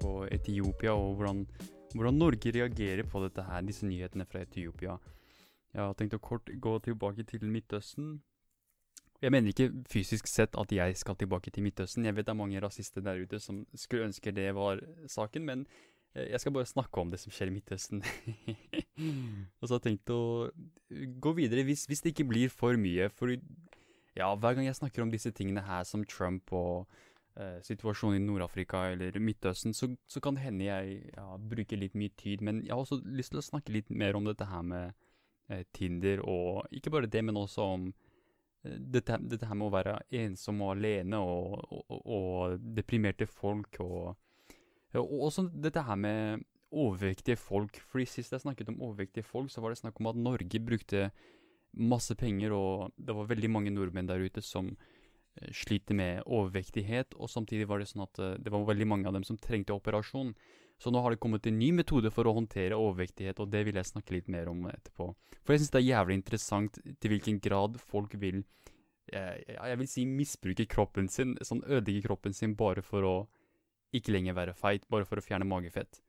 på Etiopia, og hvordan, hvordan Norge reagerer på dette her, disse nyhetene fra Etiopia. Jeg har tenkt å kort gå tilbake til Midtøsten. Jeg mener ikke fysisk sett at jeg skal tilbake til Midtøsten. Jeg vet det er mange rasister der ute som skulle ønske det var saken, men eh, jeg skal bare snakke om det som skjer i Midtøsten. og så har jeg tenkt å gå videre hvis, hvis, det ikke blir for mye. For ja, hver gang jeg snakker om disse tingene her, som Trump og uh, situasjonen i Nord-Afrika eller Midtøsten, så, så, kan det hende jeg ja, bruker litt mye tid. Men jeg har også lyst til å snakke litt mer om dette her med eh, Tinder, og ikke bare det, men også om dette, dette, her med å være ensom og alene og, og, og deprimerte folk og, og også dette her med overvektige folk. Fordi Sist jeg snakket om overvektige folk, så var det snakk om at Norge brukte masse penger, og det var veldig mange nordmenn der ute som sliter med overvektighet. Og samtidig var det sånn at uh, det var veldig mange av dem som trengte operasjon. Så nå har det kommet en ny metode for å håndtere overvektighet, og det vil jeg snakke litt mer om etterpå. For jeg syns det er jævlig interessant til hvilken grad folk vil jeg, jeg, vil si misbruke kroppen sin, sånn ødelegge kroppen sin bare for å ikke lenger være feit, bare for å fjerne magefett.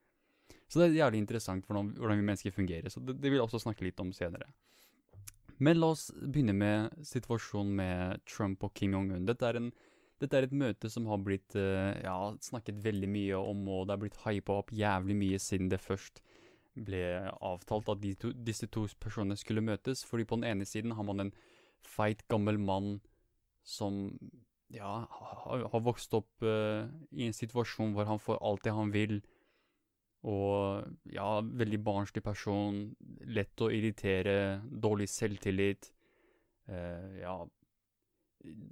Så det er jævlig interessant hvordan, hvordan vi mennesker fungerer, så det, det, vil jeg også snakke litt om senere. Men la oss begynne med situasjonen med Trump og Kim Jong-un. Dette er dette er et møte som har blitt uh, ja, snakket veldig mye om, og det har blitt hypa opp jævlig mye siden det først ble avtalt at to, disse to personene skulle møtes. Fordi på den ene siden har man en feit, gammel mann som ja, har, har vokst opp uh, i en situasjon hvor han får alt det han vil. Og ja, veldig barnslig person. Lett å irritere. Dårlig selvtillit. Uh, ja,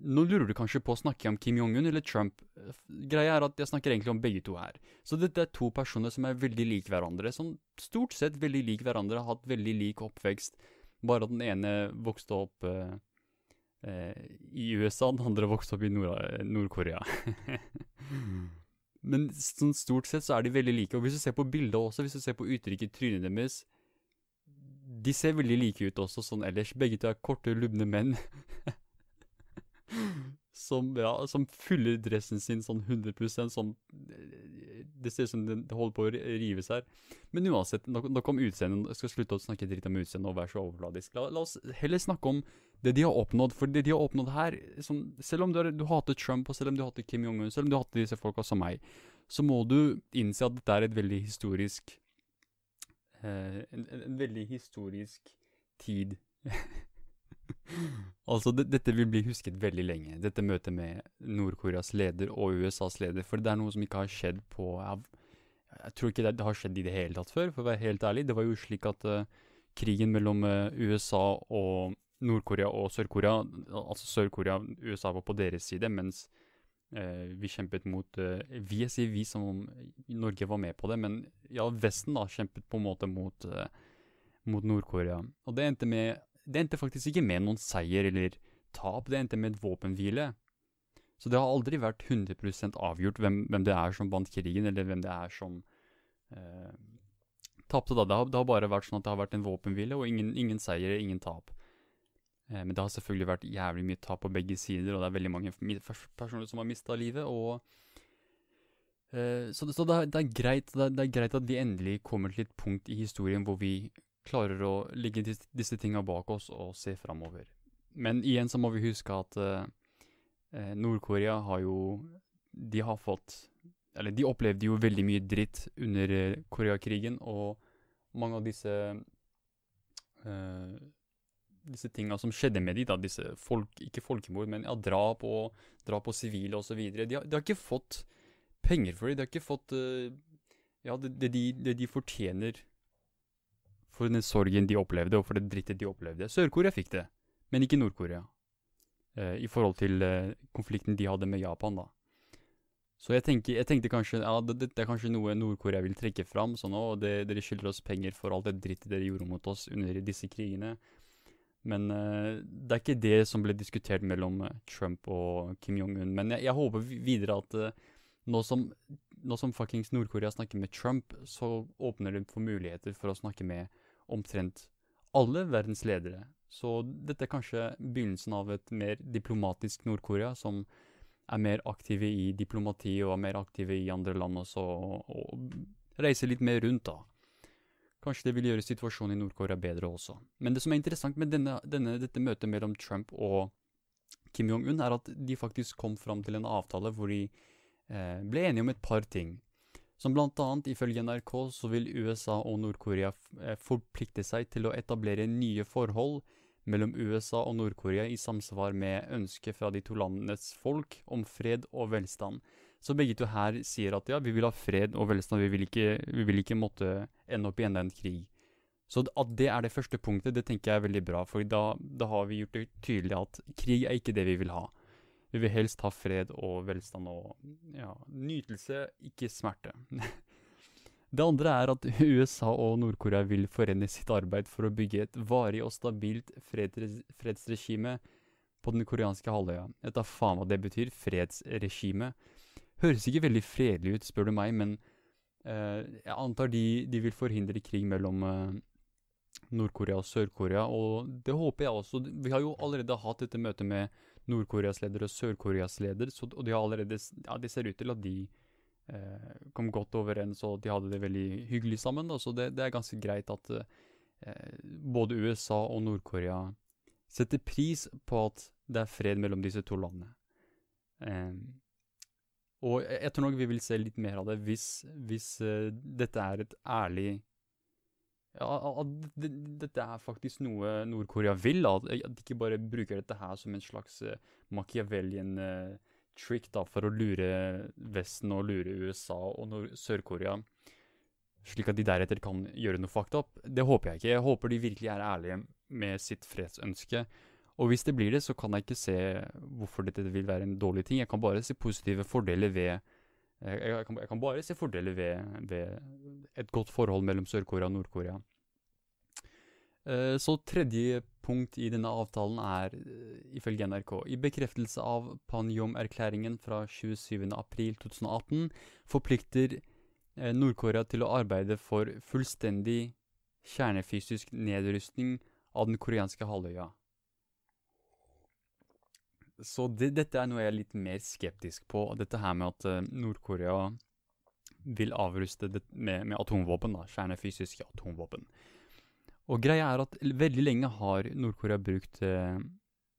nå lurer du kanskje på å snakke om Kim Jong-un eller Trump. Greia er at jeg snakker egentlig om begge to her. Så dette er to personer som er veldig like hverandre. Som stort sett veldig like hverandre, har hatt veldig lik oppvekst. Bare at den ene vokste opp uh, i USA, den andre vokste opp i Nord-Korea. Nord Men sånn stort sett så er de veldig like. Og hvis du ser på bildet også, hvis du ser på uttrykket i trynet deres De ser veldig like ut også sånn ellers. Begge to er korte, lubne menn. som, ja, som fyller dressen sin sånn 100 sånn Det ser ut som det holder på å rives her. Men uansett, nok, nok om utseendet. Jeg skal slutte å snakke dritt om utseendet og være så overfladisk. La, la, oss heller snakke om det de har oppnådd. For det de har oppnådd her som, Selv om du, du, hater Trump, og selv om du hater Kim Jong-un, selv om du hater disse folka som meg, så må du innse at dette er et veldig historisk eh, en, en, veldig historisk tid. altså, det, dette vil bli husket veldig lenge, dette møtet med Nord-Koreas leder og USAs leder. For det er noe som ikke har skjedd på Jeg, jeg tror ikke det, det, har skjedd i det hele tatt før, for å være helt ærlig. Det var jo slik at uh, krigen mellom uh, USA og Nord-Korea og Sør-Korea Altså Sør-Korea USA var på deres side, mens eh, vi kjempet mot Vi, jeg sier vi som om Norge var med på det, men ja, Vesten da kjempet på en måte mot, mot Nord-Korea. Og det endte med det endte faktisk ikke med noen seier eller tap, det endte med et våpenhvile. Så det har aldri vært 100 avgjort hvem, hvem, det er som vant krigen, eller hvem det er som eh, tapte. da. Det har, det har, bare vært sånn at det har vært en våpenhvile, og ingen, ingen seier, ingen tap. Eh, men det har selvfølgelig vært jævlig mye tap på begge sider, og det er veldig mange personer som har mista livet. og eh, Så, det, så det, er, det, er greit, er, det, er, greit, at vi endelig kommer til et punkt i historien hvor vi klarer å legge disse, tinga bak oss og se framover. Men igjen så må vi huske at uh, Nord-Korea har jo De har fått Eller de opplevde jo veldig mye dritt under Koreakrigen, og mange av disse uh, disse tinga som skjedde med de da, disse folk, ikke folkemord, men ja, drap og drap på sivile osv. De, de har ikke fått penger for det. De har ikke fått uh, ja, det, det, de, det de fortjener for den sorgen de opplevde, og for det drittet de opplevde. Sør-Korea fikk det, men ikke Nord-Korea. Eh, I forhold til eh, konflikten de hadde med Japan, da. Så jeg, tenker, jeg tenkte kanskje ja, det, det, er kanskje noe Nord-Korea vil trekke fram. sånn, og det, Dere skylder oss penger for alt det drittet dere gjorde mot oss under disse krigene. Men uh, det er ikke det som ble diskutert mellom eh, Trump og Kim Jong-un. Men jeg, jeg, håper videre at uh, nå som, nå som fuckings Nord-Korea snakker med Trump, så åpner det for muligheter for å snakke med omtrent alle verdens ledere. Så dette er kanskje begynnelsen av et mer diplomatisk Nord-Korea, som er mer aktive i diplomati og er mer aktive i andre land også, og, og reiser litt mer rundt, da. Kanskje det vil gjøre situasjonen i Nord-Korea bedre også. Men det som er interessant med denne, denne, dette møtet mellom Trump og Kim Jong-un, er at de faktisk kom fram til en avtale hvor de eh, ble enige om et par ting. Som blant annet, ifølge NRK, så vil USA og Nord-Korea eh, forplikte seg til å etablere nye forhold mellom USA og Nord-Korea i samsvar med ønsket fra de to landenes folk om fred og velstand. Så begge to her sier at ja, vi vil ha fred og velstand, vi vil ikke, vi vil ikke måtte ende opp i enda en krig. Så at det er det første punktet, det tenker jeg er veldig bra, for da, da har vi gjort det tydelig at krig er ikke det vi vil ha. Vi vil helst ha fred og velstand og ja, nytelse, ikke smerte. Det andre er at USA og Nord-Korea vil forene sitt arbeid for å bygge et varig og stabilt fredsregime på den koreanske halvøya. Jeg tar faen hva det betyr, fredsregime. Høres ikke veldig fredelig ut, spør du meg, men uh, jeg antar de, de, vil forhindre krig mellom uh, Nord-Korea og Sør-Korea, og det håper jeg også. Vi har jo allerede hatt dette møtet med Nord-Koreas leder og Sør-Koreas leder, så, og de har allerede Ja, det ser ut til at de eh, kom godt overens, og de hadde det veldig hyggelig sammen. Da, så det, det, er ganske greit at eh, både USA og Nord-Korea setter pris på at det er fred mellom disse to landene. Eh, og jeg, tror nok vi vil se litt mer av det hvis, hvis uh, dette er et ærlig ja, at det, dette er faktisk noe Nord-Korea vil. At, at, de ikke bare bruker dette her som en slags uh, Machiavellian uh, trick da, for å lure Vesten og lure USA og Sør-Korea, slik at de deretter kan gjøre noe fucked up. Det håper jeg ikke. Jeg håper de virkelig er ærlige med sitt fredsønske. Og hvis det blir det, så kan jeg ikke se hvorfor dette vil være en dårlig ting. Jeg kan bare se positive fordeler ved Jeg, kan, jeg kan, bare se fordeler ved, ved et godt forhold mellom Sør-Korea og Nord-Korea. Uh, så tredje punkt i denne avtalen er, uh, ifølge NRK, i bekreftelse av Panjom-erklæringen fra 27.4.2018 forplikter Nord-Korea til å arbeide for fullstendig kjernefysisk nedrustning av den koreanske halvøya. Så det, dette er noe jeg er litt mer skeptisk på. Dette her med at Nord-Korea vil avruste med, med atomvåpen, da, kjernefysiske atomvåpen. Og greia er at veldig lenge har Nord-Korea brukt eh,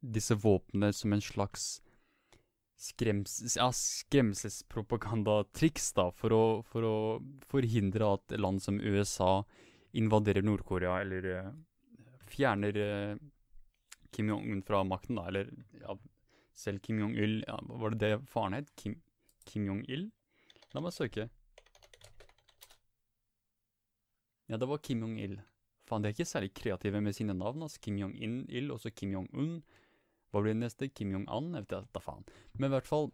disse våpnene som en slags skrems, ja, skremselspropagandatriks da, for å, for å forhindre at land som USA invaderer Nord-Korea eller uh, fjerner uh, Kim Jong-un fra makten, da, eller ja, selv Kim Jong-il ja, Var det det faren het? Kim, Kim Jong-il? La meg søke. Ja, det var Kim Jong-il. Faen, de er ikke særlig kreative med sine navn. altså Kim Jong-il, og så Kim Jong-un. Hva blir det neste? Kim Jong-an? Jeg vet da faen. Men i hvert fall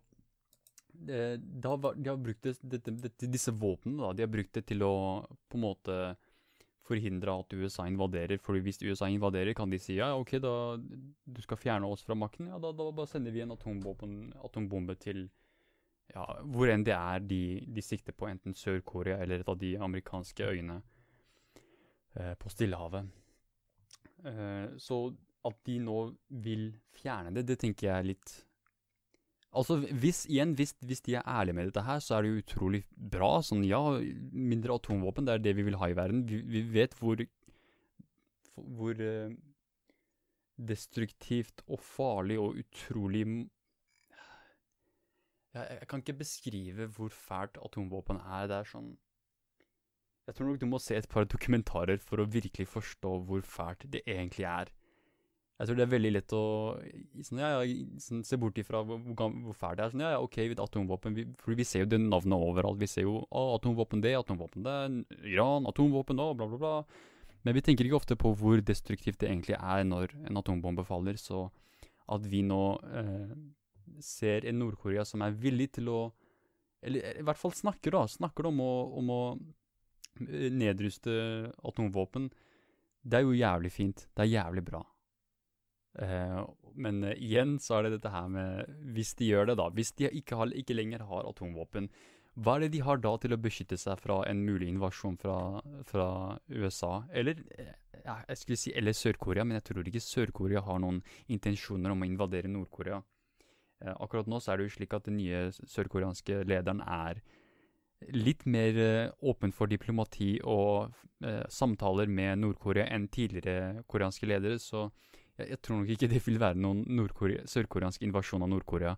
det, det har, De har brukt det, disse våpnene da, de har brukt det til å på en måte forhindre at USA invaderer. For hvis USA invaderer, kan de si ja, ok, da du skal fjerne oss fra makten. Ja, da, da bare sender vi en atombombe til ja, hvor enn det er de, de sikter på, enten Sør-Korea eller et av de amerikanske øyene eh, på Stillehavet. Eh, så at de nå vil fjerne det, det tenker jeg er litt Altså, hvis, igjen, hvis, hvis, de er ærlige med dette her, så er det jo utrolig bra. Sånn, ja, mindre atomvåpen, det er det vi vil ha i verden. Vi, vi vet hvor Hvor uh, destruktivt og farlig og utrolig jeg, jeg, kan ikke beskrive hvor fælt atomvåpen er. Det er sånn jeg tror nok du må se et par dokumentarer for å virkelig forstå hvor fælt det egentlig er. Jeg tror det er veldig lett å sånn, ja, ja, sånn, se bort ifra hvor, hvor fælt det er. Sånn, ja, ja, ok, atomvåpen, vi, for vi ser jo det navnet overalt. Vi ser jo å, atomvåpen det, atomvåpen det, Iran, atomvåpen og bla, bla, bla. Men vi tenker ikke ofte på hvor destruktivt det egentlig er når en atombombe faller. Så at vi nå eh, ser en Nord-Korea som er villig til å Eller i hvert fall snakker, da. Snakker om å, om å nedruste atomvåpen, det er jo jævlig fint. Det er jævlig bra. Eh, men eh, igjen så er det dette her med Hvis de gjør det, da. Hvis de ikke, har, ikke lenger har atomvåpen, hva er det de har da til å beskytte seg fra en mulig invasjon fra, fra USA? Eller eh, jeg skulle si eller Sør-Korea, men jeg tror ikke Sør-Korea har noen intensjoner om å invadere Nord-Korea. Akkurat nå så er det jo slik at den nye sørkoreanske lederen er litt mer åpen for diplomati og samtaler med Nord-Korea enn tidligere koreanske ledere, så jeg, tror nok ikke det vil være noen sørkoreansk invasjon av Nord-Korea.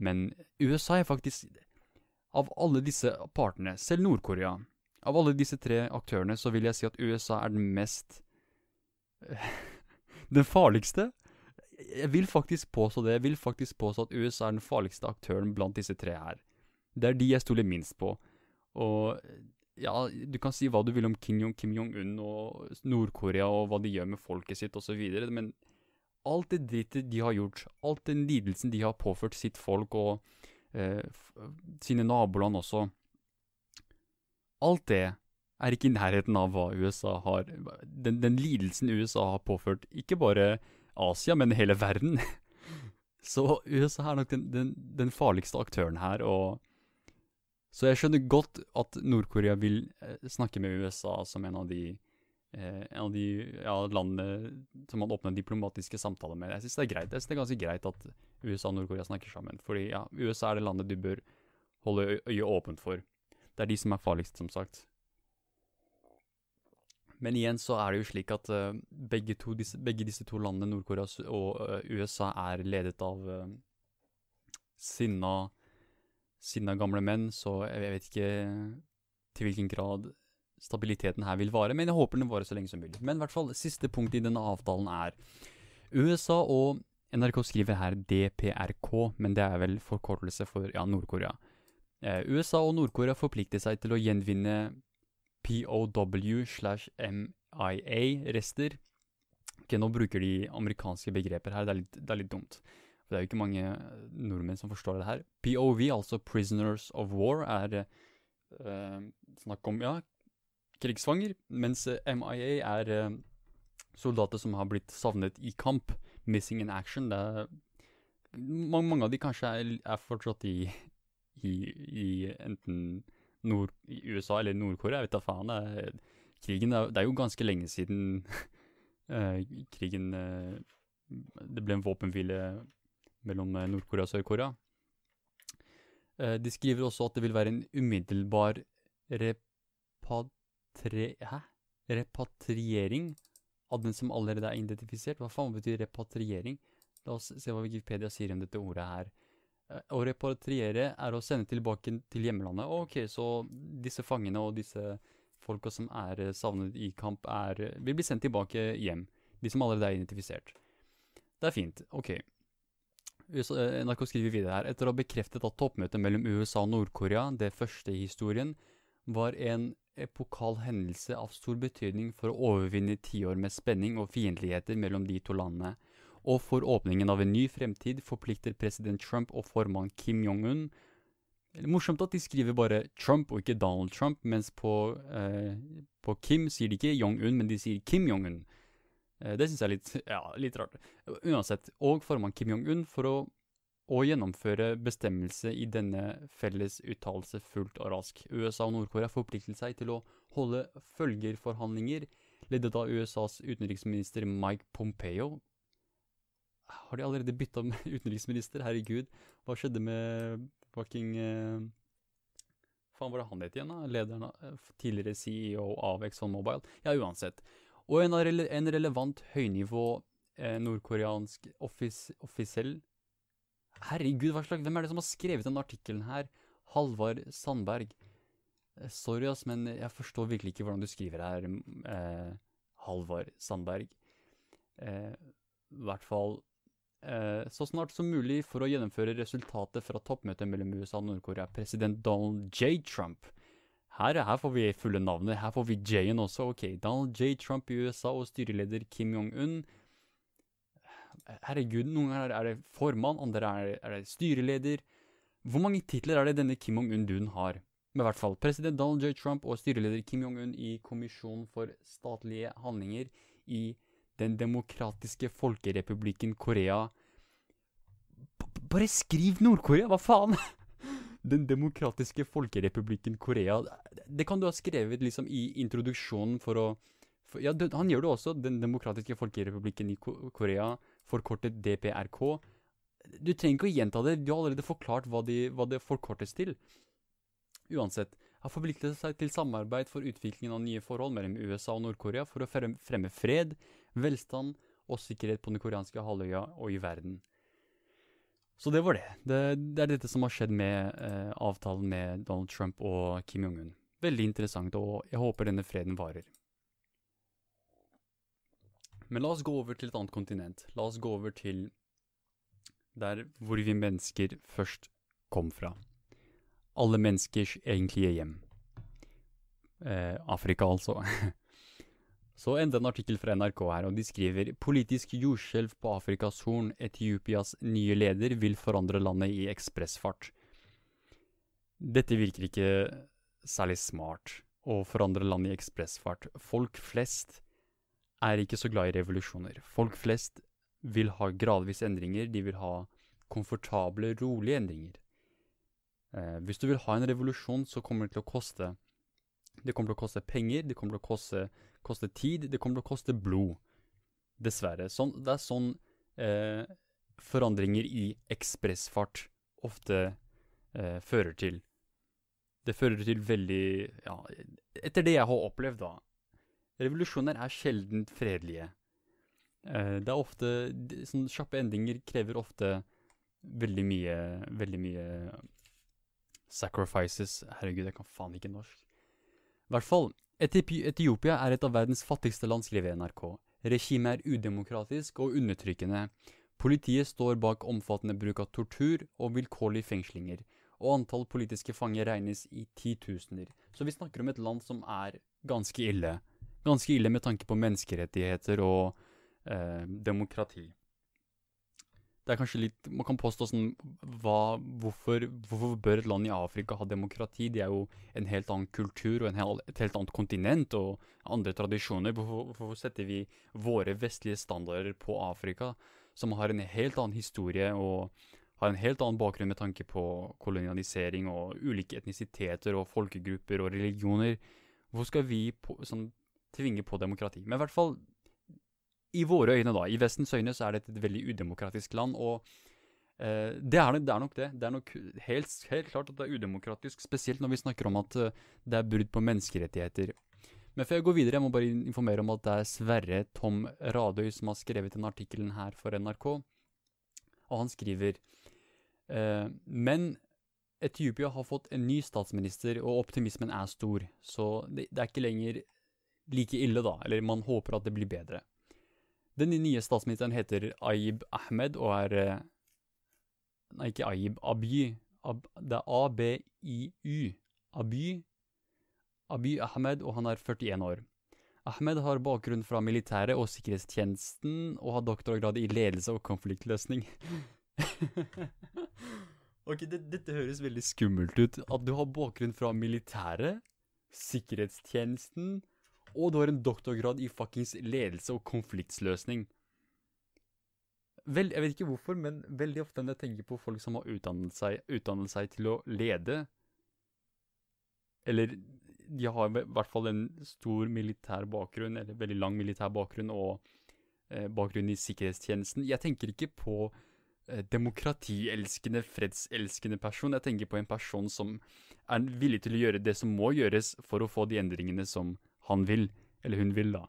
Men USA er faktisk Av alle disse partene, selv Nord-Korea Av alle disse tre aktørene, så vil jeg si at USA er den mest Den farligste. Jeg vil faktisk påstå det. Jeg vil faktisk påstå at USA er den farligste aktøren blant disse tre her. Det er de jeg stoler minst på. Og ja, du kan si hva du vil om Kim Jong-un og Nord-Korea og hva de gjør med folket sitt osv., men alt det drittet de har gjort, alt den lidelsen de har påført sitt folk og eh, sine naboland også Alt det er ikke i nærheten av hva USA har Den, den lidelsen USA har påført ikke bare Asia, men hele verden. Så USA er nok den, den, den farligste aktøren her, og så jeg skjønner godt at Nord-Korea vil eh, snakke med USA som en av de, en av de ja, landene som man åpner diplomatiske samtaler med. Jeg syns det er greit. Jeg synes det er ganske greit at USA og Nord-Korea snakker sammen. Fordi ja, USA er det landet du bør holde øyet åpent for. Det er de som er farligst, som sagt. Men igjen så er det jo slik at uh, begge, to, disse, begge, disse, to landene, Nord-Korea og uh, USA, er ledet av uh, sinna sinna gamle menn, så jeg vet ikke til hvilken grad stabiliteten her vil vare, men jeg håper den varer så lenge som mulig. Men i hvert fall, siste punkt i denne avtalen er USA og NRK skriver her DPRK, men det er vel forkortelse for ja, Nord-Korea. Eh, USA og Nord-Korea forplikter seg til å gjenvinne POW slash MIA-rester. Ok, nå bruker de amerikanske begreper her, det er litt, det er litt dumt. For det er jo ikke mange nordmenn som forstår det her. POV, altså Prisoners of War, er eh, snakk om ja, krigsfanger, mens uh, MIA er uh, soldater som har blitt savnet i kamp. Missing in action. Er, mange, mange av de kanskje er, er fortsatt i, i, i enten Nord, i USA eller Nord-Korea. Jeg vet da faen. Er, krigen det er jo ganske lenge siden krigen Det ble en våpenhvile mellom eh, Nord-Korea og Sør-Korea. Eh, de skriver også at det vil være en umiddelbar repatre... Hæ? repatriering av den som allerede er identifisert. Hva faen betyr repatriering? La oss se hva Wikipedia sier om dette ordet her. Eh, å repatriere er å sende tilbake til hjemlandet. Ok, så disse fangene og disse folka som er savnet i kamp, er, vil bli sendt tilbake hjem. De som allerede er identifisert. Det er fint. Ok. Eh, NRK skriver videre her etter å ha bekreftet at toppmøtet mellom USA og Nord-Korea, det første i historien, var en epokal hendelse av stor betydning for å overvinne tiår med spenning og fiendtligheter mellom de to landene, og for åpningen av en ny fremtid forplikter president Trump og formann Kim Jong-un Morsomt at de skriver bare Trump og ikke Donald Trump, mens på, eh, på Kim sier de ikke Jong-un, men de sier Kim Jong-un. Eh, det syns jeg er litt, ja, litt, rart. Uansett, og formann Kim Jong-un for å, å, gjennomføre bestemmelse i denne felles uttalelse fullt og rask. USA og Nord-Korea forpliktet seg til å holde følgerforhandlinger ledet av USAs utenriksminister Mike Pompeo. Har de allerede bytta utenriksminister? Herregud, hva skjedde med fucking eh, Faen, var det han het igjen, da? Lederen av eh, Tidligere CEO av Exxon Mobile? Ja, uansett. Og en, en relevant høynivå eh, nordkoreansk offis offisiell Herregud, hva slags, hvem er det som har skrevet denne artikkelen her? Halvard Sandberg. Eh, sorry, ass, men jeg forstår virkelig ikke hvordan du skriver her, eh, Halvard Sandberg. Eh, I hvert fall eh, så snart som mulig for å gjennomføre resultatet fra toppmøtet mellom USA og Nord-Korea. President Donald J. Trump her, her, får vi fulle navnet. Her får vi J-en også. Ok, Donald J. Trump i USA og styreleder Kim Jong-un. Herregud, noen ganger er det formann, andre er, er det styreleder. Hvor mange titler er det denne Kim Jong-un-duen har? Men i hvert fall, president Donald J. Trump og styreleder Kim Jong-un i Kommisjonen for statlige handlinger i Den demokratiske folkerepublikken Korea B Bare skriv Nord-Korea, hva faen? Den demokratiske folkerepublikken Korea Det kan du ha skrevet liksom i introduksjonen for å for, Ja, han gjør det også. Den demokratiske folkerepublikken i Ko Korea, forkortet DPRK. Du trenger ikke å gjenta det, du har allerede forklart hva, de, hva det forkortes til. Uansett, har forpliktet seg til samarbeid for utviklingen av nye forhold mellom USA og Nord-Korea for å fremme fred, velstand og sikkerhet på den koreanske halvøya og i verden. Så det var det. det. det. er dette som har skjedd med eh, avtalen med Donald Trump og Kim Jong-un. Veldig interessant, og jeg håper denne freden varer. Men la oss gå over til et annet kontinent. La oss gå over til der hvor vi mennesker først kom fra. Alle menneskers egentlige hjem. Eh, Afrika, altså. Så enda en artikkel fra NRK her, og de skriver politisk jordskjelv på Afrikas Horn. Etiopias nye leder vil forandre landet i ekspressfart. Dette virker ikke særlig smart, å forandre landet i ekspressfart. Folk flest er ikke så glad i revolusjoner. Folk flest vil ha gradvis endringer, de vil ha komfortable, rolige endringer. Eh, hvis du vil ha en revolusjon, så kommer det til å koste Det kommer til å koste penger, det kommer til å koste, koste tid, det kommer til å koste blod. Dessverre. Sånn, det er sånn eh, forandringer i ekspressfart ofte eh, fører til. Det fører til veldig Ja, etter det jeg har opplevd, da, Revolusjoner er sjelden fredelige. Uh, det er ofte Sånne kjappe endringer krever ofte veldig mye Veldig mye sacrifices. Herregud, jeg kan faen ikke norsk. I hvert fall. Etiopia er et av verdens fattigste land, skriver NRK. Regimet er udemokratisk og undertrykkende. Politiet står bak omfattende bruk av tortur og vilkårlige fengslinger, og antall politiske fanger regnes i titusener. Så vi snakker om et land som er ganske ille ganske ille med tanke på menneskerettigheter og eh, demokrati. Det er kanskje litt Man kan påstå sånn hva, hvorfor, hvorfor, bør et land i Afrika ha demokrati? De er jo en helt annen kultur og hel, et helt annet kontinent og andre tradisjoner. Hvorfor, hvorfor setter vi våre vestlige standarder på Afrika, som har en helt annen historie og har en helt annen bakgrunn med tanke på kolonialisering og ulike etnisiteter og folkegrupper og religioner? Hvorfor skal vi på, sånn, tvinge på demokrati. Men i hvert fall i våre øyne, da. I Vestens øyne så er dette et veldig udemokratisk land. Og eh, det, er, det, er, nok det. Det er nok helt, helt, klart at det er udemokratisk, spesielt når vi snakker om at uh, det er brudd på menneskerettigheter. Men før jeg går videre, jeg må bare informere om at det er Sverre Tom Radøy som har skrevet den artikkelen her for NRK. Og han skriver eh, Men Etiopia har fått en ny statsminister, og optimismen er stor. Så det, det er ikke lenger like ille, da. Eller man håper at det blir bedre. Den nye statsministeren heter Ayib Ahmed og er eh, Nei, ikke Ayib, Abiy. Ab, det er A-B-I-U. Abiy. Abiy Ahmed, og han er 41 år. Ahmed har bakgrunn fra militæret og sikkerhetstjenesten, og har doktorgrad i ledelse og konfliktløsning. ok, det, dette høres veldig skummelt ut. At du har bakgrunn fra militæret, sikkerhetstjenesten og du har en doktorgrad i fuckings ledelse og konfliktsløsning. Vel, jeg vet ikke hvorfor, men veldig ofte når jeg tenker på folk som har utdannet seg, utdannet seg til å lede Eller de har i hvert fall en stor militær bakgrunn, eller veldig lang militær bakgrunn, og eh, bakgrunn i sikkerhetstjenesten. Jeg tenker ikke på eh, demokratielskende, fredselskende person. Jeg tenker på en person som er villig til å gjøre det som må gjøres for å få de endringene som han vil, eller hun vil, da.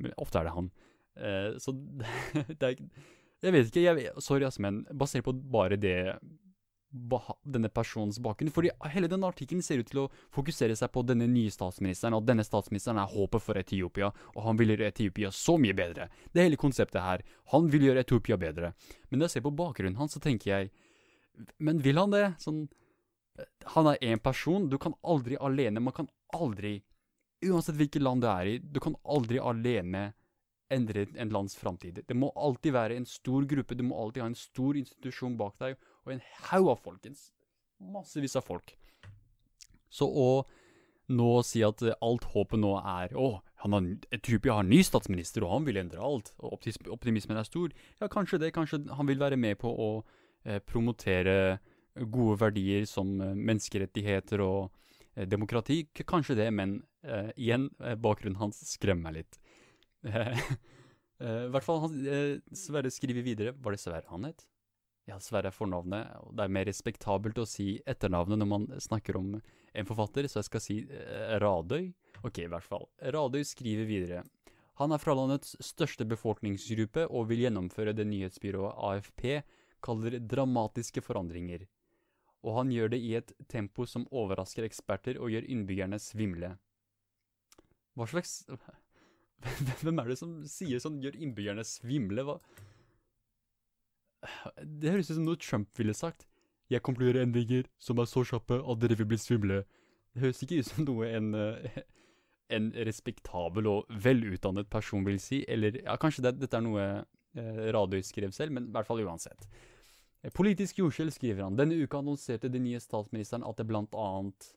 Men ofte er det han. Eh, så det er ikke Jeg vet ikke, jeg, sorry, altså, men basert på bare det denne personens bakgrunn. Fordi hele denne artikkelen ser ut til å fokusere seg på denne nye statsministeren, og denne statsministeren er håpet for Etiopia, og han vil gjøre Etiopia så mye bedre. Det hele konseptet her. Han vil gjøre Etiopia bedre. Men når jeg ser på bakgrunnen hans, så tenker jeg Men vil han det? Sånn Han er én person. Du kan aldri alene Man kan aldri Uansett hvilket land du er i, du kan aldri alene endre en lands framtid. Det må alltid være en stor gruppe, du må alltid ha en stor institusjon bak deg, og en haug av folkens. Massevis av folk. Så å nå si at alt håpet nå er Å, han har, Etiopia har ny statsminister, og han vil endre alt. og Optimismen er stor. Ja, kanskje det. Kanskje han vil være med på å eh, promotere gode verdier som eh, menneskerettigheter og eh, demokrati. Kanskje det, men eh, igjen, eh, bakgrunnen hans skremmer meg litt. Hvert fall, han, Sverre skriver videre Var det Sverre han het? Ja, Sverre er fornavnet. og Det er mer respektabelt å si etternavnet når man snakker om en forfatter, så jeg skal si Radøy. Ok, i hvert fall. Radøy skriver videre. Han er fra landets største befolkningsgruppe og vil gjennomføre det nyhetsbyrået AFP kaller dramatiske forandringer. Og han gjør det i et tempo som overrasker eksperter og gjør innbyggerne svimle. Hva slags Hvem er det som sier sånn 'gjør innbyggerne svimle'? Hva Det høres ut som noe Trump ville sagt. Jeg kommer til å gjøre endringer som er så kjappe at dere vil bli svimle. Det høres ikke ut som noe en uh, en respektabel og velutdannet person vil si. Eller ja, kanskje det, dette er noe eh, Radøy skrev selv, men i hvert fall uansett. Politisk jordskjelv skriver han. Denne uka annonserte den nye statsministeren at det blant annet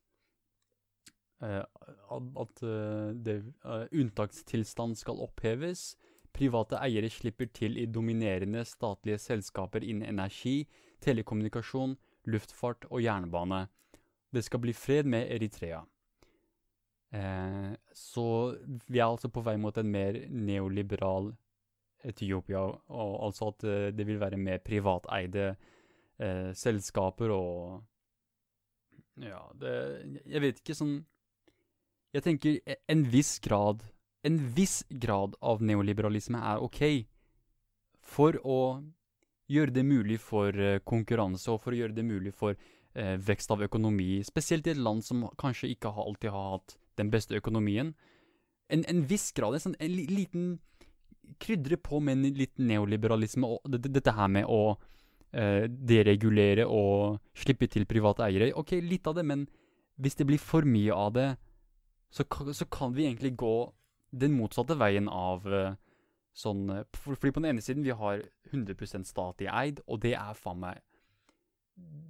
uh, at uh, det, uh, unntakstilstand skal oppheves. Private eiere slipper til i dominerende statlige selskaper innen energi, telekommunikasjon, luftfart og jernbane. Det skal bli fred med Eritrea. Så vi er altså på vei mot en mer neoliberal Etiopia, og altså at eh, det vil være mer privateide eh, selskaper og Ja, det Jeg vet ikke sånn Jeg tenker e, en viss grad En viss grad av neoliberalisme er ok for å gjøre det mulig for eh, konkurranse, og for å gjøre det mulig for eh, vekst av økonomi, spesielt i et land som kanskje ikke alltid har hatt den beste økonomien. En, en viss grad, en, sånn, en liten Krydre på med liten neoliberalisme og dette her med å eh, deregulere og slippe til private eiere. Ok, litt av det, men hvis det blir for mye av det, så, så kan vi egentlig gå den motsatte veien av eh, sånn for, Fordi på den ene siden vi har 100% statlig eid, og det er faen meg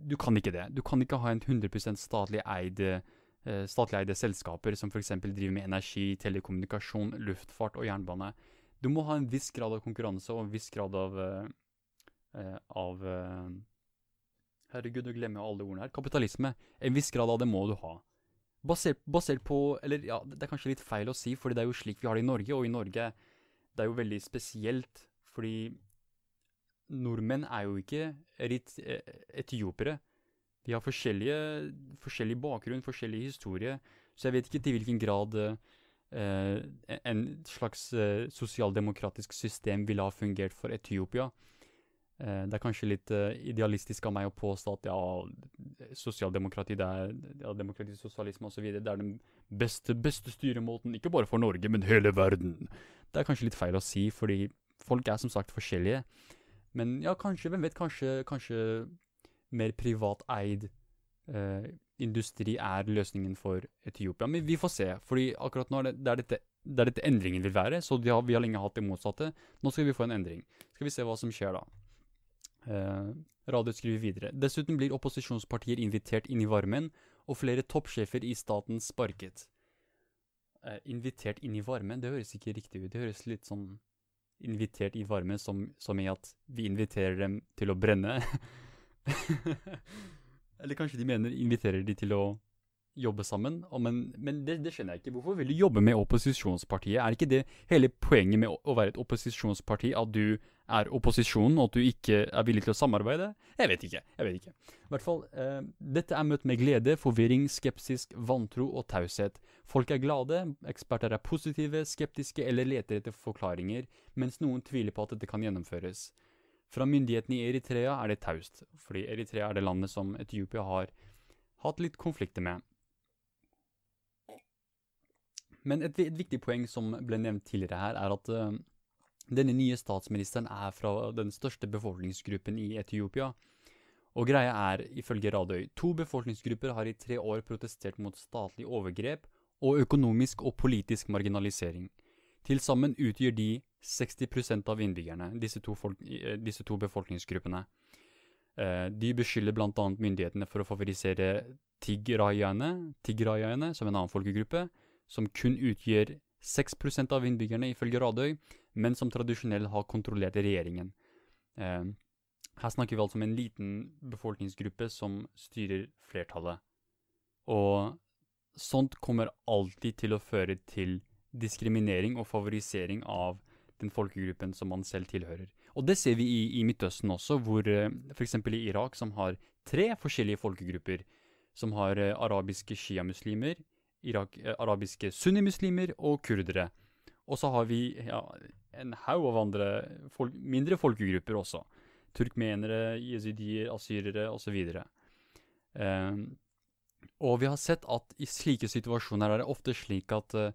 Du kan ikke det. Du kan ikke ha en 100% statlig eid eh, eh, statlig eide selskaper som f.eks. driver med energi, telekommunikasjon, luftfart og jernbane. Du må ha en viss grad av konkurranse og en viss grad av, eh, eh av eh, Herregud, du glemmer jo alle ordene her. Kapitalisme. En viss grad av det må du ha. Basert, basert, på Eller ja, det er kanskje litt feil å si, fordi det er jo slik vi har det i Norge. Og i Norge det er jo veldig spesielt, fordi nordmenn er jo ikke et, etiopere. De har forskjellige, forskjellig bakgrunn, forskjellig historie, så jeg vet ikke til hvilken grad eh, en slags eh, sosialdemokratisk system ville ha fungert for Etiopia. Eh, det er kanskje litt eh, idealistisk av meg å påstå at ja, sosialdemokrati, det er ja, demokrati, sosialisme osv. Det er den beste, beste styremåten, ikke bare for Norge, men hele verden. Det er kanskje litt feil å si, fordi folk er som sagt forskjellige. Men ja, kanskje, hvem vet, kanskje, kanskje mer privateid eh, industri er løsningen for Etiopia. Men vi får se, fordi akkurat nå er det, det, er dette, det er dette, endringen vil være. Så har, vi har lenge hatt det motsatte. Nå skal vi få en endring. Skal vi se hva som skjer da. Eh, Radio skriver videre. Dessuten blir opposisjonspartier invitert inn i varmen, og flere toppsjefer i staten sparket. Eh, invitert inn i varmen, det høres ikke riktig ut. Det høres litt sånn invitert i varmen som, som i at vi inviterer dem til å brenne. Eller kanskje de mener inviterer de til å jobbe sammen. men, men det, det, skjønner jeg ikke. Hvorfor vil du jobbe med opposisjonspartiet? Er ikke det hele poenget med å, være et opposisjonsparti at du er opposisjonen, og at du ikke er villig til å samarbeide? Jeg vet ikke. jeg vet ikke. I hvert fall, eh, Dette er møtt med glede, forvirring, skepsisk, vantro og taushet. Folk er glade, eksperter er positive, skeptiske eller leter etter forklaringer, mens noen tviler på at dette kan gjennomføres. Fra myndighetene i Eritrea er det taust, fordi Eritrea er det landet som Etiopia har hatt litt konflikter med. Men et, et, viktig poeng som ble nevnt tidligere her, er at uh, denne nye statsministeren er fra den største befolkningsgruppen i Etiopia. Og greia er, ifølge Radøy, to befolkningsgrupper har i tre år protestert mot statlig overgrep og økonomisk og politisk marginalisering. Til sammen utgjør de 60% av innbyggerne, disse to, folk, eh, disse to befolkningsgruppene. Eh, de beskylder bl.a. myndighetene for å favorisere tigrayane, tigrayaene som en annen folkegruppe, som kun utgjør 6% av innbyggerne, ifølge Radøy, men som tradisjonelt har kontrollert regjeringen. Eh, her snakker vi altså om en liten befolkningsgruppe som styrer flertallet. Og sånt kommer alltid til å føre til diskriminering og favorisering av den folkegruppen som man selv tilhører. Og det ser vi i, i Midtøsten også, hvor eh, f.eks. i Irak, som har tre forskjellige folkegrupper, som har uh, arabiske sjiamuslimer, uh, arabiske sunnimuslimer og kurdere. Og så har vi ja, en haug av andre folk, mindre folkegrupper også. Turkmenere, jesidier, asyrere osv. Um, og vi har sett at i slike situasjoner er det ofte slik at uh,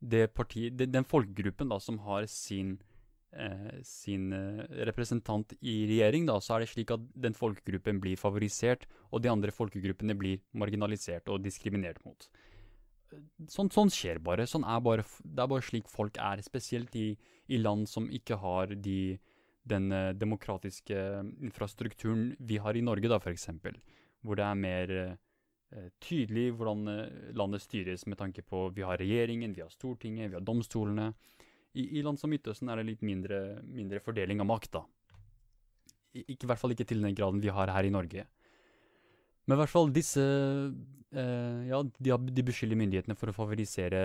det parti, den folkegruppen da, som har sin, eh, sin uh, representant i regjering, da, så er det slik at den folkegruppen blir favorisert, og de andre folkegruppene blir marginalisert og diskriminert mot. Sånn, sånn skjer bare. Sånn er bare. Det er bare slik folk er, spesielt i, i land som ikke har de, den demokratiske infrastrukturen vi har i Norge, da, f.eks., hvor det er mer Eh, tydelig hvordan eh, landet styres med tanke på vi har regjeringen, vi har Stortinget, vi har domstolene. I, i land som Midtøsten er det litt mindre, mindre fordeling av makt. I, I hvert fall ikke til den graden vi har her i Norge. Men i hvert fall disse eh, Ja, de, de, beskylder myndighetene for å favorisere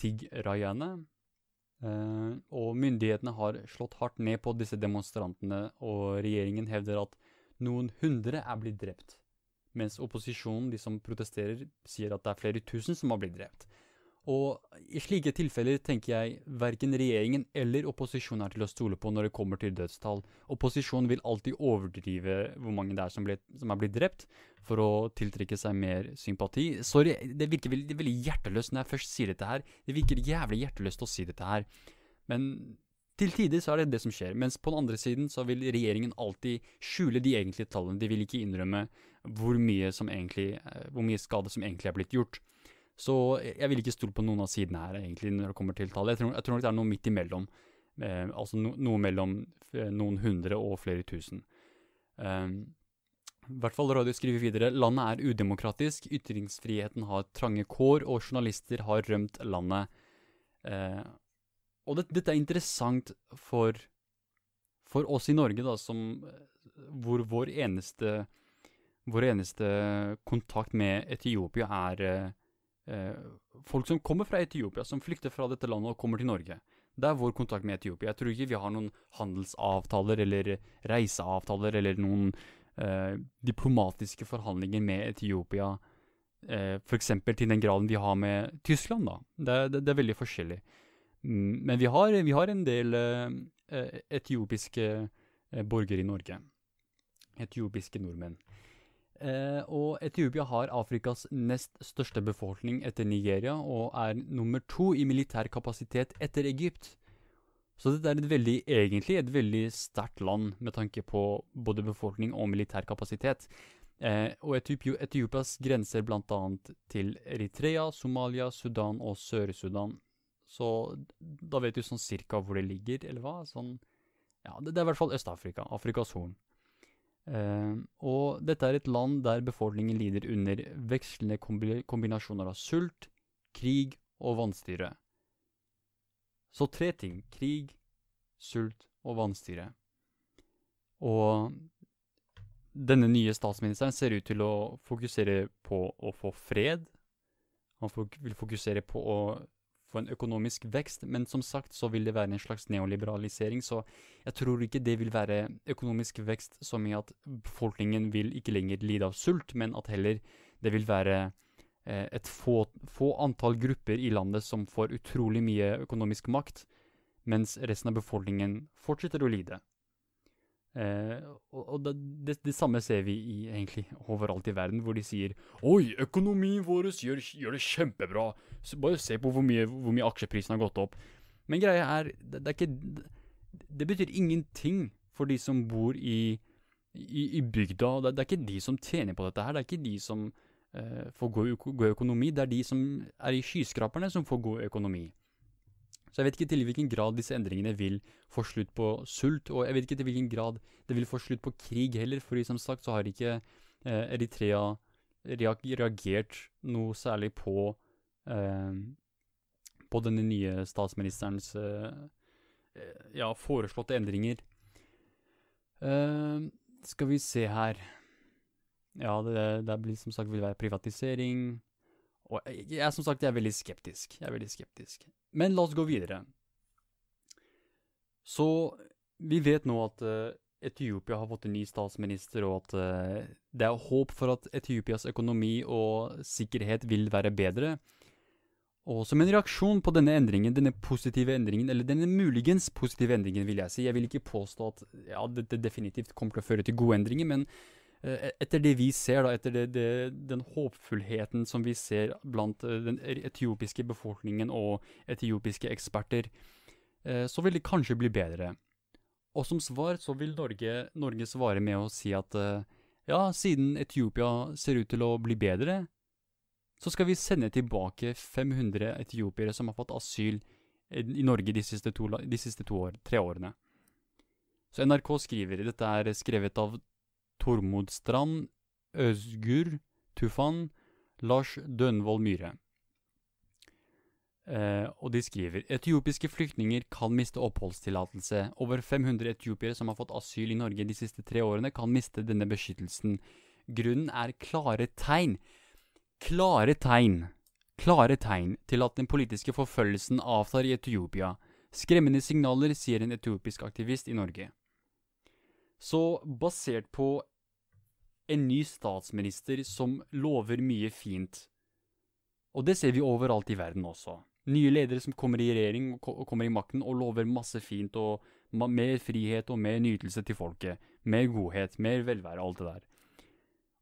tigg-rayaene. Eh, og myndighetene har slått hardt ned på disse demonstrantene, og regjeringen hevder at noen hundre er blitt drept mens opposisjonen, de som protesterer, sier at det er flere tusen som har blitt drept. Og i slike tilfeller tenker jeg verken regjeringen eller opposisjonen er til å stole på når det kommer til dødstall. Opposisjonen vil alltid overdrive hvor mange det er som, ble, som er blitt drept, for å tiltrekke seg mer sympati. Sorry, det virker veldig, veldig hjerteløst når jeg først sier dette her. Det virker jævlig hjerteløst å si dette her. Men til tider så er det det som skjer. Mens på den andre siden så vil regjeringen alltid skjule de egentlige tallene. De vil ikke innrømme hvor mye, egentlig, eh, hvor mye, skade som egentlig er blitt gjort. Så jeg vil ikke stole på noen av sidene her, egentlig, når det kommer til tallet. Jeg tror, jeg tror nok det er noe midt imellom. Eh, altså no, noe mellom eh, noen hundre og flere tusen. Eh, i hvert fall Radio skriver videre landet er udemokratisk, ytringsfriheten har trange kår, og journalister har rømt landet. Eh, og det, dette er interessant for, for oss i Norge, da, som, hvor vår eneste vår eneste kontakt med Etiopia er eh, eh, folk som kommer fra Etiopia, som flykter fra dette landet og kommer til Norge. Det er vår kontakt med Etiopia. Jeg tror ikke vi har noen handelsavtaler eller reiseavtaler eller noen eh, diplomatiske forhandlinger med Etiopia, eh, f.eks. til den graden vi har med Tyskland. da. Det, det, det er veldig forskjellig. Mm, men vi har, vi har, en del eh, eh etiopiske borgere i Norge. Etiopiske nordmenn. Eh, og Etiopia har Afrikas nest største befolkning etter Nigeria, og er nummer to i militær kapasitet etter Egypt. Så dette er et veldig, egentlig et veldig sterkt land med tanke på både befolkning og militær kapasitet. Eh, og Etiopia, Etiopias grenser bl.a. til Eritrea, Somalia, Sudan og Sør-Sudan. Så da vet du sånn cirka hvor det ligger, eller hva? Sånn, ja, det, det er i hvert fall Øst-Afrika. Afrikas Horn. Uh, og dette er et land der befolkningen lider under vekslende kombinasjoner av sult, krig og vannstyre. Så tre ting. Krig, sult og vannstyre. Og denne nye statsministeren ser ut til å fokusere på å få fred. Han vil fokusere på å få en økonomisk vekst, men som sagt så vil det være en slags neoliberalisering, så jeg tror ikke det vil være økonomisk vekst som i at befolkningen vil ikke lenger lide av sult, men at heller det vil være eh, et få, få, antall grupper i landet som får utrolig mye økonomisk makt, mens resten av befolkningen fortsetter å lide. Eh, og, det, det, det, samme ser vi i, egentlig overalt i verden, hvor de sier Oi, økonomien vår gjør, gjør, det kjempebra. Så bare se på hvor mye, hvor mye aksjeprisen har gått opp. Men greia er, det, det, er ikke, det betyr ingenting for de som bor i, i, i bygda. Det, er ikke de som tjener på dette her. Det er ikke de som eh, får god økonomi. Det er de som er i skyskraperne som får god økonomi. Så jeg vet ikke til hvilken grad disse endringene vil få slutt på sult, og jeg vet ikke til hvilken grad det vil få slutt på krig heller, fordi som sagt så har ikke eh, Eritrea reagert noe særlig på, eh, på denne nye statsministerens eh, eh, ja, foreslåtte endringer. Eh, skal vi se her Ja, det, det blir som sagt vil være privatisering. Og jeg, jeg, som sagt, jeg er veldig skeptisk. Jeg er veldig skeptisk. Men la oss gå videre. Så vi vet nå at uh, Etiopia har fått en ny statsminister, og at uh, det er håp for at Etiopias økonomi og sikkerhet vil være bedre. Og som en reaksjon på denne endringen, denne positive endringen, eller denne muligens positive endringen, vil jeg si Jeg vil ikke påstå at ja, dette definitivt kommer til å føre til gode endringer, men etter det vi ser, da, etter det, det, den håpfullheten som vi ser blant uh, den etiopiske befolkningen og etiopiske eksperter, uh, så vil det kanskje bli bedre. Og som svar så vil Norge, Norge svare med å si at ja, siden Etiopia ser ut til å bli bedre, så skal vi sende tilbake 500 etiopiere som har fått asyl i Norge de siste to, de siste to år, tre årene. Så NRK skriver Dette er skrevet av Tormod Strand, Øsgur Tufan, Lars Dønvold Myhre. Eh, og de skriver etiopiske flyktninger kan miste oppholdstillatelse. Over 500 etiopiere som har fått asyl i Norge de siste tre årene, kan miste denne beskyttelsen. Grunnen er klare tegn klare tegn, klare tegn til at den politiske forfølgelsen avtar i Etiopia. Skremmende signaler, sier en etiopisk aktivist i Norge. Så basert på en ny statsminister som lover mye fint, og det ser vi overalt i verden også. Nye ledere som kommer i regjering og kommer i makten og lover masse fint og mer frihet og mer nytelse til folket. Mer godhet, mer velvære, alt det der.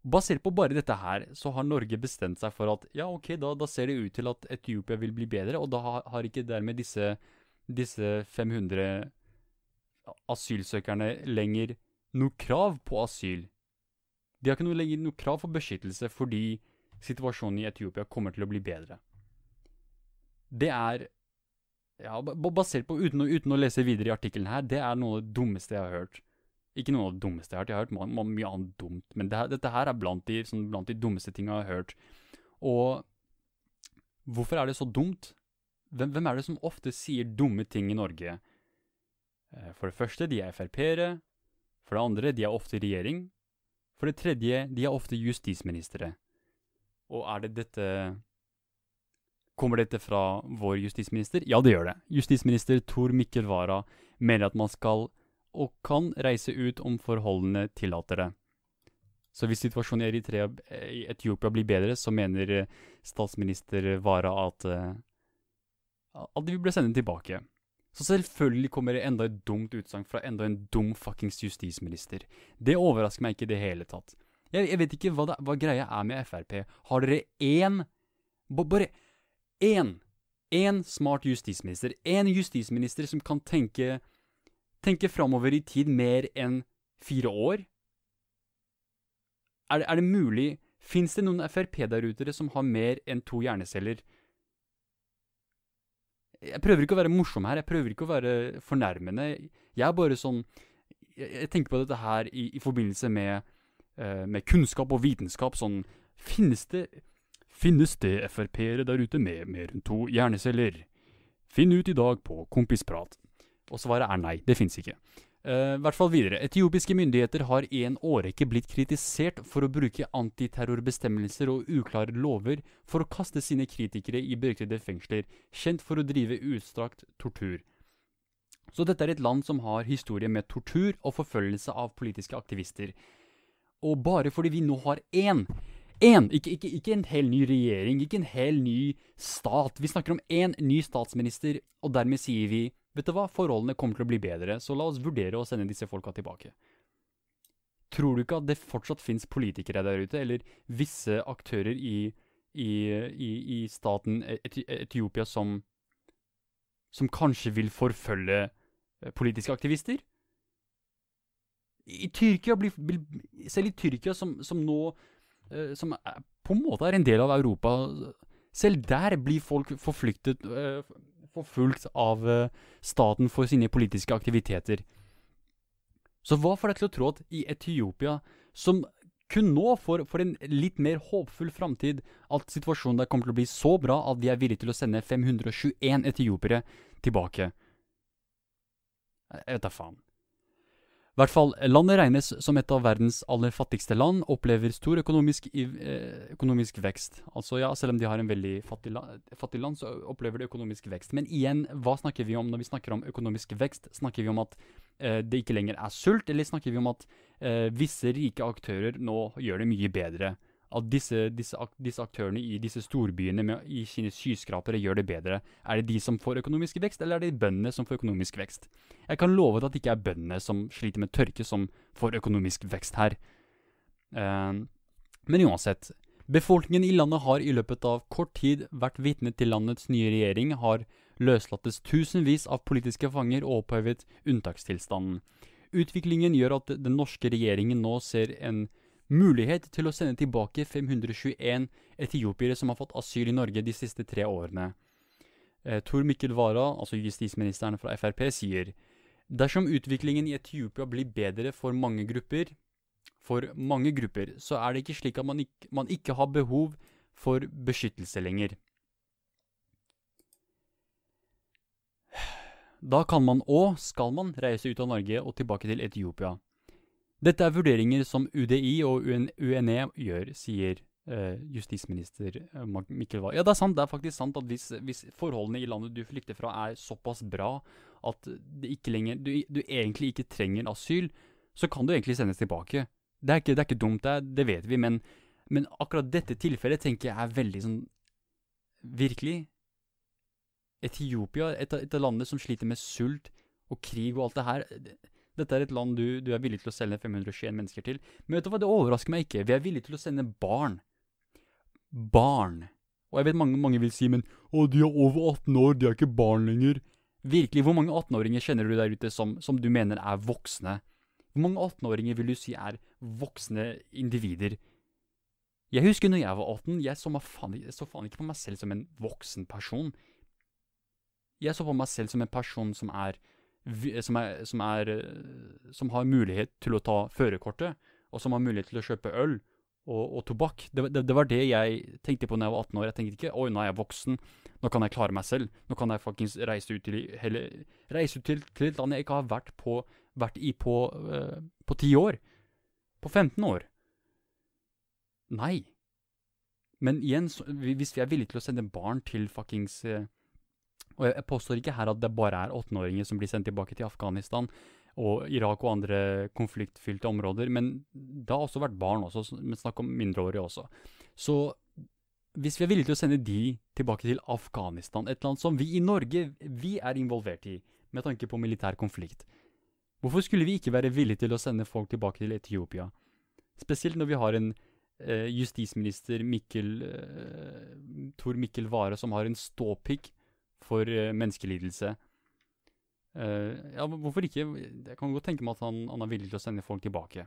Basert på bare dette her, så har Norge bestemt seg for at ja, ok, da, da ser det ut til at Etiopia vil bli bedre, og da har ikke dermed disse, disse 500 asylsøkerne lenger noe krav på asyl. De har ikke noe, lenger noe krav for beskyttelse fordi situasjonen i Etiopia kommer til å bli bedre. Det er ja, basert på, uten å, uten å lese videre i artikkelen her, det er noe av det dummeste jeg har hørt. Ikke noe av det dummeste jeg har hørt, jeg har hørt mye, mye annet dumt, men det, dette her er blant de, sånn, blant de dummeste tingene jeg har hørt. Og hvorfor er det så dumt? Hvem, hvem, er det som ofte sier dumme ting i Norge? Eh, for det første, de er Frp-ere. For det andre, de er ofte i regjering. For det tredje, de er ofte justisministre. Og er det dette Kommer dette fra vår justisminister? Ja, det gjør det. Justisminister Tor Mikkel Wara mener at man skal og kan reise ut om forholdene tillater det. Så hvis situasjonen i Eritrea i Etiopia blir bedre, så mener eh, statsminister Wara at, eh, at de vil bli sendt tilbake. Så selvfølgelig kommer det enda et dumt utsagn fra enda en dum fuckings justisminister. Det overrasker meg ikke i det hele tatt. Jeg, jeg vet ikke hva, det, hva, greia er med Frp. Har dere én Bare én! Én smart justisminister. Én justisminister som kan tenke tenke framover i tid mer enn fire år? Er er det mulig Fins det noen Frp der ute som har mer enn to hjerneceller? Jeg prøver ikke å være morsom her, jeg prøver ikke å være fornærmende. Jeg er bare sånn Jeg, jeg tenker på dette her i, i forbindelse med, uh, med, kunnskap og vitenskap. Sånn Finnes det Finnes det Frp-ere der ute med mer enn to hjerneceller? Finn ut i dag på Kompisprat. Og svaret er nei, det fins ikke. Uh, hvert fall videre. Etiopiske myndigheter har i en årrekke blitt kritisert for å bruke antiterrorbestemmelser og uklare lover for å kaste sine kritikere i beryktede fengsler, kjent for å drive utstrakt tortur. Så dette er et land som har historie med tortur og forfølgelse av politiske aktivister. Og bare fordi vi nå har én Én! Ikke, ikke, ikke en hel ny regjering, ikke en hel ny stat. Vi snakker om én ny statsminister, og dermed sier vi Vet du hva, forholdene kommer til å bli bedre, så la oss vurdere å sende disse folka tilbake. Tror du ikke at det fortsatt finnes politikere der ute, eller visse aktører i, i, i, i staten Etiopia som, som kanskje vil forfølge eh, politiske aktivister? I Tyrkia blir, Selv i Tyrkia, som, som nå eh, Som på en måte er en del av Europa, selv der blir folk forflyktet uh, forfulgt av uh, staten for sine politiske aktiviteter. Så hva får deg til å tro at i Etiopia, som kun nå, for, for en litt mer håpfull framtid, at situasjonen der kommer til å bli så bra at de er villige til å sende 521 etiopiere tilbake. Jeg vet da faen. I hvert fall, Landet regnes som et av verdens aller fattigste land, opplever stor økonomisk, eh, økonomisk vekst. Altså ja, Selv om de har en veldig fattig, la fattig, land, så opplever de økonomisk vekst. Men igjen, hva snakker vi om når vi snakker om økonomisk vekst? Snakker vi om at eh, det ikke lenger er sult, eller snakker vi om at eh, visse rike aktører nå gjør det mye bedre? At disse, disse, ak disse, aktørene i disse storbyene med, i sine skyskrapere gjør det bedre. Er det de som får økonomisk vekst, eller er det bøndene som får økonomisk vekst? Jeg kan love at det ikke er bøndene som sliter med tørke, som får økonomisk vekst her. Uh, men uansett. Befolkningen i landet har i løpet av kort tid vært vitne til landets nye regjering, har løslattes tusenvis av politiske fanger og opphevet unntakstilstanden. Utviklingen gjør at den norske regjeringen nå ser en mulighet til å sende tilbake 521 etiopiere som har fått asyl i Norge de siste tre årene. Eh, Tor Mikkel Wara, altså justisministeren fra Frp, sier dersom utviklingen i Etiopia blir bedre for mange grupper, for mange grupper, så er det ikke slik at man ikke, man ikke har behov for beskyttelse lenger. Da kan man og skal man reise ut av Norge og tilbake til Etiopia. Dette er vurderinger som UDI og UNE gjør, sier uh, justisminister uh, Mikkel Wah. Ja, det er sant. Det er faktisk sant at hvis, hvis, forholdene i landet du flykter fra er såpass bra at lenger, du, du, egentlig ikke trenger asyl, så kan du egentlig sendes tilbake. Det er ikke, det er ikke dumt, det, det vet vi, men, men, akkurat dette tilfellet tenker jeg er veldig sånn Virkelig. Etiopia, et av, landene som sliter med sult og krig og alt det her dette er et land du, du, er villig til å selge 521 mennesker til. Men vet du hva, det overrasker meg ikke. Vi er villige til å sende barn. Barn. Og jeg vet mange, mange vil si, men å, de er over 18 år, de er ikke barn lenger. Virkelig, hvor mange 18-åringer kjenner du der ute som, som, du mener er voksne? Hvor mange 18-åringer vil du si er voksne individer? Jeg husker når jeg var 18, jeg så, faen, jeg så faen ikke på meg selv som en voksen person. Jeg så på meg selv som en person som er som, er, som, er, eh, som, har mulighet til å ta førerkortet, og som har mulighet til å kjøpe øl og, og tobakk. Det, det, det, var det jeg tenkte på da jeg var 18 år. Jeg tenkte ikke oi, nå er jeg voksen, nå kan jeg klare meg selv. Nå kan jeg faktisk reise ut til, hele, reise ut til, til et land jeg ikke har vært, på, vært i på, uh, på 10 år. På 15 år. Nei. Men igjen, hvis vi er villige til å sende barn til fuckings uh, og jeg påstår ikke her at det bare er 18-åringer som blir sendt tilbake til Afghanistan og Irak og andre konfliktfylte områder, men det har også vært barn også, men snakk om mindreårige også. Så hvis vi er villige til å sende de tilbake til Afghanistan, et land som vi i Norge vi er involvert i, med tanke på militær konflikt, hvorfor skulle vi ikke være villige til å sende folk tilbake til Etiopia? Spesielt når vi har en eh, justisminister, Mikkel, eh, Tor Mikkel Ware, som har en ståpikk for uh, menneskelidelse. Uh, ja, hvorfor ikke? Jeg kan godt tenke meg at han, han er villig til å sende folk tilbake.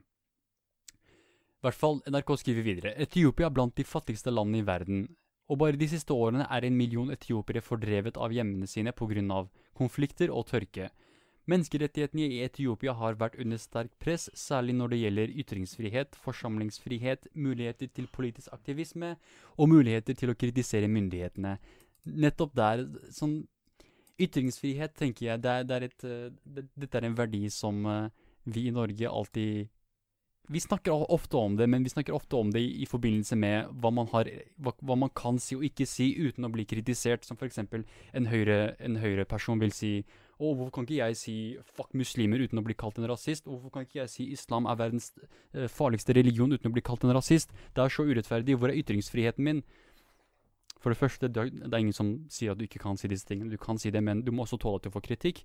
I hvert fall, NRK skriver videre. Etiopia er blant de fattigste landene i verden. Og bare de siste årene er en million etiopiere fordrevet av hjemmene sine pga. konflikter og tørke. Menneskerettighetene i Etiopia har vært under sterkt press, særlig når det gjelder ytringsfrihet, forsamlingsfrihet, muligheter til politisk aktivisme og muligheter til å kritisere myndighetene nettopp der sånn Ytringsfrihet, tenker jeg, det er, det er et, eh, det, dette er en verdi som uh, vi i Norge alltid Vi snakker ofte om det, men vi snakker ofte om det i, i forbindelse med hva man, har, hva, hva man, kan si og ikke si uten å bli kritisert, som f.eks. En, høyre, høyreperson vil si å, hvorfor kan ikke jeg si 'fuck muslimer' uten å bli kalt en rasist? Hvorfor kan ikke jeg si 'islam er verdens uh, farligste religion' uten å bli kalt en rasist? Det er så urettferdig. Hvor er ytringsfriheten min? For det første, det er ingen som sier at du ikke kan si disse tingene. Du kan si det, men du må også tåle at du får kritikk.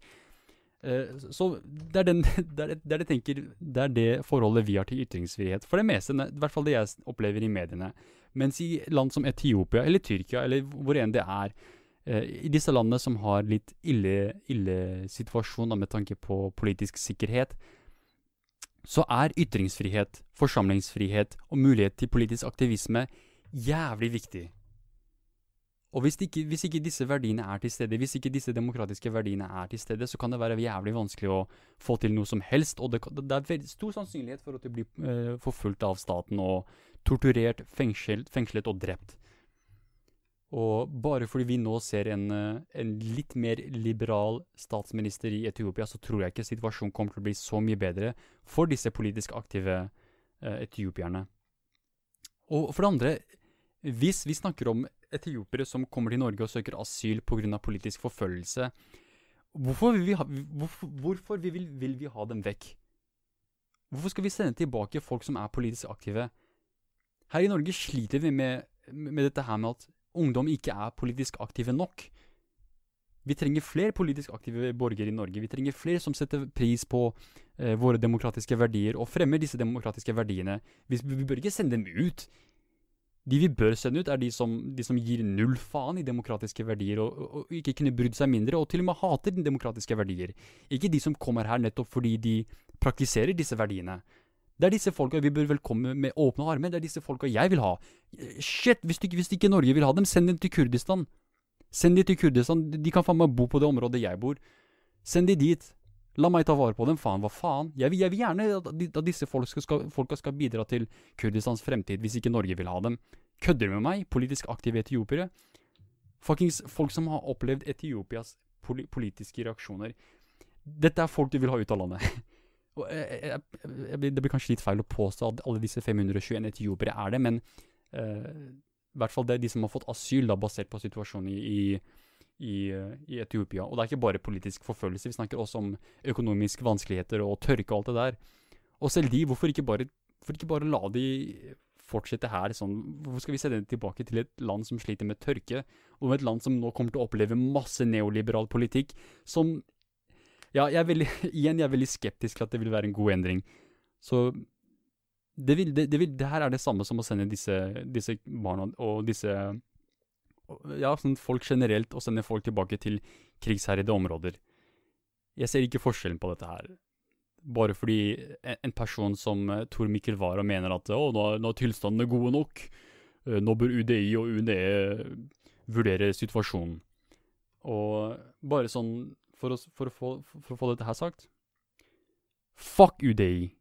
Uh, så det er, den, det, er, det, er det, tenker, det er det forholdet vi har til ytringsfrihet. For det meste, i hvert fall det jeg opplever i mediene. Mens i land som Etiopia eller Tyrkia, eller hvor enn det er, uh, i disse landene som har litt ille, ille situasjon med tanke på politisk sikkerhet, så er ytringsfrihet, forsamlingsfrihet og mulighet til politisk aktivisme jævlig viktig. Og hvis ikke, hvis ikke, disse verdiene er til stede, hvis ikke disse demokratiske verdiene er til stede, så kan det være jævlig vanskelig å få til noe som helst. Og det, det er stor sannsynlighet for at du blir uh, forfulgt av staten og torturert, fengslet, fengslet, og drept. Og bare fordi vi nå ser en, uh, en, litt mer liberal statsminister i Etiopia, så tror jeg ikke situasjonen kommer til å bli så mye bedre for disse politisk aktive uh, etiopierne. Og for det andre, hvis vi snakker om etiopere som kommer til Norge og søker asyl pga. politisk forfølgelse, hvorfor, vil vi, ha, hvorfor, hvorfor vil, vil vi ha dem vekk? Hvorfor skal vi sende tilbake folk som er politisk aktive? Her i Norge sliter vi med, med dette her med at ungdom ikke er politisk aktive nok. Vi trenger flere politisk aktive borgere i Norge. Vi trenger flere som setter pris på eh, våre demokratiske verdier og fremmer disse demokratiske verdiene. Vi, vi bør ikke sende dem ut de vi bør sende ut, er de som, de som gir null faen i demokratiske verdier, og, og, og, ikke kunne brydd seg mindre, og til og med hater de demokratiske verdier. Ikke de som kommer her nettopp fordi de praktiserer disse verdiene. Det er disse folka vi bør velkomme med åpne armer. Det er disse folka jeg vil ha. Shit, hvis, du, hvis ikke Norge vil ha dem, send dem til Kurdistan. Send dem til Kurdistan. De kan faen meg bo på det området jeg bor. Send dem dit. La meg ta vare på dem. Faen, hva faen? Jeg vil, jeg vil gjerne at, at disse folka skal, folka skal bidra til Kurdistans fremtid, hvis ikke Norge vil ha dem. Kødder du med meg? Politisk aktive etiopiere? Fuckings folk som har opplevd Etiopias poli politiske reaksjoner. Dette er folk du vil ha ut av landet. jeg, jeg, jeg, det blir kanskje litt feil å påstå at alle disse 521 etiopere er det, men uh, i hvert fall det er de som har fått asyl, da, basert på situasjonen i, i, i, i, Etiopia. Og det er ikke bare politisk forfølgelse, vi snakker også om økonomiske vanskeligheter og tørke og alt det der. Og selv de, hvorfor ikke bare, hvorfor ikke bare la de fortsette her sånn Hvorfor skal vi sende det tilbake til et land som sliter med tørke, og et land som nå kommer til å oppleve masse neoliberal politikk, som Ja, jeg er veldig, igjen, jeg er veldig skeptisk til at det vil være en god endring. Så det, vil, det, det, vil, det her er det samme som å sende disse, disse barna og disse ja, sånn folk generelt, og sende folk tilbake til krigsherjede områder. Jeg ser ikke forskjellen på dette her bare fordi en person som eh, Tor Mikkel Wara mener at å, nå, nå er tilstandene gode nok, eh, nå bør UDI og UNE vurdere situasjonen. Og bare sånn, for å, for å, få, for å få dette her sagt Fuck UDI.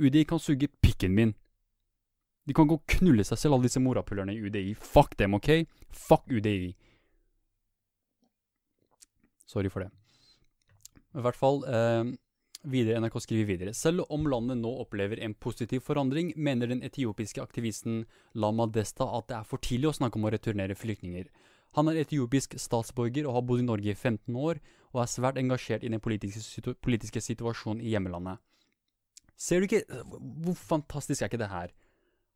UDI kan suge pikken min. De kan gå og knulle seg selv, alle disse morapulerne i UDI. Fuck dem, OK? Fuck UDI. Sorry for det. I hvert fall eh, Videre, NRK skriver videre. Selv om landet nå opplever en positiv forandring, mener den etiopiske aktivisten Lama Desta at det er for tidlig å snakke om å returnere flyktninger. Han er etiopisk statsborger og har bodd i Norge i 15 år, og er svært engasjert i den politiske, situ politiske situasjonen i hjemlandet. Ser du ikke Hvor fantastisk er ikke det her?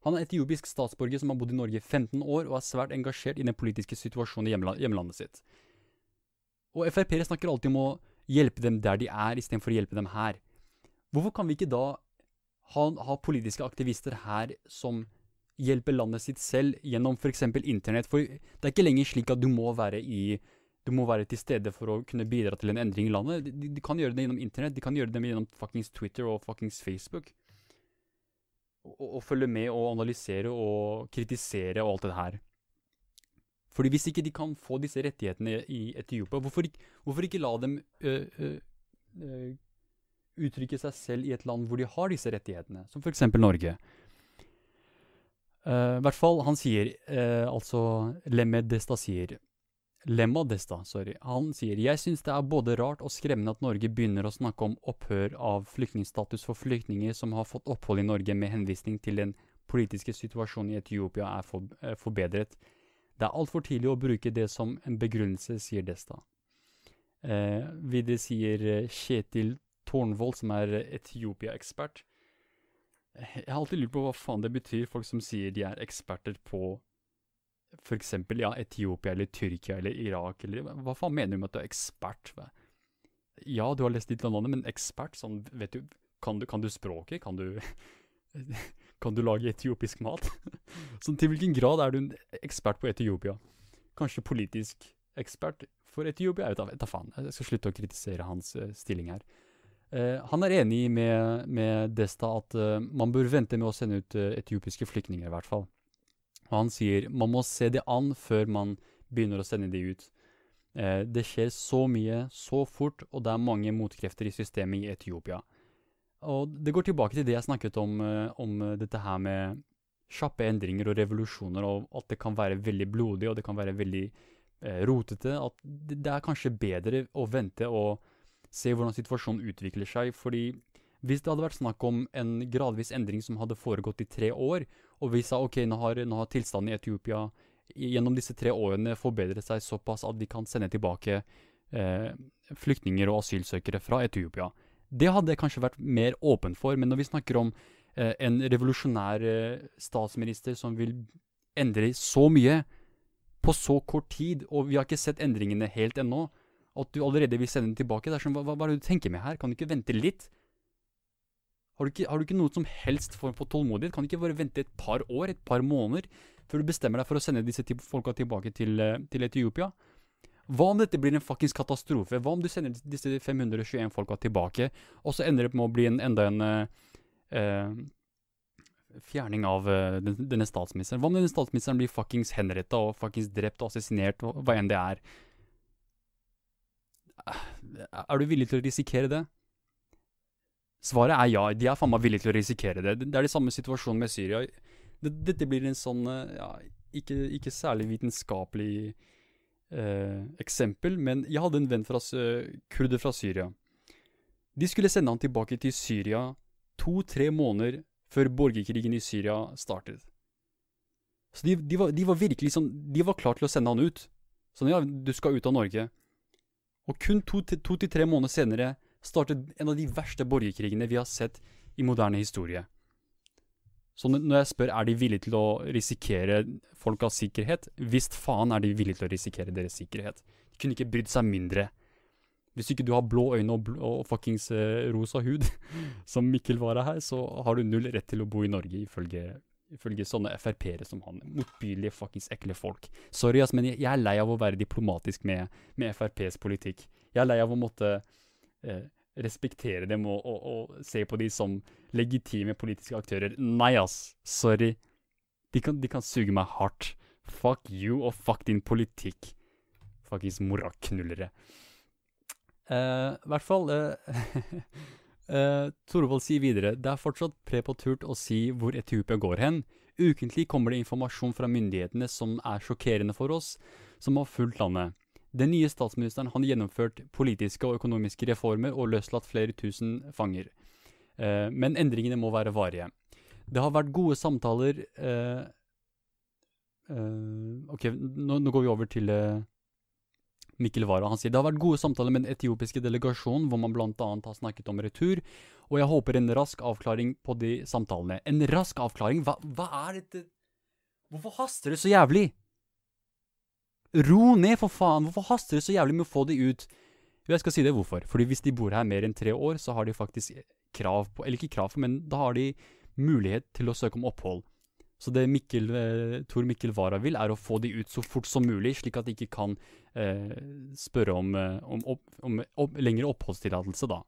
Han er etiopisk statsborger som har bodd i Norge i 15 år, og er svært engasjert i den politiske situasjonen i hjemlandet sitt. Og Frp-ere snakker alltid om å hjelpe dem der de er, istedenfor å hjelpe dem her. Hvorfor kan vi ikke da ha, ha, politiske aktivister her som hjelper landet sitt selv gjennom f.eks. internett? For det er ikke lenger slik at du må være i du må være til stede for å kunne bidra til en endring i landet. De, de kan gjøre det gjennom internett, de kan gjøre det gjennom fuckings Twitter og fuckings Facebook. Og, følge med og analysere og kritisere og alt det her. Fordi hvis ikke de kan få disse rettighetene i Etiopia, hvorfor, hvorfor ikke la dem øh, øh, uttrykke seg selv i et land hvor de har disse rettighetene, som f.eks. Norge? Uh, hvert fall, han sier, uh, altså Lemme Desta sier Lemma Desta, sorry. Han sier jeg syns det er både rart og skremmende at Norge begynner å snakke om opphør av flyktningstatus for flyktninger som har fått opphold i Norge med henvisning til den politiske situasjonen i Etiopia er for, eh, forbedret. Det er altfor tidlig å bruke det som en begrunnelse, sier Desta. Eh, videre sier eh, Kjetil Tårnvold, som er Etiopia-ekspert. Jeg har alltid lurt på hva faen det betyr, folk som sier de er eksperter på f.eks. Ja, Etiopia eller Tyrkia eller Irak, eller hva faen mener du med at du er ekspert? Ja, du har lest litt om landet, men ekspert, sånn, vet du, kan du, kan du språket? Kan du Kan du lage etiopisk mat? Så til hvilken grad er du en ekspert på Etiopia? Kanskje politisk ekspert for Etiopia? Jeg vet da faen. Jeg skal slutte å kritisere hans uh, stilling her. Uh, han er enig med, med Desta at uh, man bør vente med å sende ut etiopiske flyktninger, i hvert fall. Og han sier man må se det an før man begynner å sende de ut. Eh, det skjer så mye, så fort, og det er mange motkrefter i systemet i Etiopia. Og det går tilbake til det jeg snakket om, eh, om dette her med kjappe endringer og revolusjoner, og at det kan være veldig blodig, og det kan være veldig eh, rotete. At det, det, er kanskje bedre å vente og se hvordan situasjonen utvikler seg. fordi hvis det hadde vært snakk om en gradvis endring som hadde foregått i tre år, og vi sa ok, nå har, nå har tilstanden i Etiopia gjennom disse tre årene forbedret seg såpass at de kan sende tilbake eh, flyktninger og asylsøkere fra Etiopia. Det hadde jeg kanskje vært mer åpen for, men når vi snakker om eh, en revolusjonær eh, statsminister som vil endre så mye på så kort tid, og vi har ikke sett endringene helt ennå, at du allerede vil sende den tilbake, det er sånn, hva, hva er det du tenker med her? Kan du ikke vente litt? Har du, ikke, har du ikke noe som helst form for tålmodighet? Kan du ikke bare vente et par år, et par måneder, før du bestemmer deg for å sende disse folka tilbake til, eh, til Etiopia? Hva om dette blir en fuckings katastrofe? Hva om du sender disse 521 folka tilbake, og så ender det med å bli en, enda en eh, fjerning av uh, den, denne statsministeren? Hva om denne statsministeren blir fuckings henretta og fuckings drept og assassinert, og hva enn det er? Er du villig til å risikere det? Svaret er ja. De er faen meg villige til å risikere det. Det er de samme situasjonen med Syria. Dette blir en sånn ja, ikke, ikke særlig vitenskapelig eh, eksempel, men jeg hadde en venn fra kurder fra Syria. De skulle sende han tilbake til Syria to-tre måneder før borgerkrigen i Syria startet. Så de, de, var, de, var, virkelig sånn De var klar til å sende han ut. Sånn, ja, du skal ut av Norge. Og kun to til tre måneder senere startet en av de verste borgerkrigene vi har sett i moderne historie. Så når jeg spør er de villige til å risikere folkas sikkerhet, visst faen er de villige til å risikere deres sikkerhet. De kunne ikke brydd seg mindre. Hvis ikke du har blå øyne og, og fuckings uh, rosa hud, som Mikkel var her, så har du null rett til å bo i Norge, ifølge, ifølge sånne Frp-ere som han. Motbydelige, fuckings ekle folk. Sorry, ass, men jeg, er lei av å være diplomatisk med, med FrPs politikk. Jeg er lei av å måtte uh, respektere dem og, og, og, se på dem som legitime politiske aktører. Nei, ass. Sorry. De kan, de kan suge meg hardt. Fuck you og fuck din politikk. Fuckings moraknullere. I uh, hvert fall uh, uh, Torvald sier videre det er fortsatt prepoturt å si hvor Etiopia går hen. Ukentlig kommer det informasjon fra myndighetene som er sjokkerende for oss, som har fulgt landet. Den nye statsministeren har gjennomført politiske og økonomiske reformer og løslatt flere tusen fanger. Eh, men endringene må være varige. Det har vært gode samtaler eh, eh, Ok, nå, nå, går vi over til eh, Mikkel Wara. Han sier det har vært gode samtaler med den etiopiske delegasjonen, hvor man bl.a. har snakket om retur, og jeg håper en rask avklaring på de samtalene. En rask avklaring? Hva, hva er dette Hvorfor haster det så jævlig? Ro ned, for faen! Hvorfor haster det så jævlig med å få de ut? Jeg skal si det hvorfor. Fordi hvis de bor her mer enn tre år, så har de faktisk krav på Eller ikke krav på, men da har de mulighet til å søke om opphold. Så det Mikkel, eh, Tor Mikkel Wara vil, er å få de ut så fort som mulig, slik at de ikke kan eh, spørre om, eh, om, opp, om opp, lengre oppholdstillatelse, da.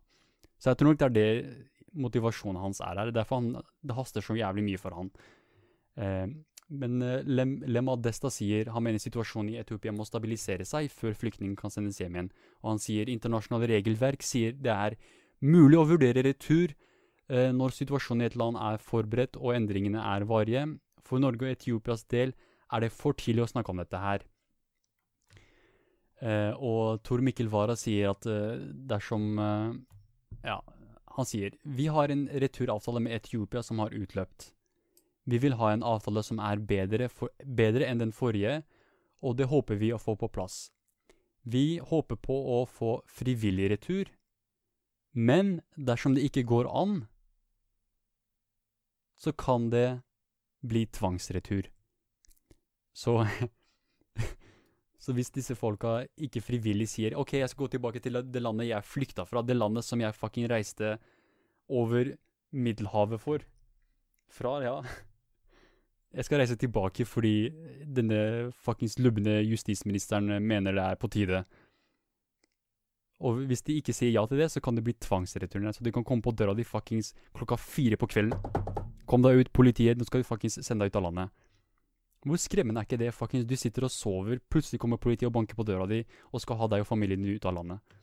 Så jeg tror nok det er det motivasjonen hans er her. Derfor han, det haster så jævlig mye for han. Eh, men uh, Lem, Lem Adesta sier han mener situasjonen i Etiopia må stabilisere seg før flyktningen kan sendes hjem igjen. Og han sier internasjonale regelverk sier det er mulig å vurdere retur uh, når situasjonen i et land er forberedt og endringene er varige. For Norge og Etiopias del er det for tidlig å snakke om dette her. Uh, og Tor Mikkel Wara sier at dersom Ja, han sier vi har en returavtale med Etiopia som har utløpt. Vi vil ha en avtale som er bedre, for, bedre enn den forrige, og det håper vi å få på plass. Vi håper på å få frivillig retur, men dersom det ikke går an, så kan det bli tvangsretur. Så Så hvis disse folka ikke frivillig sier OK, jeg skal gå tilbake til det landet jeg flykta fra, det landet som jeg fucking reiste over Middelhavet for Fra, ja jeg skal reise tilbake fordi denne fuckings lubne justisministeren mener det er på tide. Og hvis de ikke sier ja til det, så kan det bli tvangsreturner. Så de kan komme på døra di fuckings klokka fire på kvelden. Kom deg ut, politiet, nå skal vi fuckings sende deg ut av landet. Hvor skremmende er ikke det? Fuckings, du sitter og sover, plutselig kommer politiet og banker på døra di og skal ha deg og familien din ut av landet.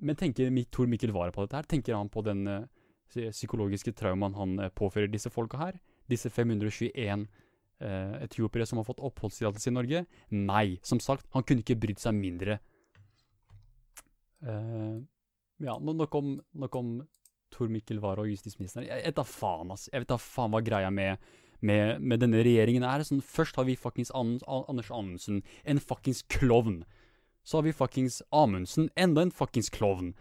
Men tenker Tor Mikkel Wara på dette her? Tenker han på den uh, psykologiske traumaen han uh, påfører disse folka her? Disse 521 eh, etiopiere som har fått oppholdstillatelse i Norge? Nei. Som sagt, han kunne ikke brydd seg mindre. Eh, ja, nok om, nok om Tor Mikkel Wara og justisministeren. Jeg vet da faen, ass. Jeg vet da faen hva greia med, med, med denne regjeringen er. Sånn, først har vi fuckings An Anders Anundsen, en fuckings klovn. Så har vi fuckings Amundsen, enda en fuckings klovn.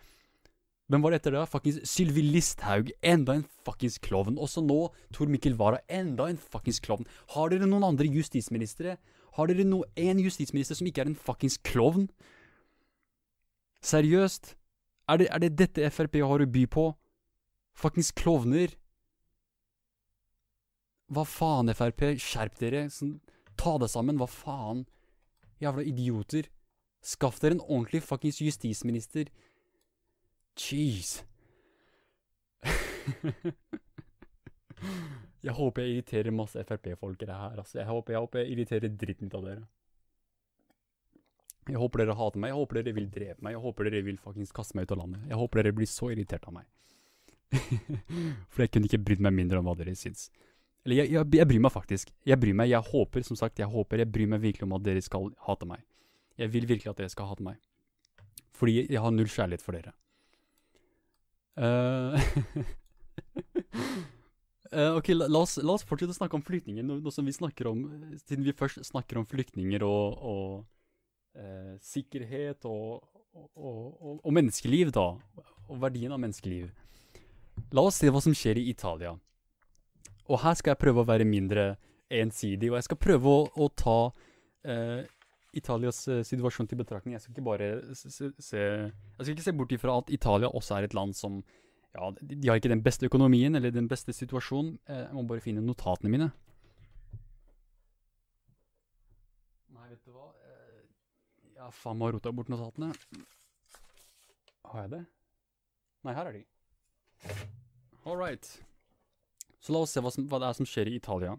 Hvem var det etter det? Fuckings Sylvi Listhaug, enda en fuckings klovn. Også nå Tor Mikkel Wara, enda en fuckings klovn. Har dere noen andre justisministre? Har dere no en justisminister som ikke er en fuckings klovn? Seriøst? Er det, er det dette Frp har å by på? Fuckings klovner. Hva faen, Frp? Skjerp dere. Sånn, ta det sammen. Hva faen? Jævla idioter. Skaff dere en ordentlig fuckings justisminister. Jeez. jeg håper jeg irriterer masse Frp-folkere her. Altså. Jeg, håper, jeg håper jeg irriterer dritten ut av dere. Jeg håper dere hater meg, jeg håper dere vil drepe meg, jeg håper dere vil faktisk kaste meg ut av landet. Jeg håper dere blir så irritert av meg. For jeg kunne ikke brydd meg mindre om hva dere syns. Eller jeg, jeg, jeg, bryr meg faktisk. Jeg bryr meg, jeg håper, som sagt, jeg håper, jeg bryr meg virkelig om at dere skal hate meg. Jeg vil virkelig at dere skal hate meg. Fordi jeg har null kjærlighet for dere. Uh, uh, ok, la, oss, la, oss, fortsette å snakke om flyktninger, nå, nå, som vi snakker om, siden vi først snakker om flyktninger og, og eh, sikkerhet og, og, og, menneskeliv, da. Og verdien av menneskeliv. La oss se hva som skjer i Italia. Og her skal jeg prøve å være mindre ensidig, og jeg skal prøve å, å ta eh, Italias uh, situasjon til betraktning. Jeg skal ikke bare se, se, Jeg skal ikke se bort ifra at Italia også er et land som Ja, de, har ikke den beste økonomien eller den beste situasjonen. Eh, jeg må bare finne notatene mine. Nei, vet du hva ja, faen meg rota bort notatene. Har jeg det? Nei, her er de. All right. Så la oss se hva, som, hva det er som skjer i Italia.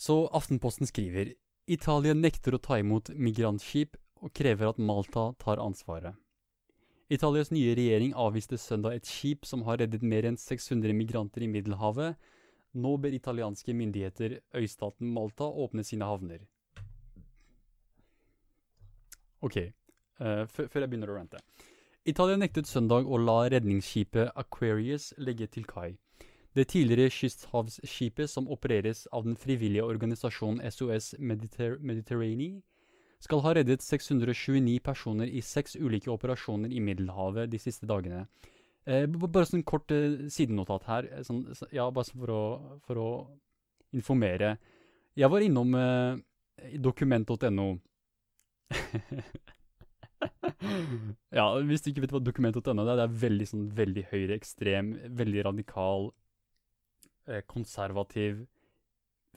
Så Aftenposten skriver Italia nekter å ta imot migrantskip og krever at Malta tar ansvaret. Italias nye regjering avviste søndag et skip som har reddet mer enn 600 migranter i Middelhavet. Nå ber italienske myndigheter øystaten Malta åpne sine havner. Ok, uh, før jeg begynner å rante. Italia nektet søndag å la redningsskipet Aquarius legge til kai. Det tidligere kysthavsskipet, som opereres av den frivillige organisasjonen SOS Mediter Mediterranean, skal ha reddet 629 personer i seks ulike operasjoner i Middelhavet de siste dagene. Eh, bare sånn kort eh, sidenotat her, eh, sånn, ja, bare for å, for å, informere. Jeg var innom eh, dokument.no ja, hvis du ikke vet hva dokument.no er, det er veldig sånn veldig høyreekstrem, veldig radikal, konservativ,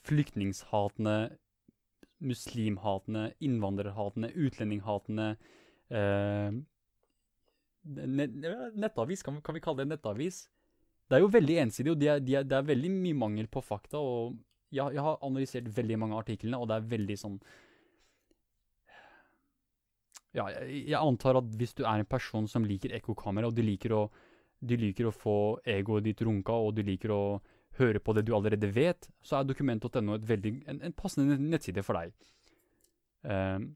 flyktningshatende, muslimhatende, innvandrerhatende, utlendinghatende eh, Nettavis, kan, kan, vi kalle det nettavis? Det er jo veldig ensidig, og det er, de er, de er veldig mye mangel på fakta. og jeg, jeg har analysert veldig mange artiklene, og det er veldig sånn ja, jeg, jeg, antar at hvis du er en person som liker ekkokamera, og du liker, å, du liker å få egoet ditt runka, og du liker å høre på det du allerede vet, så er dokument.no en, en passende nettside for deg. Um,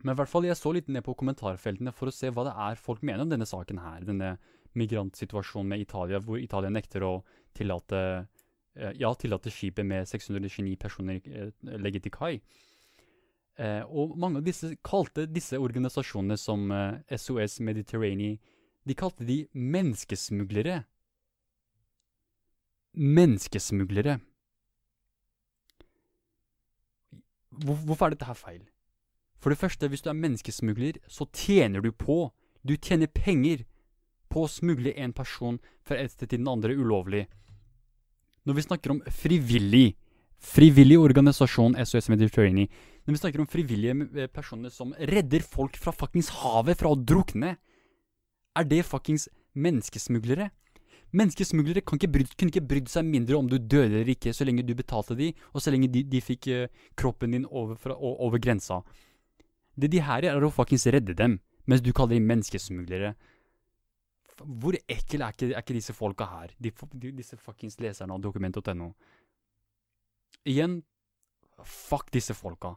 men i hvert fall, jeg så litt ned på kommentarfeltene for å se hva det er folk mener om denne saken her. Denne migrantsituasjonen med Italia, hvor Italia nekter å tillate, uh, ja, tillate skipet med 629 personer uh, legge til kai. Eh, og mange av disse kalte disse organisasjonene som eh, SOS Mediterranean De kalte de menneskesmuglere. Menneskesmuglere. Hvorfor er dette her feil? For det første, hvis du er menneskesmugler, så tjener du på Du tjener penger på å smugle en person fra et sted til den andre ulovlig. Når vi snakker om frivillig Frivillig organisasjon SOS Mediterranean. Når vi snakker om frivillige eh, personer som redder folk fra fuckings havet fra å drukne, er det fuckings menneskesmuglere? Menneskesmuglere kan ikke bryd, kunne ikke brydd seg mindre om du døde eller ikke, så lenge du betalte de, og så lenge de, de fikk uh, kroppen din over, fra, over, grensa. Det de her er, å fuckings redde dem, mens du kaller dem menneskesmuglere. Hvor ekle er ikke, er ikke disse folka her? De, de, disse fuckings leserne av dokument.no. Igjen, fuck disse folka.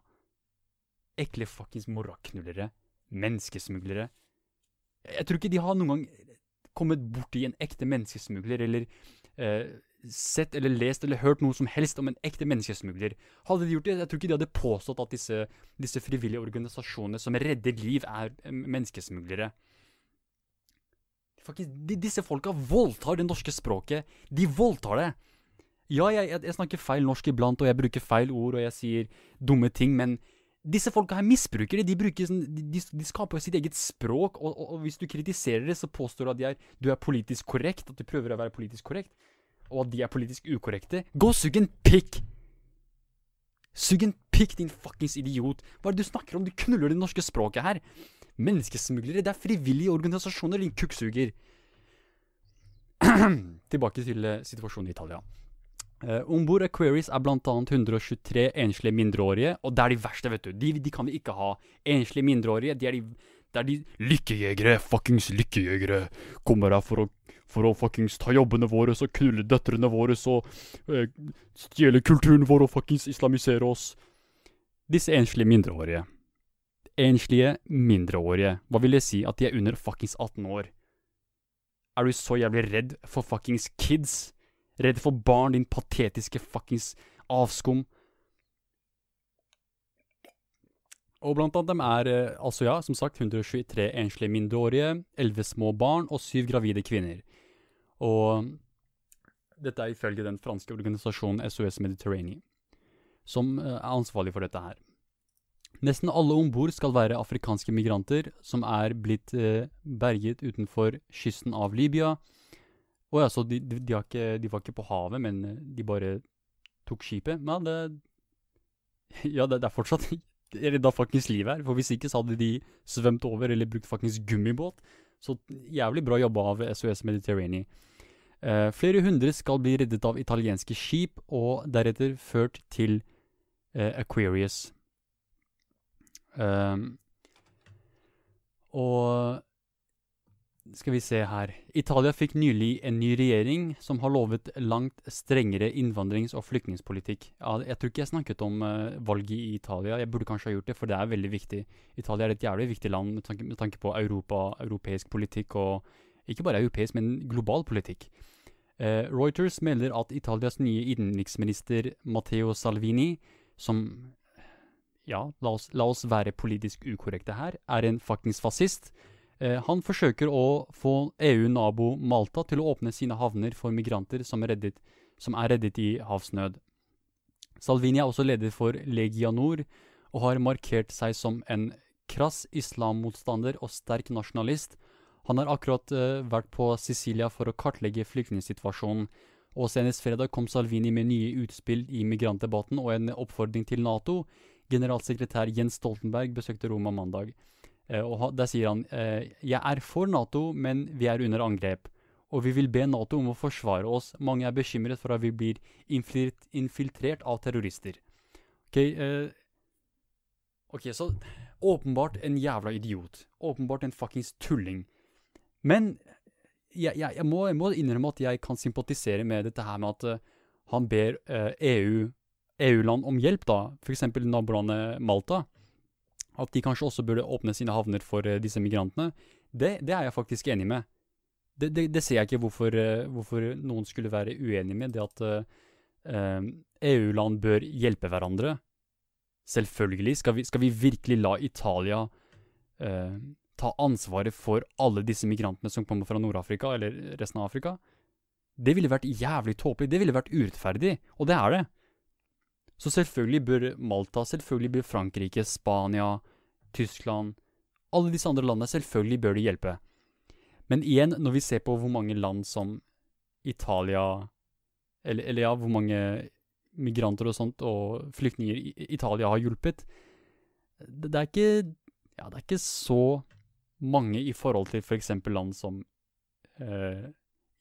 Ekle fuckings morraknullere. Menneskesmuglere. Jeg tror ikke de har noen gang kommet borti en ekte menneskesmugler, eller eh, sett eller lest eller hørt noe som helst om en ekte menneskesmugler. Hadde de gjort det, jeg tror ikke de hadde påstått at disse, disse frivillige organisasjonene som redder liv, er menneskesmuglere. menneskesmuglere. De, disse folka voldtar det norske språket. De voldtar det. Ja, jeg, jeg, jeg, snakker feil norsk iblant, og jeg bruker feil ord, og jeg sier dumme ting, men disse folka her misbruker det. De, bruker, sånn, de, de skaper sitt eget språk, og, og, og, hvis du kritiserer det, så påstår du at er, du er politisk korrekt, at du prøver å være politisk korrekt, og at de er politisk ukorrekte. Gå og sug en pikk! Sug en pikk, din fuckings idiot! Hva er det du snakker om? Du knuller det norske språket her! Menneskesmuglere, det er frivillige organisasjoner, din kukksuger! Tilbake til uh, situasjonen i Italia. Uh, Om bord Aquarius er bl.a. 123 enslige mindreårige, og det er de verste, vet du. De, de kan vi ikke ha. Enslige mindreårige, de er de, det er de lykkejegere, fuckings lykkejegere. Kommer her for å, for å fuckings ta jobbene våre, så knulle døtrene våre, så uh, stjele kulturen vår og fuckings islamisere oss. Disse enslige mindreårige. Enslige mindreårige. Hva vil det si? At de er under fuckings 18 år? Er du så jævlig redd for fuckings kids? Redd for barn, din patetiske fuckings avskum. Og blant annet dem er eh, altså, ja, som sagt, 123 enslige mindreårige, 11 små barn og 7 gravide kvinner. Og dette er ifølge den franske organisasjonen SOS Mediterranean, som eh, er ansvarlig for dette her. Nesten alle om bord skal være afrikanske migranter som er blitt eh, berget utenfor kysten av Libya, å ja, så de, de, de, ikke, de, var ikke på havet, men eh, de bare tok skipet? Men det Ja, det, det er fortsatt redda fuckings livet her. For hvis ikke så hadde de svømt over eller brukt fuckings gummibåt. Så jævlig bra jobba av SOS Mediterranean. Eh, flere hundre skal bli reddet av italienske skip, og deretter ført til eh, Aquarius. Um, og skal vi se her. Italia fikk nylig en ny regjering som har lovet langt strengere innvandrings- og flyktningpolitikk. Jeg tror ikke jeg snakket om uh, valget i Italia. Jeg burde kanskje ha gjort det, for det er veldig viktig. Italia er et jævlig viktig land med tanke, på Europa, europeisk politikk, og ikke bare europeisk, men global politikk. Uh, Reuters melder at Italias nye innenriksminister Matteo Salvini, som ja, la oss, la oss være politisk ukorrekte her, er en fuckings fascist Eh, han forsøker å få EU-nabo Malta til å åpne sine havner for migranter som er reddet, som er reddet i havsnød. Salvini er også leder for Legia Nord og har markert seg som en krass islammotstander og sterk nasjonalist. Han har akkurat uh, vært på Sicilia for å kartlegge flyktningsituasjonen, og senest fredag kom Salvini med nye utspill i migrantdebatten og en oppfordring til Nato. Generalsekretær Jens Stoltenberg besøkte Roma mandag. Eh, og Der sier han eh, jeg er for Nato, men vi er under angrep. Og vi vil be Nato om å forsvare oss. Mange er bekymret for at vi blir infiltrert av terrorister. Ok, eh, ok, så åpenbart en jævla idiot. Åpenbart en fuckings tulling. Men jeg, jeg, jeg, må, jeg, må, innrømme at jeg kan sympatisere med dette her med at uh, han ber uh, EU, EU-land om hjelp, da. F.eks. nabolandet Malta at de kanskje også burde åpne sine havner for uh, disse migrantene, det, det, er jeg faktisk enig med. Det, det, det ser jeg ikke hvorfor, uh, hvorfor, noen skulle være uenig med. Det at uh, EU-land bør hjelpe hverandre. Selvfølgelig. Skal vi, skal vi virkelig la Italia ta ansvaret for alle disse migrantene som kommer fra Nord-Afrika eller resten av Afrika? Det ville vært jævlig tåpelig. Det ville vært urettferdig. Og det er det. Så selvfølgelig bør Malta, selvfølgelig bør Frankrike, Spania, Tyskland Alle disse andre landene, selvfølgelig bør de hjelpe. Men igjen, når vi ser på hvor mange land som Italia Eller, eller ja, hvor mange migranter og sånt og flyktninger Italia har hjulpet det, det, er ikke Ja, det er ikke så mange i forhold til f.eks. land som eh,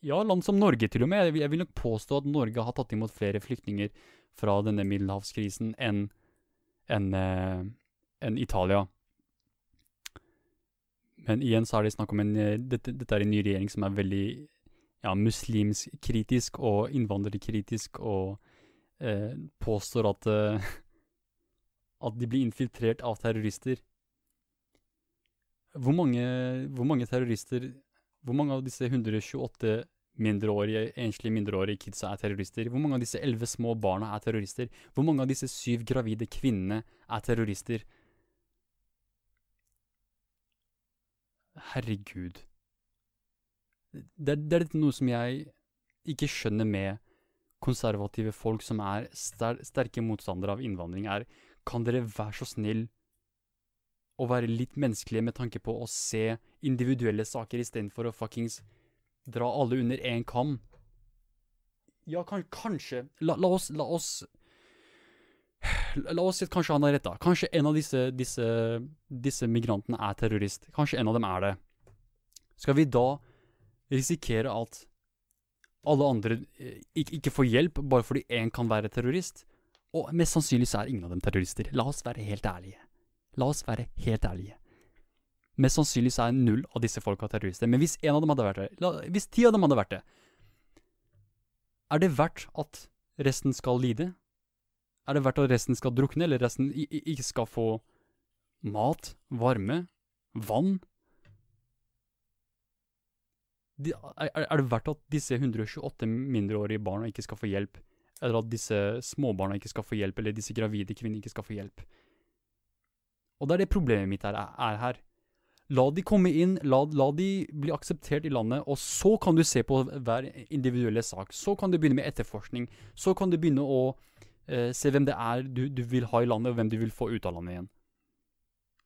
Ja, land som Norge til og med. Jeg jeg vil nok påstå at Norge har tatt imot flere flyktninger fra denne middelhavskrisen enn en, en Italia. Men igjen så er det snakk om en eh, dette, dette er en ny regjering som er veldig ja, muslimskritisk og innvandrerkritisk og eh, påstår at eh, at de blir infiltrert av terrorister. Hvor mange, hvor mange terrorister Hvor mange av disse 128 mindreårige, enslige mindreårige kidsa er terrorister? Hvor mange av disse elleve små barna er terrorister? Hvor mange av disse syv gravide kvinnene er terrorister? Herregud. Det, det er noe som jeg ikke skjønner med konservative folk som er ster sterke motstandere av innvandring, er kan dere være så snill å være litt menneskelige med tanke på å se individuelle saker istedenfor å fuckings dra alle under én kam? Ja, kan, kanskje la, la, oss La oss La oss si at kanskje han har rett, da. Kanskje en av disse, disse, disse migrantene er terrorist. Kanskje en av dem er det. Skal vi da risikere at alle andre eh, ikke, ikke får hjelp bare fordi én kan være terrorist? Og mest sannsynlig så er ingen av dem terrorister. La oss være helt ærlige. La oss være helt ærlige. Mest sannsynlig så er null av disse folka terrorister. Men hvis en av dem hadde vært det, la, hvis ti av dem hadde vært det, er det verdt at resten skal lide? Er det verdt at resten skal drukne, eller resten ikke skal få mat, varme, vann? Er, er, det verdt at disse 128 mindreårige barna ikke skal få hjelp? eller at disse småbarna ikke skal få hjelp, eller disse gravide kvinnene ikke skal få hjelp. Og det er det problemet mitt er, er her. La de komme inn, la, la, de bli akseptert i landet, og så kan du se på hver individuelle sak. Så kan du begynne med etterforskning. Så kan du begynne å eh, se hvem det er du, du, vil ha i landet, og hvem du vil få ut av landet igjen.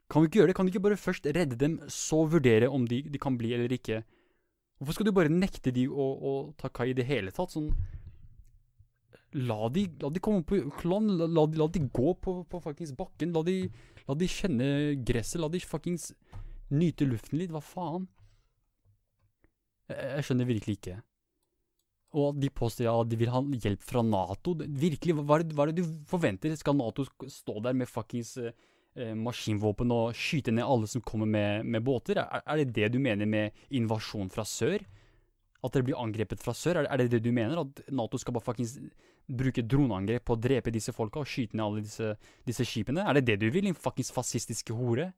Kan vi ikke gjøre det? Kan du ikke bare først redde dem, så vurdere om de, de kan bli eller ikke? Hvorfor skal du bare nekte de å, å ta kai i det hele tatt? Sånn La de, la de komme på klan, la, la, la, de gå på, på fuckings bakken, la de, la de kjenne gresset, la de fuckings nyte luften litt, hva faen? Jeg, jeg skjønner virkelig ikke. Og at de påstår ja, de vil ha hjelp fra Nato. Virkelig, hva er, det, hva er det du forventer? Skal Nato stå der med fuckings eh, maskinvåpen og skyte ned alle som kommer med, med båter? Er, er, det det du mener med invasjon fra sør? At dere blir angrepet fra sør? Er, er det det du mener? At Nato skal bare fuckings bruke droneangrep på å drepe disse folka og skyte ned alle disse, disse skipene? Er det det du vil, din fuckings fascistiske hore?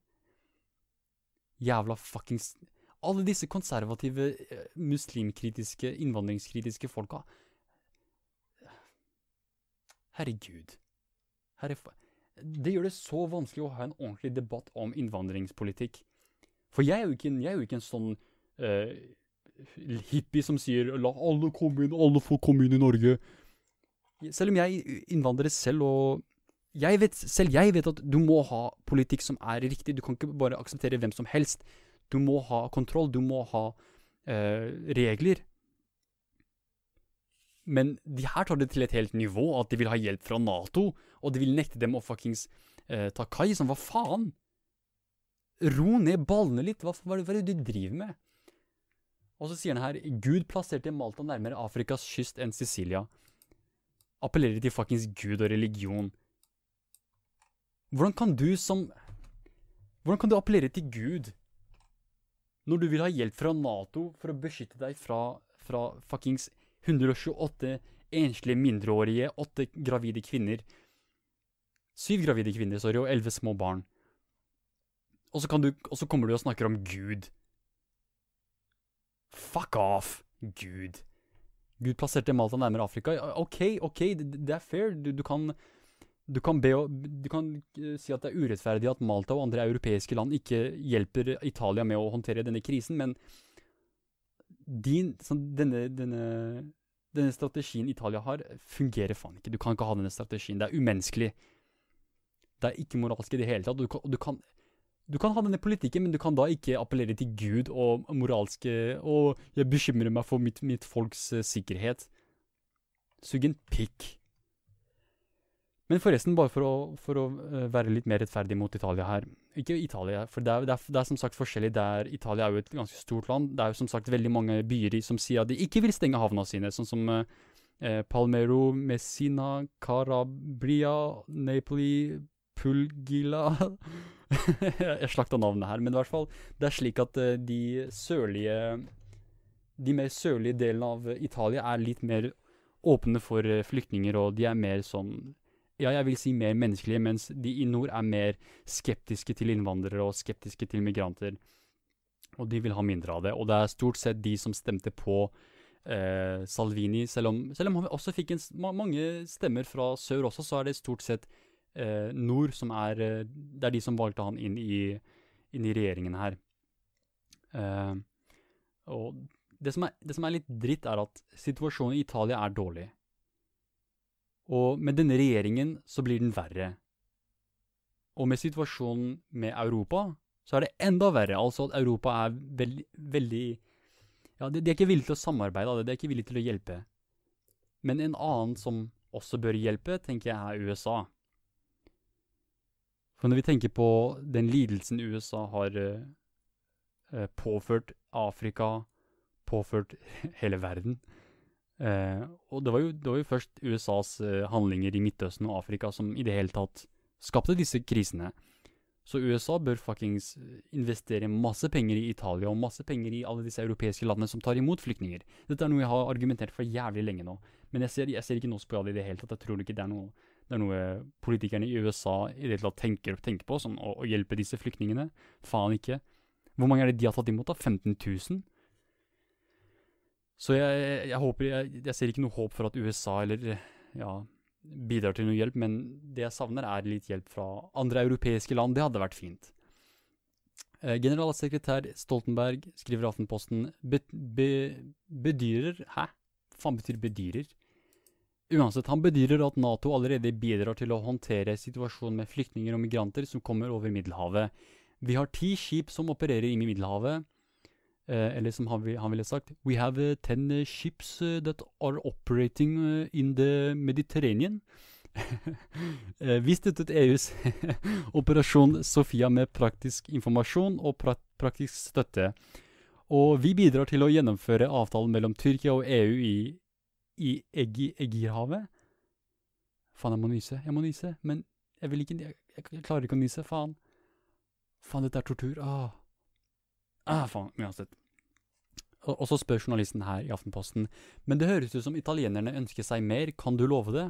Jævla fuckings Alle disse konservative, eh, muslimkritiske, innvandringskritiske folka. Herregud. Herre, det gjør det så vanskelig å ha en ordentlig debatt om innvandringspolitikk. For jeg er jo ikke en, jo ikke en sånn uh, hippie som sier 'la alle komme inn, alle får komme inn i Norge'. Selv om jeg innvandrer selv, og jeg vet, selv jeg vet at du må ha politikk som er riktig. Du kan ikke bare akseptere hvem som helst. Du må ha kontroll, du må ha eh, regler. Men de her tar det til et helt nivå, at de vil ha hjelp fra Nato, og de vil nekte dem å fuckings eh, ta kai. Sånn, hva faen? Ro ned ballene litt. Hva, hva, hva er det du driver med? Og så sier han her Gud plasserte Malta nærmere Afrikas kyst enn Sicilia appellerer til fuckings Gud og religion. Hvordan kan du som Hvordan kan du appellere til Gud når du vil ha hjelp fra Nato for å beskytte deg fra, fra fuckings 128 enslige mindreårige, åtte gravide kvinner Syv gravide kvinner, sorry, og elleve små barn. Og så, du, og så kommer du og snakker om Gud. Fuck off, Gud. Gud plasserte Malta nærmere Afrika. OK, ok, det, det er fair. Du, du, kan, du, kan be, du, kan, eh, si at det er urettferdig at Malta og andre europeiske land ikke hjelper Italia med å håndtere denne krisen, men din, sånn, denne, denne, denne, strategien Italia har, fungerer faen ikke. Du kan ikke ha denne strategien. Det er umenneskelig. Det er ikke moralsk i det hele tatt. Du kan, du kan du kan ha denne politikken, men du kan da ikke appellere til Gud og moralske Og jeg bekymrer meg for mitt, mitt folks uh, sikkerhet. Sug en pikk. Men forresten, bare for å, for å eh, være litt mer rettferdig mot Italia her Ikke Italia, for det er, det, er, det er, som sagt forskjellig der. Italia er jo et ganske stort land. Det er jo som sagt veldig mange byer som sier at de ikke vil stenge havna sine, sånn som eh, eh Palmero, Messina, Carabria, Napoli, Pulgila Jeg slakta navnet her, men i hvert fall Det er slik at eh, de sørlige De mer sørlige delene av Italia er litt mer åpne for flyktninger, og de er mer sånn ja, jeg vil si mer menneskelige, mens de i nord er mer skeptiske til innvandrere og skeptiske til migranter. Og de vil ha mindre av det. Og det er stort sett de som stemte på eh, Salvini, selv om, selv om, han også fikk en, mange stemmer fra sør også, så er det stort sett eh, nord som er eh, Det er de som valgte han inn i, inn i regjeringen her. Eh, og det som, er, det som er litt dritt, er at situasjonen i Italia er dårlig. Og med denne regjeringen så blir den verre. Og med situasjonen med Europa så er det enda verre. Altså at Europa er veldig, veldig Ja, de, de, er ikke villige til å samarbeide, de er ikke villige til å hjelpe. Men en annen som også bør hjelpe, tenker jeg er USA. For når vi tenker på den lidelsen USA har uh, påført Afrika, påført hele verden, Eh, og det var, jo, det var, jo, først USAs eh, handlinger i Midtøsten og Afrika som i det hele tatt skapte disse krisene. Så USA bør fuckings investere masse penger i Italia og masse penger i alle disse europeiske landene som tar imot flyktninger. Dette er noe jeg har argumentert for jævlig lenge nå. Men jeg ser, jeg ser ikke noe spesial i det hele tatt. Jeg tror ikke det er noe, det er noe politikerne i USA i det hele tatt tenker, tenker på, sånn, å, å hjelpe disse flyktningene. Faen ikke. Hvor mange er det de har tatt imot, da? 15 000? Så jeg, jeg håper jeg, jeg, ser ikke noe håp for at USA eller ja, bidrar til noe hjelp, men det jeg savner, er litt hjelp fra andre europeiske land. Det hadde vært fint. Eh, generalsekretær Stoltenberg skriver Aftenposten be, be, bedyrer Hæ? Faen betyr bedyrer? Uansett, han bedyrer at Nato allerede bidrar til å håndtere situasjonen med flyktninger og migranter som kommer over Middelhavet. Vi har ti skip som opererer i Middelhavet. Uh, eller som han, han, ville sagt We have uh, ten uh, ships that are operating in the Mediterranean. vi støttet EUs operasjon Sofia med praktisk informasjon og pra praktisk støtte. Og vi bidrar til å gjennomføre avtalen mellom Tyrkia og EU i, i Egi Egirhavet. Faen, jeg må nyse. Jeg må nyse. Men jeg vil ikke jeg, jeg klarer ikke å nyse. Faen. Faen, dette er tortur. Ah. Ah, faen, uansett. Og, og så spør journalisten her i Aftenposten, men det høres ut som italienerne ønsker seg mer, kan du love det?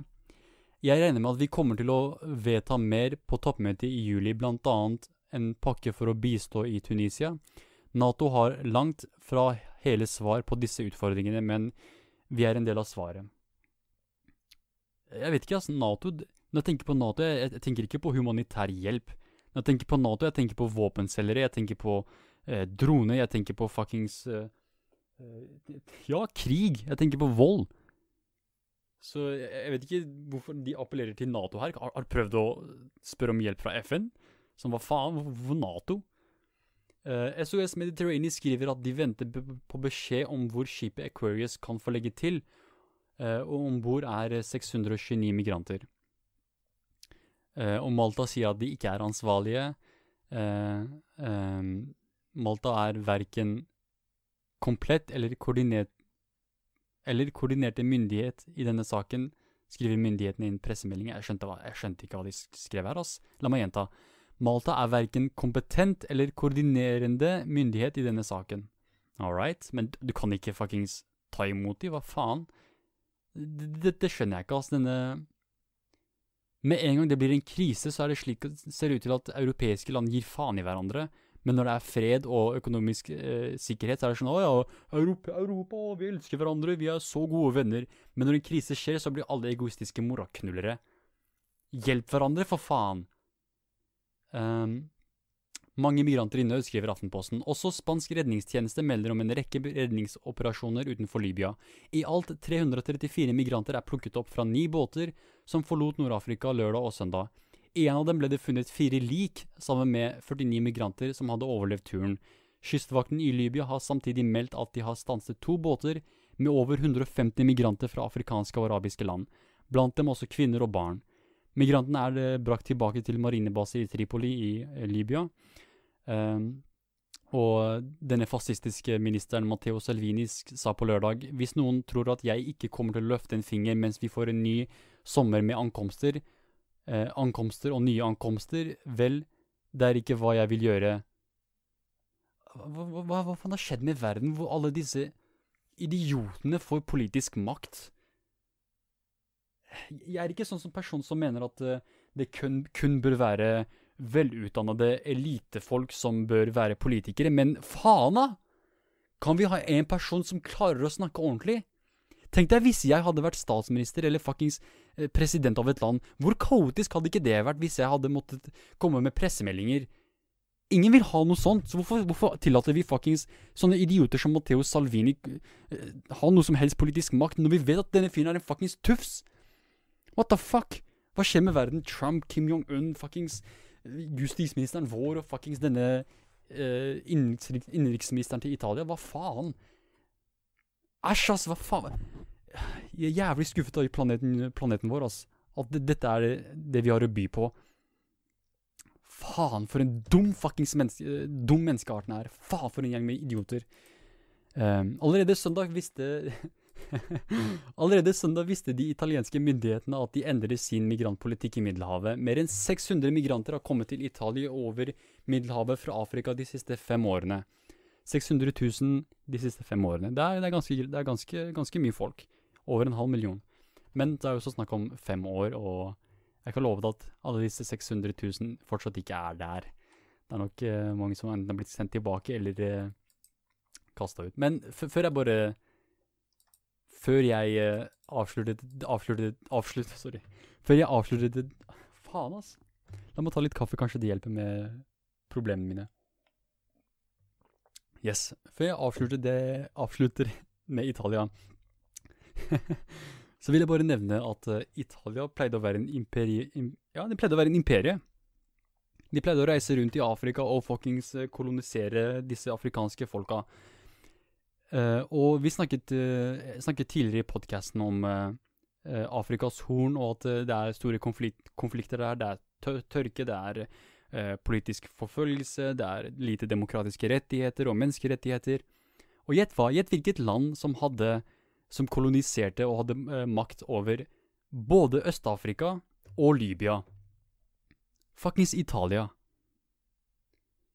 Jeg regner med at vi kommer til å vedta mer på toppmøtet i juli, blant annet en pakke for å bistå i Tunisia. Nato har langt fra hele svar på disse utfordringene, men vi er en del av svaret. Jeg vet ikke, altså. Nato Når jeg tenker på Nato, jeg, jeg tenker ikke på humanitær hjelp. Når jeg tenker på Nato, jeg tenker på våpenselgere, jeg tenker på eh, droner, jeg tenker på fuckings eh, eh, Ja, krig! Jeg tenker på vold. Så jeg, vet ikke hvorfor de appellerer til Nato her. Har, har prøvd å spørre om hjelp fra FN? Som hva faen? Hvorfor Nato? Uh, eh, SOS Mediterranean skriver at de venter på beskjed om hvor skipet Aquarius kan få legge til, uh, og om bord er 629 migranter. Uh, og Malta sier at de ikke er ansvarlige. Um, Malta er verken komplett eller koordinert eller koordinerte myndighet i denne saken, skriver myndighetene i en pressemelding. Jeg skjønte, jeg skjønte, ikke hva de skrev her, ass. La meg gjenta. Malta er verken kompetent eller koordinerende myndighet i denne saken. All right, men du kan ikke fuckings ta imot dem, hva faen? Dette skjønner jeg ikke, ass. Denne Med en gang det blir en krise, så er det slik det ser ut til at europeiske land gir faen i hverandre. Men når det er fred og økonomisk eh, sikkerhet, så er det sånn Å ja, Europa, Europa, vi elsker hverandre, vi er så gode venner. Men når en krise skjer, så blir alle egoistiske moraknullere. Hjelp hverandre, for faen! Um, mange migranter i nød, skriver Aftenposten. Også spansk redningstjeneste melder om en rekke redningsoperasjoner utenfor Libya. I alt 334 migranter er plukket opp fra ni båter som forlot Nord-Afrika lørdag og søndag. En av dem ble det funnet fire lik sammen med 49 migranter som hadde overlevd turen. Kystvakten i Libya har samtidig meldt at de har stanset to båter med over 150 migranter fra afrikanske og arabiske land, blant dem også kvinner og barn. Migrantene er eh, brakt tilbake til marinebaser i Tripoli i eh, Libya. Um, og denne fascistiske ministeren Matteo Salvini sa på lørdag hvis noen tror at jeg ikke kommer til å løfte en finger mens vi får en ny sommer med ankomster, eh, ankomster og nye ankomster, vel, det er ikke hva jeg vil gjøre. Hva, hva, hva, faen har skjedd med verden hvor alle disse idiotene får politisk makt? Jeg er ikke sånn som person som mener at eh, det kun, kun bør være velutdannede elitefolk som bør være politikere, men faen da! Kan vi ha en person som klarer å snakke ordentlig? Tenk deg hvis jeg hadde vært statsminister eller fuckings president av et land. Hvor kaotisk hadde ikke det vært hvis jeg hadde måttet komme med pressemeldinger? Ingen vil ha noe sånt, så hvorfor, hvorfor tillater vi fuckings sånne idioter som Matteo Salvini uh, ha noe som helst politisk makt, når vi vet at denne fyren er en fuckings tufs? What the fuck? Hva skjer med verden? Trump, Kim Jong-un, fuckings eh, justisministeren vår og fuckings denne uh, innenriksministeren til Italia. Hva faen? Æsj, ass, hva faen? Jeg er jævlig skuffet av planeten, planeten vår, altså. At det, dette er det, vi har å by på. Faen, for en dum fuckings menneske, dum menneskearten er. Faen, for en gjeng med idioter. Um, allerede søndag visste Allerede søndag visste de italienske myndighetene at de endrer sin migrantpolitikk i Middelhavet. Mer enn 600 migranter har kommet til Italia over Middelhavet fra Afrika de siste fem årene. 600 000 de siste fem årene. Det er, det er, ganske, det er ganske, ganske mye folk. Over en halv million. Men det er jo også snakk om fem år, og jeg kan love deg at alle disse 600 000 fortsatt ikke er der. Det er nok eh, mange som enten har blitt sendt tilbake eller eh, kasta ut. Men før jeg bare Før jeg eh, avsluttet Avsluttet Avslutt, sorry. Før jeg avsluttet Faen, ass. La meg ta litt kaffe, kanskje det hjelper med problemene mine. Yes. Før jeg avslutter, det, avslutter med Italia, så vil jeg bare nevne at eh, Italia pleide å være en imperie... Im, ja, det pleide å være en imperie. De pleide å reise rundt i Afrika og fuckings eh, kolonisere disse afrikanske folka. Uh, og vi snakket, uh, snakket tidligere i podkasten om uh, Afrikas horn, og at det er store konflikt, konflikter der. Det er tør tørke, det er politisk forfølgelse, det er lite demokratiske rettigheter og menneskerettigheter. Og gjett hva? Gjett hvilket land som hadde Som koloniserte og hadde eh, makt over både Øst-Afrika og Libya. Fuckings Italia.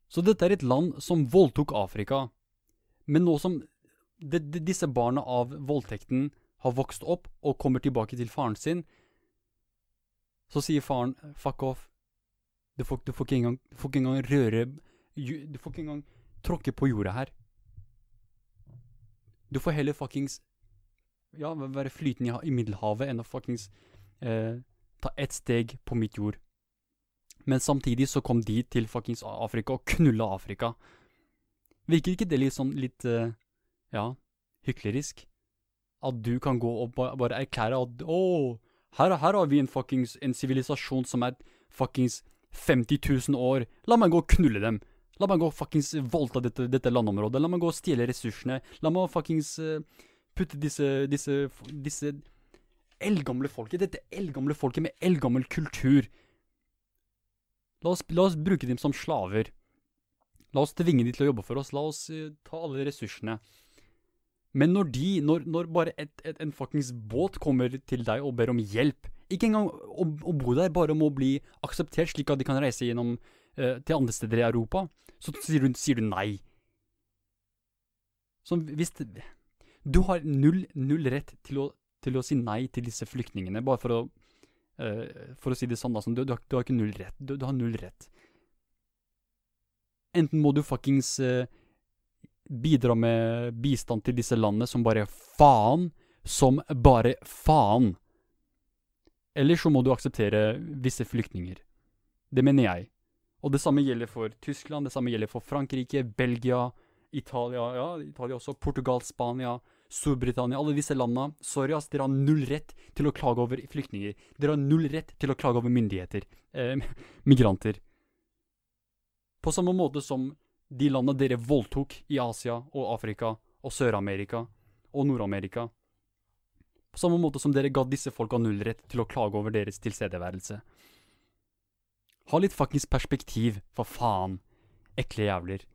Så dette er et land som voldtok Afrika. Men nå som de, de, disse barna av voldtekten har vokst opp og kommer tilbake til faren sin, så sier faren 'fuck off'. Du får, du får, ikke, engang, du får ikke engang røre Du får ikke engang tråkke på jorda her. Du får heller fuckings Ja, være flytende i, Middelhavet enn å fuckings eh, ta ett steg på mitt jord. Men samtidig så kom de til fuckings Afrika og knulla Afrika. Virker ikke det litt sånn litt eh, Ja, hyklerisk? At du kan gå og ba bare erklære at å, her, her har vi en fuckings en sivilisasjon som er fuckings 50 000 år. La meg gå og knulle dem. La meg gå og fuckings voldta dette, dette landområdet. La meg gå og stjele ressursene. La meg fuckings eh, putte disse disse, disse eldgamle folket, dette eldgamle folket med eldgammel kultur La oss, la oss bruke dem som slaver. La oss tvinge dem til å jobbe for oss. La oss eh, ta alle ressursene. Men når de, når, når bare et, et, en fuckings båt kommer til deg og ber om hjelp Ikke engang å, å bo der, bare om å bli akseptert slik at de kan reise gjennom eh, til andre steder i Europa, så sier du, sier du nei. Så hvis det, Du har null, null rett til å, til å si nei til disse flyktningene, bare for å uh, for å si det sånn, sånn, du, du, har, du har ikke null rett. Du, du har null rett. Enten må du fuckings uh, bidra med bistand til disse landene som bare faen, som bare faen. Eller så må du akseptere visse flyktninger. Det mener jeg. Og det samme gjelder for Tyskland, det samme gjelder for Frankrike, Belgia, Italia, ja, Italia også, Portugal, Spania, Storbritannia, alle disse landene. Sorry, ass, dere har null rett til å klage over flyktninger. Dere har null rett til å klage over myndigheter. Eh, migranter. På samme måte som de landene dere voldtok i Asia og Afrika og Sør-Amerika og Nord-Amerika. På samme måte som dere ga disse folka nullrett til å klage over deres tilstedeværelse. Ha litt fuckings perspektiv, for faen. Ekle jævler.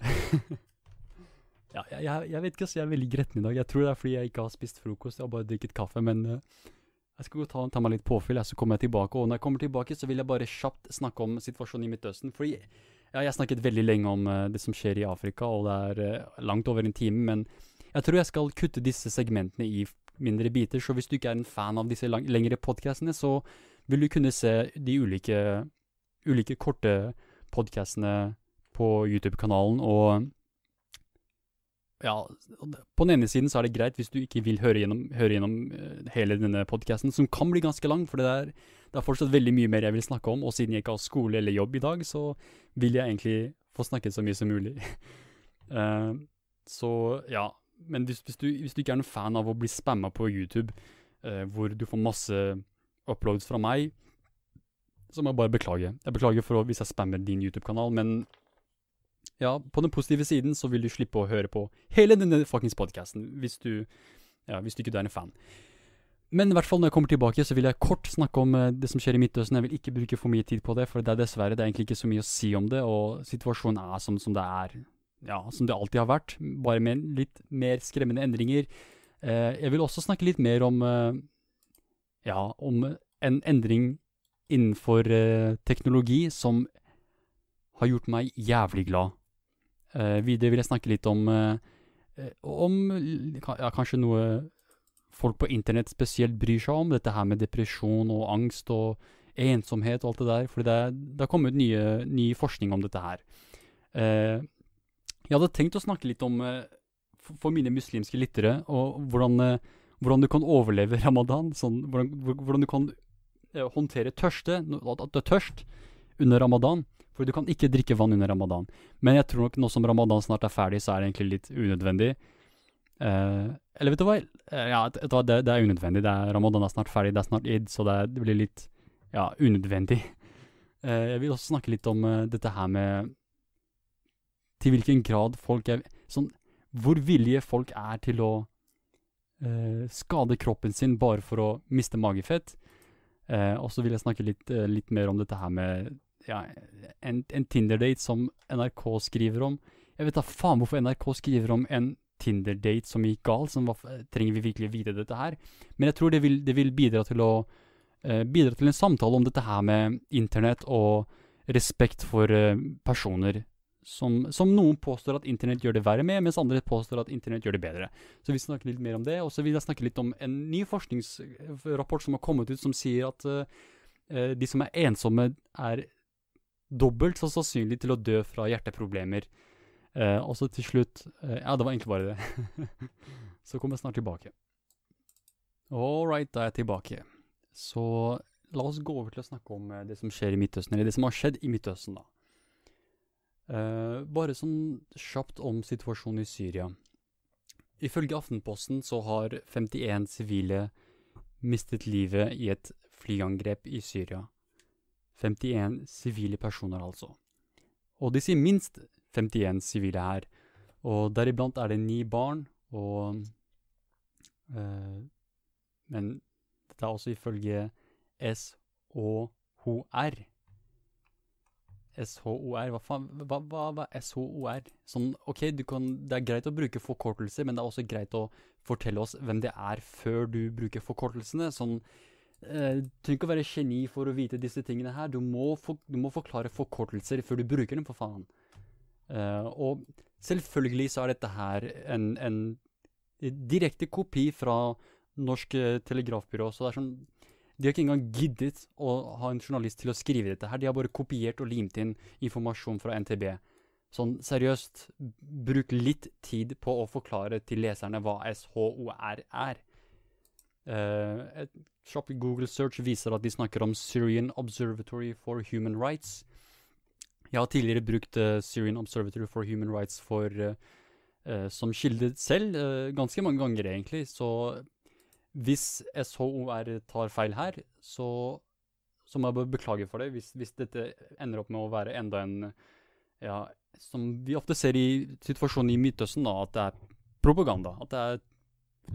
ja, jeg, jeg, vet ikke, altså. Jeg er veldig gretten i dag. Jeg tror det er fordi jeg ikke har spist frokost. Jeg har bare drikket kaffe. Men uh, jeg skal gå ta, ta, meg litt påfyll, så kommer jeg tilbake. Og når jeg kommer tilbake, så vil jeg bare kjapt snakke om situasjonen i Midtøsten. Fordi ja, jeg har snakket veldig lenge om uh, det som skjer i Afrika, og det er uh, langt over en time. Men jeg tror jeg skal kutte disse segmentene i mindre biter. Så hvis du ikke er en fan av disse lang lengre podkastene, så vil du kunne se de ulike, ulike korte podkastene på YouTube-kanalen. Og ja, på den ene siden så er det greit hvis du ikke vil høre gjennom, høre gjennom uh, hele denne podkasten, som kan bli ganske lang, for det er, det er, fortsatt veldig mye mer jeg vil snakke om. Og siden jeg ikke har skole eller jobb i dag, så vil jeg egentlig få snakket så mye som mulig. uh, så ja. Men hvis, hvis, du, hvis, du, ikke er noen fan av å bli spamma på YouTube, uh, hvor du får masse uploads fra meg, så må jeg bare beklage. Jeg beklager for hvis jeg spammer din YouTube-kanal, men ja, på den positive siden så vil du slippe å høre på hele denne fuckings podkasten, hvis ja, hvis du ikke er en fan. Men i hvert fall når jeg kommer tilbake, så vil jeg kort snakke om uh, det som skjer i Midtøsten. Jeg vil ikke bruke for mye tid på det, for det er dessverre det er egentlig ikke så mye å si om det, og situasjonen er som, som det er. Ja, som det alltid har vært, bare med litt mer skremmende endringer. Eh, jeg vil også snakke litt mer om eh, ja, om en endring innenfor teknologi som har gjort meg jævlig glad. Videre vil jeg snakke litt om om ja, kanskje noe folk på internett spesielt bryr seg om, dette her med depresjon og angst og ensomhet og alt det der. For det, det har kommet nye, ny forskning om dette her. Eh, jeg hadde tenkt å snakke litt om, eh, for, mine muslimske lyttere, og hvordan, eh, hvordan, du kan overleve ramadan. Sånn, hvordan, hvordan, du kan eh, håndtere tørste, at du er tørst under ramadan. For du kan ikke drikke vann under ramadan. Men jeg tror nok nå som ramadan snart er ferdig, så er det egentlig litt unødvendig. Uh, eller vet du hva? Uh, ja? Det, det, er unødvendig. Det er, Ramadan er snart ferdig, det er snart id, så det, det blir litt ja, unødvendig. Uh, jeg vil også snakke litt om dette her med Til hvilken grad folk er Sånn Hvor villige folk er til å skade kroppen sin bare for å miste magefett. og så vil jeg snakke litt, litt, mer om dette her med ja, en, en Tinder-date som NRK skriver om. Jeg vet da faen hvorfor NRK skriver om en Tinder-date som gikk galt. Som var, trenger vi virkelig vite dette her? Men jeg tror det vil, det vil bidra til å uh, bidra til en samtale om dette her med internett og respekt for uh, personer. Som, som, noen påstår at internett gjør det verre med, mens andre påstår at internett gjør det bedre. Så vi snakker litt mer om det. Og så vil jeg snakke litt om en ny forskningsrapport som har kommet ut, som sier at uh, de som er ensomme, er dobbelt så sannsynlig til å dø fra hjerteproblemer Eh, og så til slutt eh, Ja, det var egentlig bare det. så kommer jeg snart tilbake. All right, da er jeg tilbake. Så la oss gå over til å snakke om eh, det som skjer i Midtøsten, eller det som har skjedd i Midtøsten, da. Eh, bare sånn kjapt om situasjonen i Syria. Ifølge Aftenposten så har 51 sivile mistet livet i et flyangrep i Syria. 51 sivile personer, altså. Og de sier minst 51 sivile her. Og deriblant er det ni barn, og øh, Men dette er også ifølge SHOR. SHOR, hva faen hva, hva, hva SHOR? Sånn, ok, kan, det er greit å bruke forkortelser, men det er også greit å fortelle oss hvem det er før du bruker forkortelsene. Sånn, du trenger ikke å være geni for å vite disse tingene her. Du må, for, du må forklare forkortelser før du bruker dem, for faen. Uh, og selvfølgelig så er dette her en, en direkte kopi fra Norsk eh, Telegrafbyrå. Så det er sånn De har ikke engang giddet å ha en journalist til å skrive dette her. De har bare kopiert og limt inn informasjon fra NTB. Sånn seriøst, bruk litt tid på å forklare til leserne hva SHOR er. Uh, et kjapp Google search viser at de snakker om Syrian Observatory for Human Rights. Jeg har tidligere brukt uh, Syrian Observatory for Human Rights for, uh, som kilde selv, ganske mange ganger egentlig. Så hvis SHOR tar feil her, så, så må jeg bare beklage for det. Hvis, hvis, dette ender opp med å være enda en ja, Som vi ofte ser i situasjonen i Midtøsten, da, at det er propaganda. At det er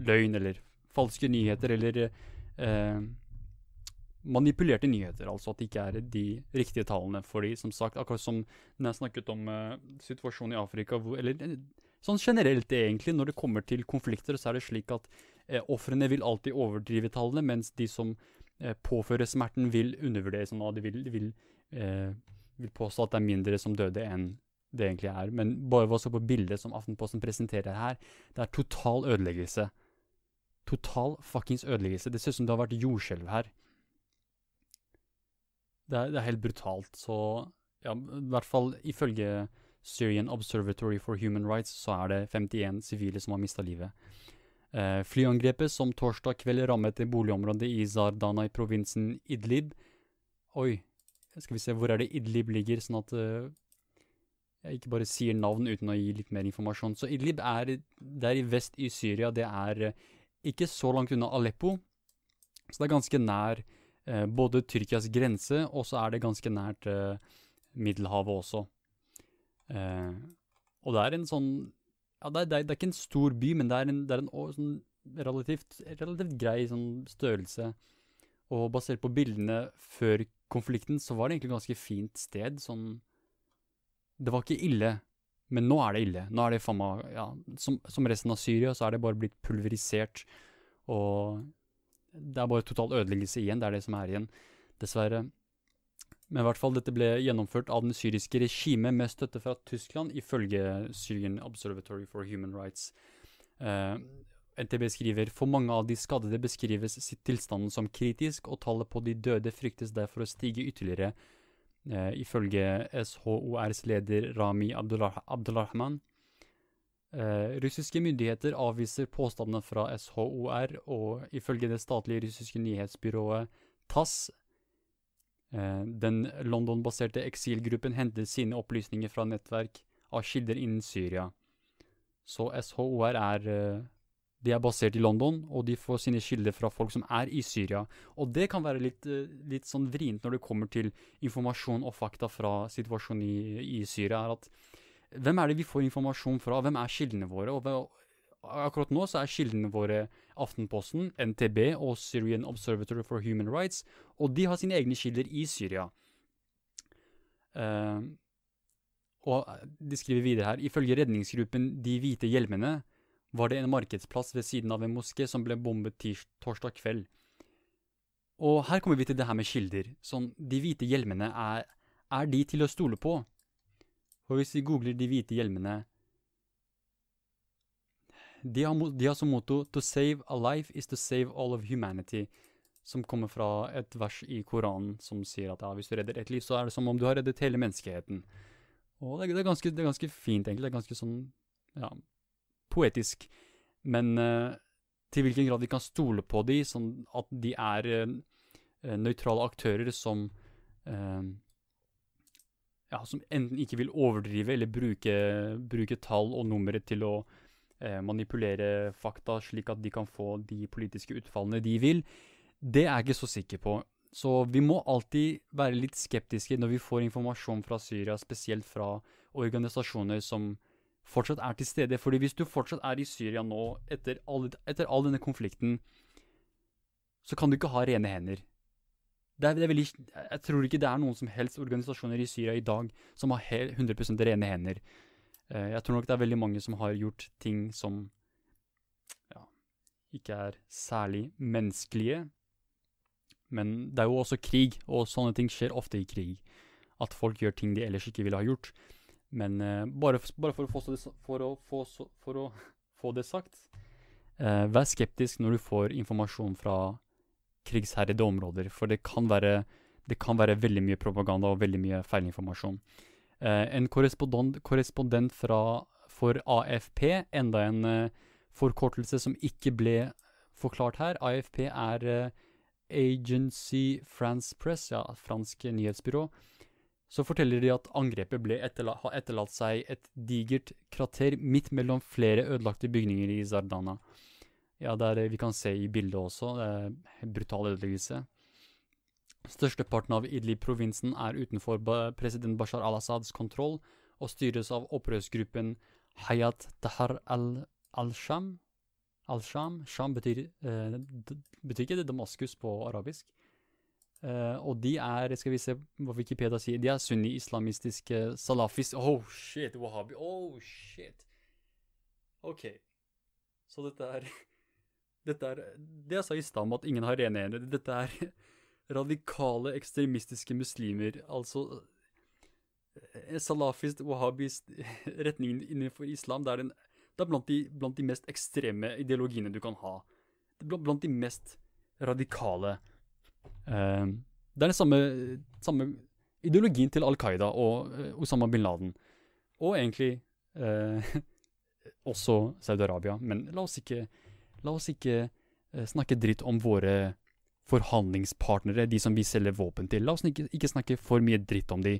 løgn eller falske nyheter eller eh, manipulerte nyheter. Altså at det ikke er de riktige tallene. Fordi som sagt, akkurat som når jeg snakket om eh, situasjonen i Afrika, hvor, eller eh, sånn generelt egentlig, når det kommer til konflikter, så er det slik at eh, ofrene vil alltid overdrive tallene, mens de som eh, påfører smerten, vil undervurdere sånn, de vil, vil, eh, vil påstå at det er mindre som døde enn det egentlig er. Men bare ved å se på bildet som Aftenposten presenterer her, det er total ødeleggelse. Total fuckings ødeleggelse. Det ser ut som det har vært jordskjelv her. Det er, det er, helt brutalt. Så ja, i hvert fall ifølge Syrian Observatory for Human Rights så er det 51 sivile som har mista livet. Eh, flyangrepet som torsdag kveld rammet det boligområdet i Zardana i provinsen Idlib Oi, skal vi se, hvor er det Idlib ligger, sånn at uh, jeg ikke bare sier navn uten å gi litt mer informasjon. Så Idlib er, det er i vest i Syria. Det er uh, ikke så langt unna Aleppo, så det er ganske nær eh, både Tyrkias grense, og så er det ganske nært Middelhavet også. og det er en sånn Ja, det er, det er, det er ikke en stor by, men det er en, det er en sånn relativt, relativt grei sånn størrelse. Og basert på bildene før konflikten, så var det egentlig et ganske fint sted. Sånn Det var ikke ille, men nå er det ille. Nå er det faen meg Ja, som, som, resten av Syria, så er det bare blitt pulverisert. Og det er bare total ødeleggelse igjen. Det er det som er igjen, dessverre. Men i hvert fall, dette ble gjennomført av den syriske regimet med støtte fra Tyskland, ifølge Syrian Observatory for Human Rights. Uh, NTB skriver for mange av de skadede beskrives tilstanden som kritisk, og tallet på de døde fryktes derfor å stige ytterligere, eh, ifølge SHORs leder Rami Abdullahman. Eh, russiske myndigheter avviser påstandene fra SHOR, og ifølge det statlige russiske nyhetsbyrået TASS eh, Den London-baserte eksilgruppen henter sine opplysninger fra nettverk av kilder innen Syria. Så SHOR er eh, de er basert i London, og de får sine kilder fra folk som er i Syria. Og det kan være litt, eh, litt sånn vrient når det kommer til informasjon og fakta fra situasjonen i, i Syria. er at Hvem er det vi får informasjon fra? Hvem er kildene våre? Og akkurat nå så er kildene våre Aftenposten, NTB og Syrian Observatory for Human Rights, og de har sine egne kilder i Syria. Uh, og de skriver videre her Ifølge redningsgruppen De hvite hjelmene var det en markedsplass ved siden av en moské som ble bombet torsdag kveld. Og her kommer vi til det her med kilder. Sånn, de hvite hjelmene, er, er de til å stole på? For hvis vi googler de hvite hjelmene de har, de har som motto 'To save a life is to save all of humanity', som kommer fra et vers i Koranen som sier at ja, hvis du redder ett liv, så er det som om du har reddet hele menneskeheten. Og det, det, er, ganske, det er ganske fint, egentlig. Det er ganske sånn ja, poetisk. Men uh, til hvilken grad vi kan stole på de, sånn at de er uh, nøytrale aktører som ja, som enten ikke vil overdrive eller bruke, bruke tall og numre til å manipulere fakta slik at de kan få de politiske utfallene de vil, det er jeg ikke så sikker på. Så vi må alltid være litt skeptiske når vi får informasjon fra Syria, spesielt fra organisasjoner som fortsatt er til stede. Fordi hvis du fortsatt er i Syria nå, etter all, etter all denne konflikten, så kan du ikke ha rene hender. Det er, det er veldig, jeg tror ikke det er noen som helst organisasjoner i Syria i dag som har 100% rene hender. Eh, jeg tror nok det er veldig mange som har gjort ting som ja, ikke er særlig menneskelige. Men det er jo også krig, og sånne ting skjer ofte i krig. At folk gjør ting de ellers ikke ville ha gjort. Men uh, bare, bare, for, å det, for, å få, for, å få, det sagt, uh, vær skeptisk når du får informasjon fra krigsherjede områder, for det kan, være, det kan være veldig mye propaganda og veldig mye feilinformasjon. Uh, en korrespondent, korrespondent fra, for AFP, enda en forkortelse som ikke ble forklart her. AFP er Agency France Press, ja, fransk nyhetsbyrå så forteller de at angrepet ble etterla har etterlatt seg et digert krater midt mellom flere ødelagte bygninger i Zardana. Ja, er det vi kan se i bildet også. Det er brutal ødeleggelse. Størsteparten av Idlib-provinsen er utenfor president Bashar al-Assads kontroll og styres av opprørsgruppen Hayat Tahar al-Sham. Al-Sham. Sham betyr, eh, betyr ikke det Damaskus på arabisk. Uh, og de er, skal vi se hva Wikipedia sier, de er sunni-islamistiske salafis... Oh shit, wahhabi. Oh shit. OK. Så dette er Dette er Det jeg sa i stad om at ingen har rene ene. Dette er radikale, ekstremistiske muslimer. Altså eh, Salafist, wahhabist retningen innenfor islam. Det er, en, det er blant, de, blant, de, mest ekstreme ideologiene du kan ha. Blant, de mest radikale det er den samme, samme, ideologien til Al Qaida og uh, Osama bin Laden. Og egentlig uh, også Saudi-Arabia. Men la oss ikke, la oss ikke snakke dritt om våre forhandlingspartnere, de som vi selger våpen til. La oss ikke, ikke snakke for mye dritt om de.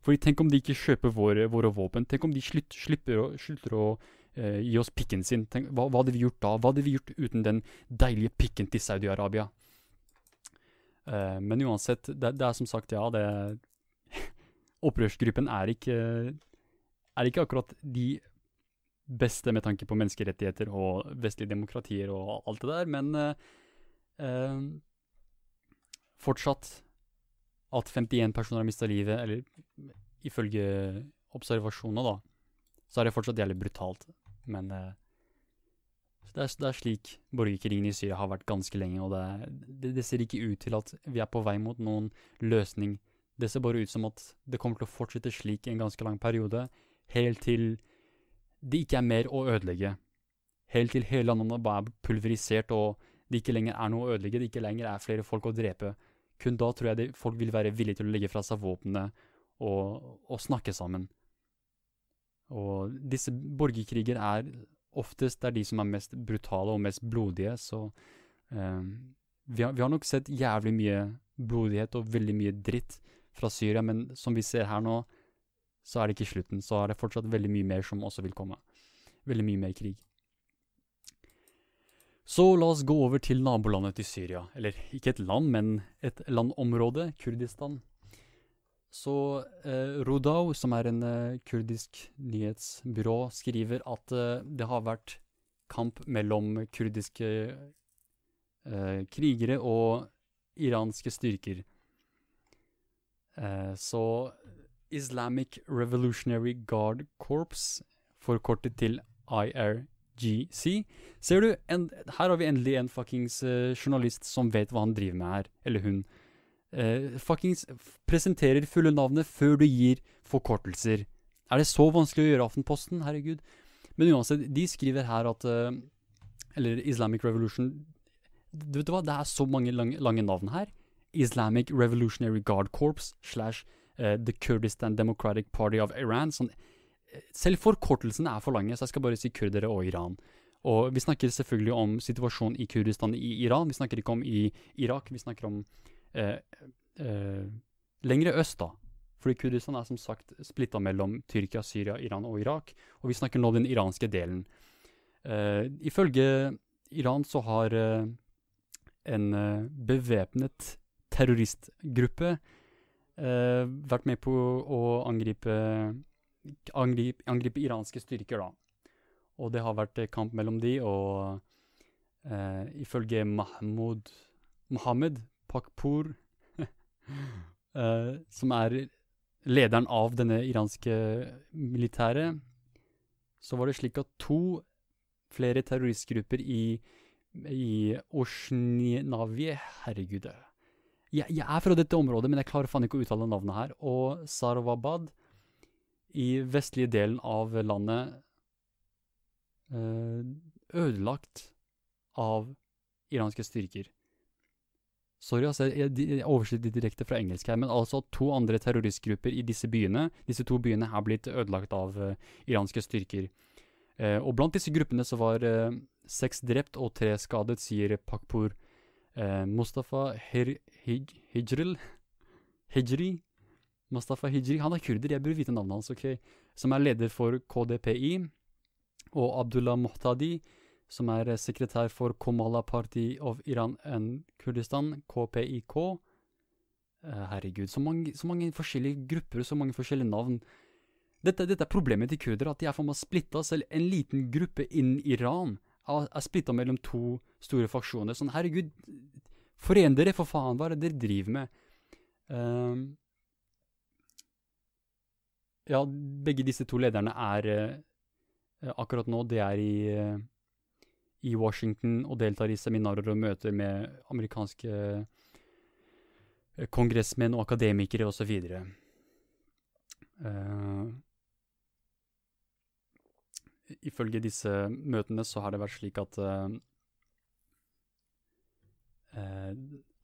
Fordi Tenk om de ikke kjøper våre, våre våpen. Tenk om de slutt, slipper å, slutter å gi oss pikken sin. Tenk, hva, hva hadde vi gjort da? Hva hadde vi gjort uten den deilige pikken til Saudi-Arabia? Uh, men uansett, det, det, er som sagt, ja, det Opprørsgruppen er ikke, er ikke akkurat de beste med tanke på menneskerettigheter og vestlige demokratier og alt det der, men uh, fortsatt at 51 personer har mista livet, eller ifølge observasjoner, da, så er det fortsatt jævlig brutalt. Men uh, det er, det er, slik borgerkrigen i Syria har vært ganske lenge, og det, det, det, ser ikke ut til at vi er på vei mot noen løsning. Det ser bare ut som at det kommer til å fortsette slik i en ganske lang periode, helt til det ikke er mer å ødelegge. Helt til hele landet bare er pulverisert, og det ikke lenger er noe å ødelegge, det ikke lenger er flere folk å drepe. Kun da tror jeg det, folk vil være villige til å legge fra seg våpnene og, og snakke sammen. Og disse borgerkriger er oftest er de som er mest brutale og mest blodige, så um, vi, har, vi, har, nok sett jævlig mye blodighet og veldig mye dritt fra Syria, men som vi ser her nå, så er det ikke slutten. Så er det fortsatt veldig mye mer som også vil komme. Veldig mye mer krig. Så la oss gå over til nabolandet til Syria. Eller ikke et land, men et landområde, Kurdistan. Så eh, Rodau, som er en eh, kurdisk nyhetsbyrå, skriver at eh, det har vært kamp mellom kurdiske eh, krigere og iranske styrker. Eh, så Islamic Revolutionary Guard Corps, forkortet til IRGC. Ser du, en, her har vi endelig en fuckings eh, journalist som vet hva han driver med her, eller hun uh, fuckings presenterer fulle navnet før du gir forkortelser. Er det så vanskelig å gjøre Aftenposten? Herregud. Men uansett, de skriver her at uh, Eller Islamic Revolution Du vet du hva, det er så mange lange, lange navn her. Islamic Revolutionary Guard Corps slash uh, The Kurdistan Democratic Party of Iran. Sånn, selv forkortelsene er for lange, så jeg skal bare si kurdere og Iran. Og vi snakker selvfølgelig om situasjonen i Kurdistan i Iran. Vi snakker ikke om i Irak. Vi snakker om eh, eh, lengre øst, da. Fordi Kurdistan er som sagt splitta mellom Tyrkia, Syria, Iran og Irak. Og vi snakker nå den iranske delen. Eh, ifølge Iran så har eh, en eh, bevæpnet terroristgruppe eh, vært med på å angripe, angripe, angripe iranske styrker, da. Og det har vært kamp mellom de, og ifølge Mahmoud Mohammed Pakpur, uh, som er lederen av denne iranske militæret, så var det slik at to flere terroristgrupper i, i Osjnavie Herregud. Jeg, jeg, er fra dette området, men jeg klarer faen ikke å uttale navnet her. Og Sarawabad, i vestlige delen av landet, uh, ødelagt av iranske styrker. Sorry, altså, jeg, oversetter direkte fra engelsk her, men altså to andre terroristgrupper i disse byene, disse to byene er blitt ødelagt av uh, iranske styrker. Uh, og blant disse gruppene så var uh, seks drept og tre skadet, sier Pakpur. Mustafa Her Hij Hijril Hijri Mustafa Hijri, han er kurder, jeg burde vite navnet hans, ok, som er leder for KDPI, og Abdullah Muhtadi, som er sekretær for Komala Party of Iran and Kurdistan, KPIK. Eh, herregud, så mange, så mange forskjellige grupper og så mange forskjellige navn. Dette, dette, er problemet til kurdere, at de er for meg splitta. Selv en liten gruppe innen Iran er, er splitta mellom to store faksjoner. Sånn, herregud, foren dere, for faen! Hva er det dere driver med? Um, ja, begge disse to lederne er uh, akkurat nå Det er i, uh, i Washington og deltar i seminarer og møter med amerikanske uh, kongressmenn og akademikere osv. Uh, ifølge disse møtene så har det vært slik at uh,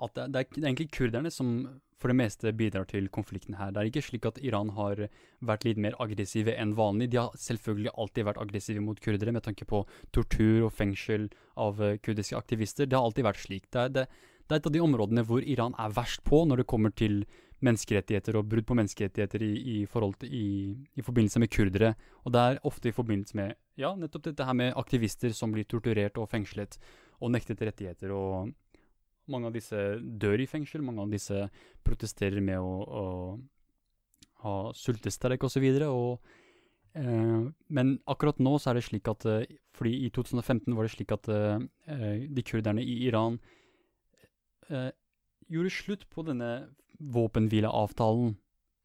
at det, det, er, egentlig kurderne som for det meste bidrar til konflikten her. Det er ikke slik at Iran har vært litt mer aggressive enn vanlig. De har selvfølgelig alltid vært aggressive mot kurdere med tanke på tortur og fengsel av uh, kurdiske aktivister. Det har alltid vært slik. Det er, det, det er et av de områdene hvor Iran er verst på når det kommer til menneskerettigheter og brudd på menneskerettigheter i, i, til, i, i, forbindelse med kurdere. Og det er ofte i forbindelse med ja, nettopp dette her med aktivister som blir torturert og fengslet og nektet rettigheter. og mange av disse dør i fengsel, mange av disse protesterer med å, å ha sultestreik osv. Eh, men akkurat nå så er det slik at eh, Fordi i 2015 var det slik at eh, eh, de kurderne i Iran eh, gjorde slutt på denne våpenhvileavtalen,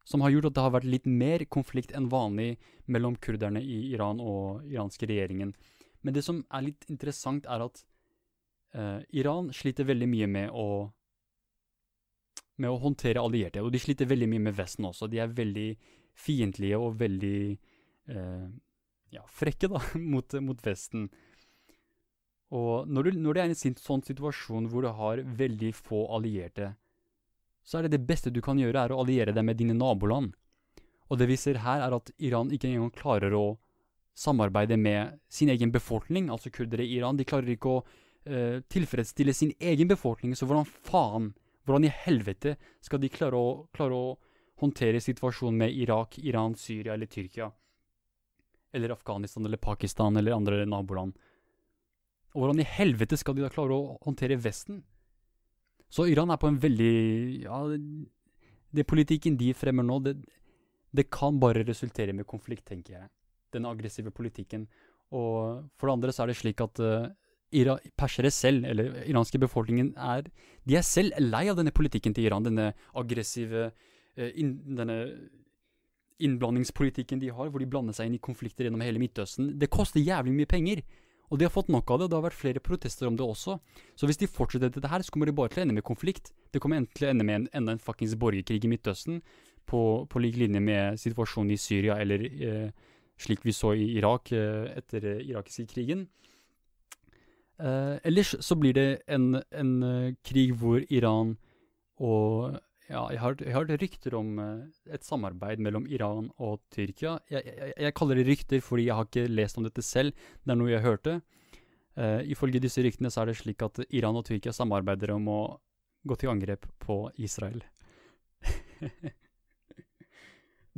som har gjort at det har vært litt mer konflikt enn vanlig mellom kurderne i Iran og iranske regjeringen. Men det som er litt interessant, er at Iran sliter veldig mye med å med å håndtere allierte, og de sliter veldig mye med Vesten også. De er veldig fiendtlige og veldig eh, ja, frekke da, mot, mot Vesten. Og når, du, når det er en sånn situasjon hvor du har veldig få allierte, så er det det beste du kan gjøre, er å alliere deg med dine naboland. Og det vi ser her, er at Iran ikke engang klarer å samarbeide med sin egen befolkning, altså kurdere i Iran. De klarer ikke å uh, tilfredsstille sin egen befolkning, så hvordan faen, hvordan i helvete skal de klare å, klare å håndtere situasjonen med Irak, Iran, Syria eller Tyrkia? Eller Afghanistan eller Pakistan eller andre naboland? Og hvordan i helvete skal de da klare å håndtere Vesten? Så Iran er på en veldig Ja, det politikken de fremmer nå, det, det kan bare resultere med konflikt, tenker jeg. Den aggressive politikken. Og for det andre så er det slik at uh, Ira persere selv, eller iranske befolkningen, er De er selv lei av denne politikken til Iran. Denne aggressive uh, in, Denne innblandingspolitikken de har, hvor de blander seg inn i konflikter gjennom hele Midtøsten. Det koster jævlig mye penger. Og de har fått nok av det, og det har vært flere protester om det også. Så hvis de fortsetter dette her, så kommer det bare til å ende med konflikt. Det kommer til å ende med en, enda en fuckings borgerkrig i Midtøsten, på, på lik linje med situasjonen i Syria, eller eh, slik vi så i Irak eh, etter eh, irakiske krigen. Eh, ellers så blir det en, en uh, krig hvor Iran og ja, jeg har, jeg har hørt rykter om uh, et samarbeid mellom Iran og Tyrkia. Jeg, jeg, jeg, kaller det rykter fordi jeg har ikke lest om dette selv. Det er noe jeg hørte. Uh, ifølge disse ryktene så er det slik at Iran og Tyrkia samarbeider om å gå til angrep på Israel.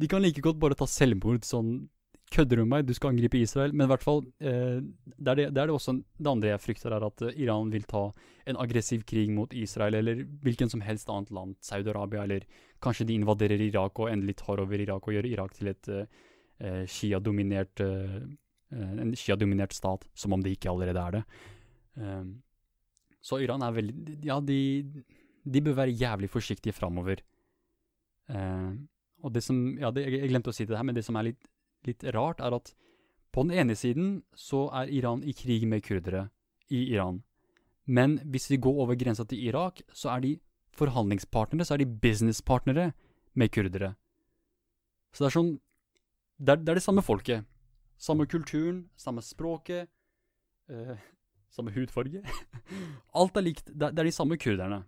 De kan like godt bare ta selvmord sånn kødder du med meg, du skal angripe Israel. Men i hvert fall, eh, det, er det, det, er det også det andre jeg frykter, er at uh, Iran vil ta en aggressiv krig mot Israel, eller hvilken som helst annet land, Saudi-Arabia, eller kanskje de invaderer Irak og endelig tar over Irak og gjør Irak til et eh, Shia-dominert eh, en Shia-dominert stat, som om det ikke allerede er det. Um, så Iran er veldig Ja, de, de bør være jævlig forsiktige framover. Uh, og det som Ja, det, jeg glemte å si det her, men det som er litt litt rart, er at på den ene siden så er Iran i krig med kurdere i Iran. Men hvis vi går over grensa til Irak, så er de forhandlingspartnere, så er de businesspartnere med kurdere. Så det er sånn Det er det, er det samme folket. Samme kulturen, samme språket, øh, samme hudfarge. Alt er likt. Det, det er de samme kurderne.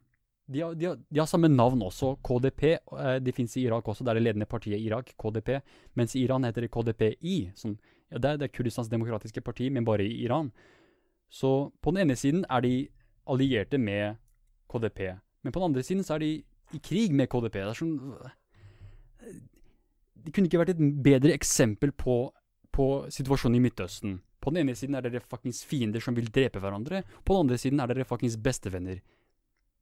De har, de, har, de har, samme navn også, KDP. De det fins i Irak også, det er det ledende partiet i Irak, KDP. Mens i Iran heter det KDPI. Sånn, ja, det, er, det Kurdistans demokratiske parti, men bare i Iran. Så på den ene siden er de allierte med KDP. Men på den andre siden så er de i krig med KDP. Det sånn Det kunne ikke vært et bedre eksempel på, på situasjonen i Midtøsten. På den ene siden er dere fiender som vil drepe hverandre. På den andre siden er dere fuckings bestevenner.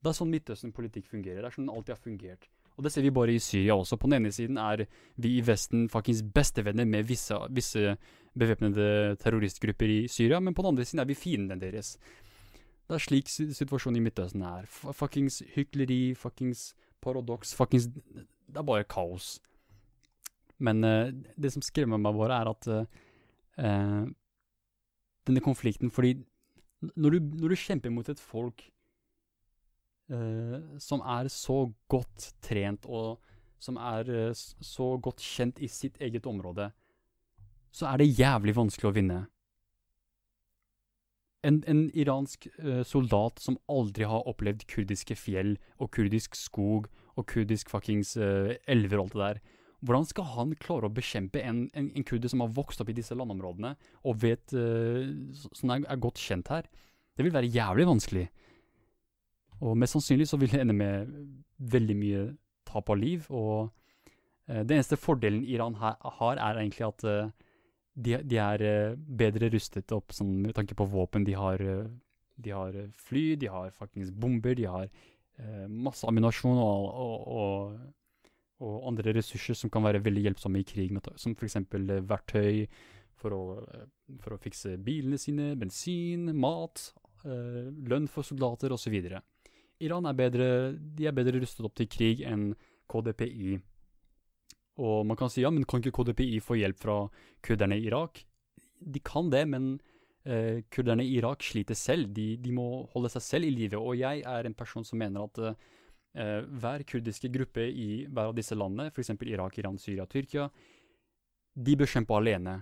Det er sånn Midtøsten-politikk fungerer. Det er sånn det alltid har fungert. Og det ser vi bare i Syria også. På den ene siden er vi i Vesten fuckings bestevenner med visse, visse bevæpnede terroristgrupper i Syria, men på den andre siden er vi fiendene deres. Det er slik situasjonen i Midtøsten er. F fuckings hykleri, fuckings paradoks, fuckings Det er bare kaos. Men uh, det som skremmer meg bare, er at uh, denne konflikten Fordi når du, når du, kjemper mot et folk som er så godt trent, og som er så godt kjent i sitt eget område, så er det jævlig vanskelig å vinne. En, en iransk uh, soldat som aldri har opplevd kurdiske fjell og kurdisk skog og kurdisk fuckings elver og alt det der, hvordan skal han klare å bekjempe en, en, en kurder som har vokst opp i disse landområdene og vet uh, som er, er, godt kjent her? Det vil være jævlig vanskelig. Og mest sannsynlig så vil det ende med veldig mye tap av liv. Og uh, den eneste fordelen Iran her, har, er egentlig at uh, de, de, er uh, bedre rustet opp sånn, med tanke på våpen. De har, uh, de har uh, fly, de har faktisk bomber, de har masse ammunisjon og, og, og, og, andre ressurser som kan være veldig hjelpsomme i krig, med, som f.eks. verktøy for å, for å, fikse bilene sine, bensin, mat, lønn for soldater osv. Iran er bedre, de er bedre rustet opp til krig enn KDPI og man kan si ja, men kan ikke KDPI få hjelp fra kurderne i Irak? De kan det, men eh, kurderne i Irak sliter selv. De, de, må holde seg selv i live. Og jeg er en person som mener at eh, hver kurdiske gruppe i hver av disse landene, f.eks. Irak, Iran, Syria, Tyrkia, de bør kjempe alene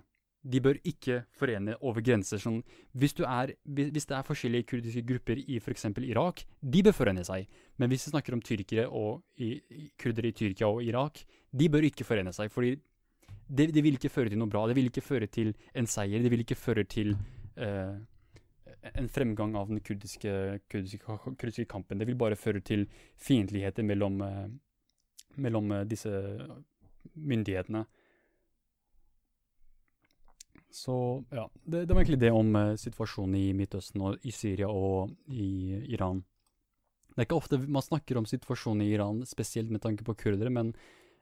de bør ikke forene over grenser. Sånn, hvis, er, hvis, det er forskjellige kurdiske grupper i f.eks. Irak, de bør forene seg. Men hvis vi snakker om tyrkere og i, kurdere i Tyrkia og Irak, de bør ikke forene seg. fordi det, det, vil ikke føre til noe bra. Det vil ikke føre til en seier. Det vil ikke føre til uh, en fremgang av den kurdiske, kurdiske, kurdiske, kampen. Det vil bare føre til fiendtligheter mellom, uh, mellom uh, disse myndighetene. Så ja, det, det, var egentlig det om uh, situasjonen i Midtøsten og i Syria og i Iran. Det er ikke ofte man snakker om situasjonen i Iran, spesielt med tanke på kurdere, men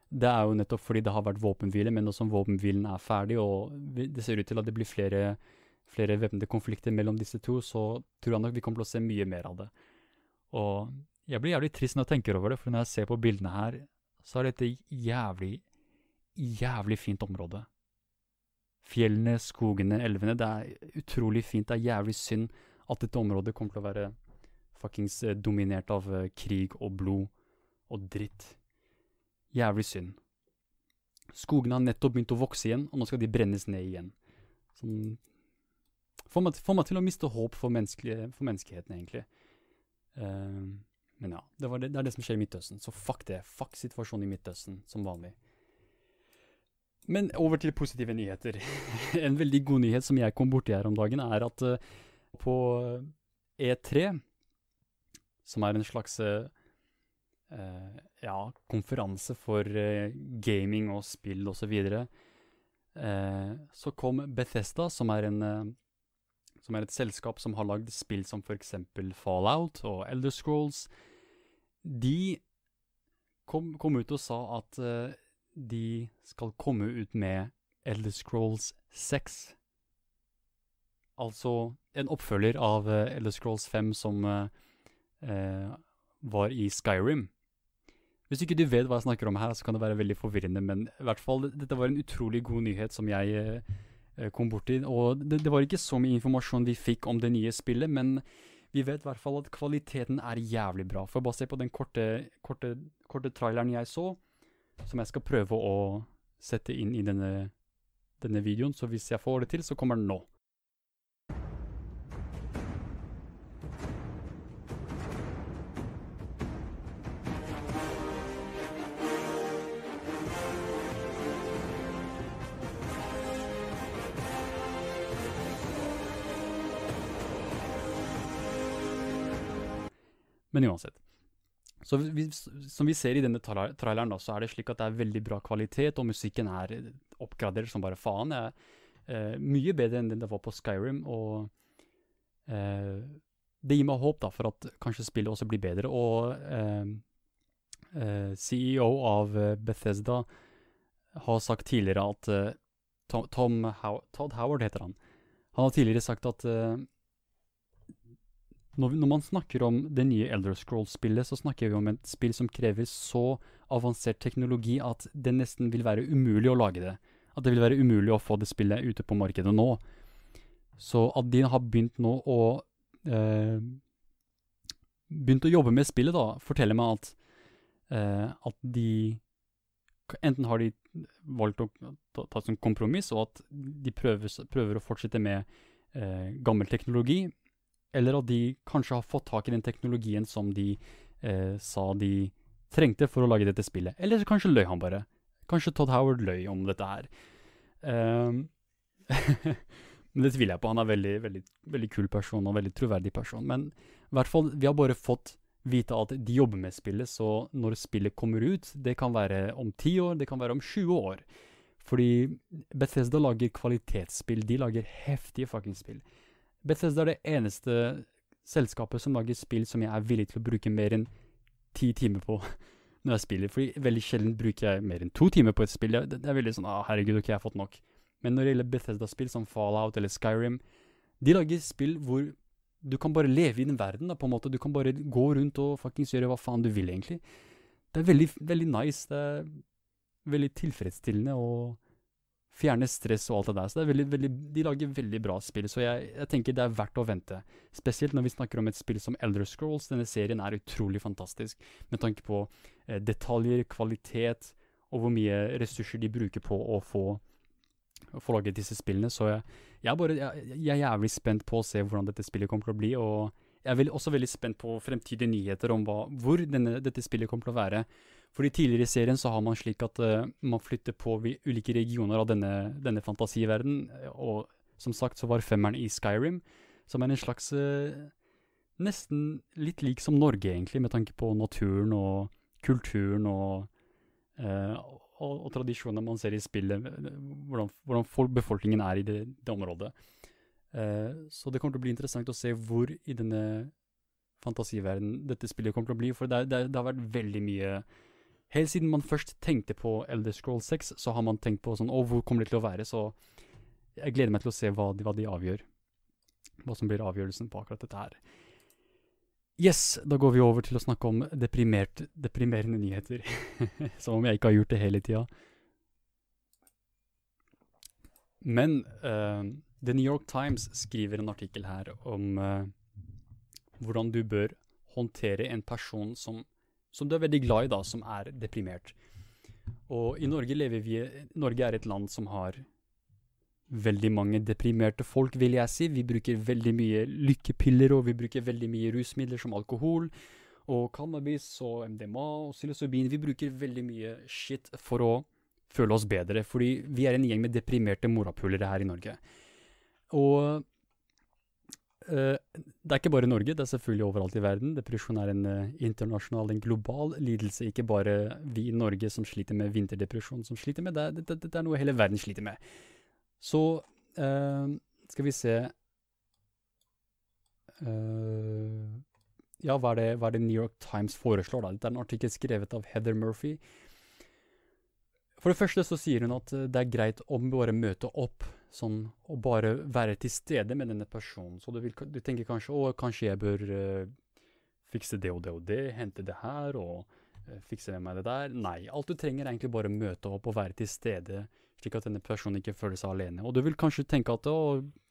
det er jo nettopp fordi det har vært våpenhvile, men nå som våpenhvilen er ferdig, og det ser ut til at det blir flere, flere væpnede konflikter mellom disse to, så tror jeg nok vi kommer til å se mye mer av det. Og jeg blir jævlig trist når jeg tenker over det, for når jeg ser på bildene her, så er dette jævlig, jævlig fint område fjellene, skogene, elvene. Det er utrolig fint. Det er jævlig synd at dette området kommer til å være fuckings eh, dominert av eh, krig og blod og dritt. Jævlig synd. Skogene har nettopp begynt å vokse igjen, og nå skal de brennes ned igjen. Sånn Får meg, får meg til å miste håp for, for menneskeheten, egentlig. Uh, men ja, det, det, det, er det som skjer i Midtøsten. Så fuck det. Fuck situasjonen i Midtøsten, som vanlig. Men over til positive nyheter. en veldig god nyhet som jeg kom borti her om dagen, er at uh, på E3, som er en slags uh, ja, konferanse for uh, gaming og spill osv., så, videre, så kom Bethesda, som er, en, som er et selskap som har lagd spill som f.eks. Fallout og Elder Scrolls. De kom, kom ut og sa at de skal komme ut med Elder Scrolls 6. Altså en oppfølger av uh, Elder Scrolls 5 som uh, uh, var i Skyrim. Hvis ikke du vet hva jeg snakker om her, så kan det være veldig forvirrende, men i hvert fall, dette var en utrolig god nyhet som jeg kom borti. Og det, det, var ikke så mye informasjon vi fikk om det nye spillet, men vi vet i hvert fall at kvaliteten er jævlig bra. For bare se på den korte, korte, korte traileren jeg så, som jeg skal prøve å sette inn i denne, denne videoen. Så hvis jeg får det til, så kommer den nå. Men uansett. Så vi, som vi ser i denne tra traileren, da, så er det slik at det er veldig bra kvalitet, og musikken er oppgradert som bare faen. Det er eh, mye bedre enn det var på Skyrim, og eh, det gir meg håp da, for at kanskje spillet også blir bedre. Og eh, eh, CEO av eh, Bethesda har sagt tidligere at eh, Tom, Tom How Todd Howard heter han. Han har tidligere sagt at når, når, man snakker om det nye Elder Scrolls-spillet, så snakker vi om et spill som krever så avansert teknologi at det nesten vil være umulig å lage det. At det vil være umulig å få det spillet ute på markedet nå. Så at de har begynt nå å eh, Begynt å jobbe med spillet, da, forteller meg at, eh, at de Enten har de valgt å ta, ta et kompromiss, og at de prøver, prøver å fortsette med eh, gammel teknologi, eller at de kanskje har fått tak i den teknologien som de eh, sa de trengte for å lage dette spillet. Eller kanskje løy han bare. Kanskje Todd Howard løy om dette her. Um, men det tviler jeg på. Han er en veldig, veldig, veldig kul person og en veldig troverdig person. Men i hvert fall, vi har bare fått vite at de jobber med spillet, så når spillet kommer ut, det kan være om 10 år, det kan være om 20 år. Fordi Bethesda lager kvalitetsspill. De lager heftige fucking spill. Bethesda er det eneste selskapet som lager spill som jeg er villig til å bruke mer enn ti timer på når jeg spiller. Fordi veldig sjelden bruker jeg mer enn to timer på et spill. Det, er veldig sånn ah, herregud, ok, jeg har fått nok. Men når det gjelder Bethesda-spill som Fallout eller Skyrim, de lager spill hvor du kan bare leve i den verden, da, på en måte. Du kan bare gå rundt og fuckings gjøre hva faen du vil, egentlig. Det er veldig, veldig nice. Det er veldig tilfredsstillende og fjerne stress og alt det der. Så det veldig, veldig, de lager veldig bra spill, så jeg, jeg, tenker det er verdt å vente. Spesielt når vi snakker om et spill som Elder Scrolls. Denne serien er utrolig fantastisk med tanke på eh, detaljer, kvalitet og hvor mye ressurser de bruker på å få, få laget disse spillene. Så jeg, jeg, er bare, jeg, jeg, er jævlig spent på å se hvordan dette spillet kommer til å bli. og jeg er også veldig spent på fremtidige nyheter om hva, hvor denne, dette spillet kommer til å være. Fordi tidligere i serien så har man slik at uh, man flytter på ulike regioner av denne, denne fantasiverden, og som sagt så var femmeren i Skyrim, som er en slags uh, Nesten litt lik som Norge, egentlig, med tanke på naturen og kulturen og, uh, og, og tradisjoner man ser i spillet, hvordan, hvordan folk, befolkningen er i det, det området. så det kommer til å bli interessant å se hvor i denne fantasiverdenen dette spillet kommer til å bli, for det, det, det har vært veldig mye Helt siden man først tenkte på Elder Scroll 6, så har man tenkt på sånn Å, hvor kommer det til å være? Så jeg gleder meg til å se hva de, hva de avgjør. Hva som blir avgjørelsen på akkurat dette her. Yes, da går vi over til å snakke om deprimerende nyheter. Som om jeg ikke har gjort det hele tida. Men uh, The New York Times skriver en artikkel her om uh, hvordan du bør håndtere en person som som du er veldig glad i, da, som er deprimert. Og i Norge lever vi Norge er et land som har veldig mange deprimerte folk, vil jeg si. Vi bruker veldig mye lykkepiller, og vi bruker veldig mye rusmidler som alkohol og cannabis og MDMA og psilocybin. Vi bruker veldig mye shit for å føle oss bedre, fordi vi er en gjeng med deprimerte morapulere her i Norge. Og det er ikke bare i Norge, det er selvfølgelig overalt i verden. Depresjon er en uh, internasjonal, en global lidelse. Ikke bare vi i Norge som sliter med vinterdepresjon, som sliter med det. Dette det, det er noe hele verden sliter med. Så uh, skal vi se Ja, hva er, det, hva er, det, New York Times foreslår, da? Dette er en artikkel skrevet av Heather Murphy. For det første så sier hun at det er greit å bare møte opp Sånn å bare være til stede med denne personen. Så du, vil, du tenker kanskje å, kanskje jeg bør uh, fikse det og det og det, hente det her og uh, fikse med meg det der. Nei, alt du trenger er egentlig bare å møte opp og være til stede, slik at denne personen ikke føler seg alene. Og du vil kanskje tenke at å,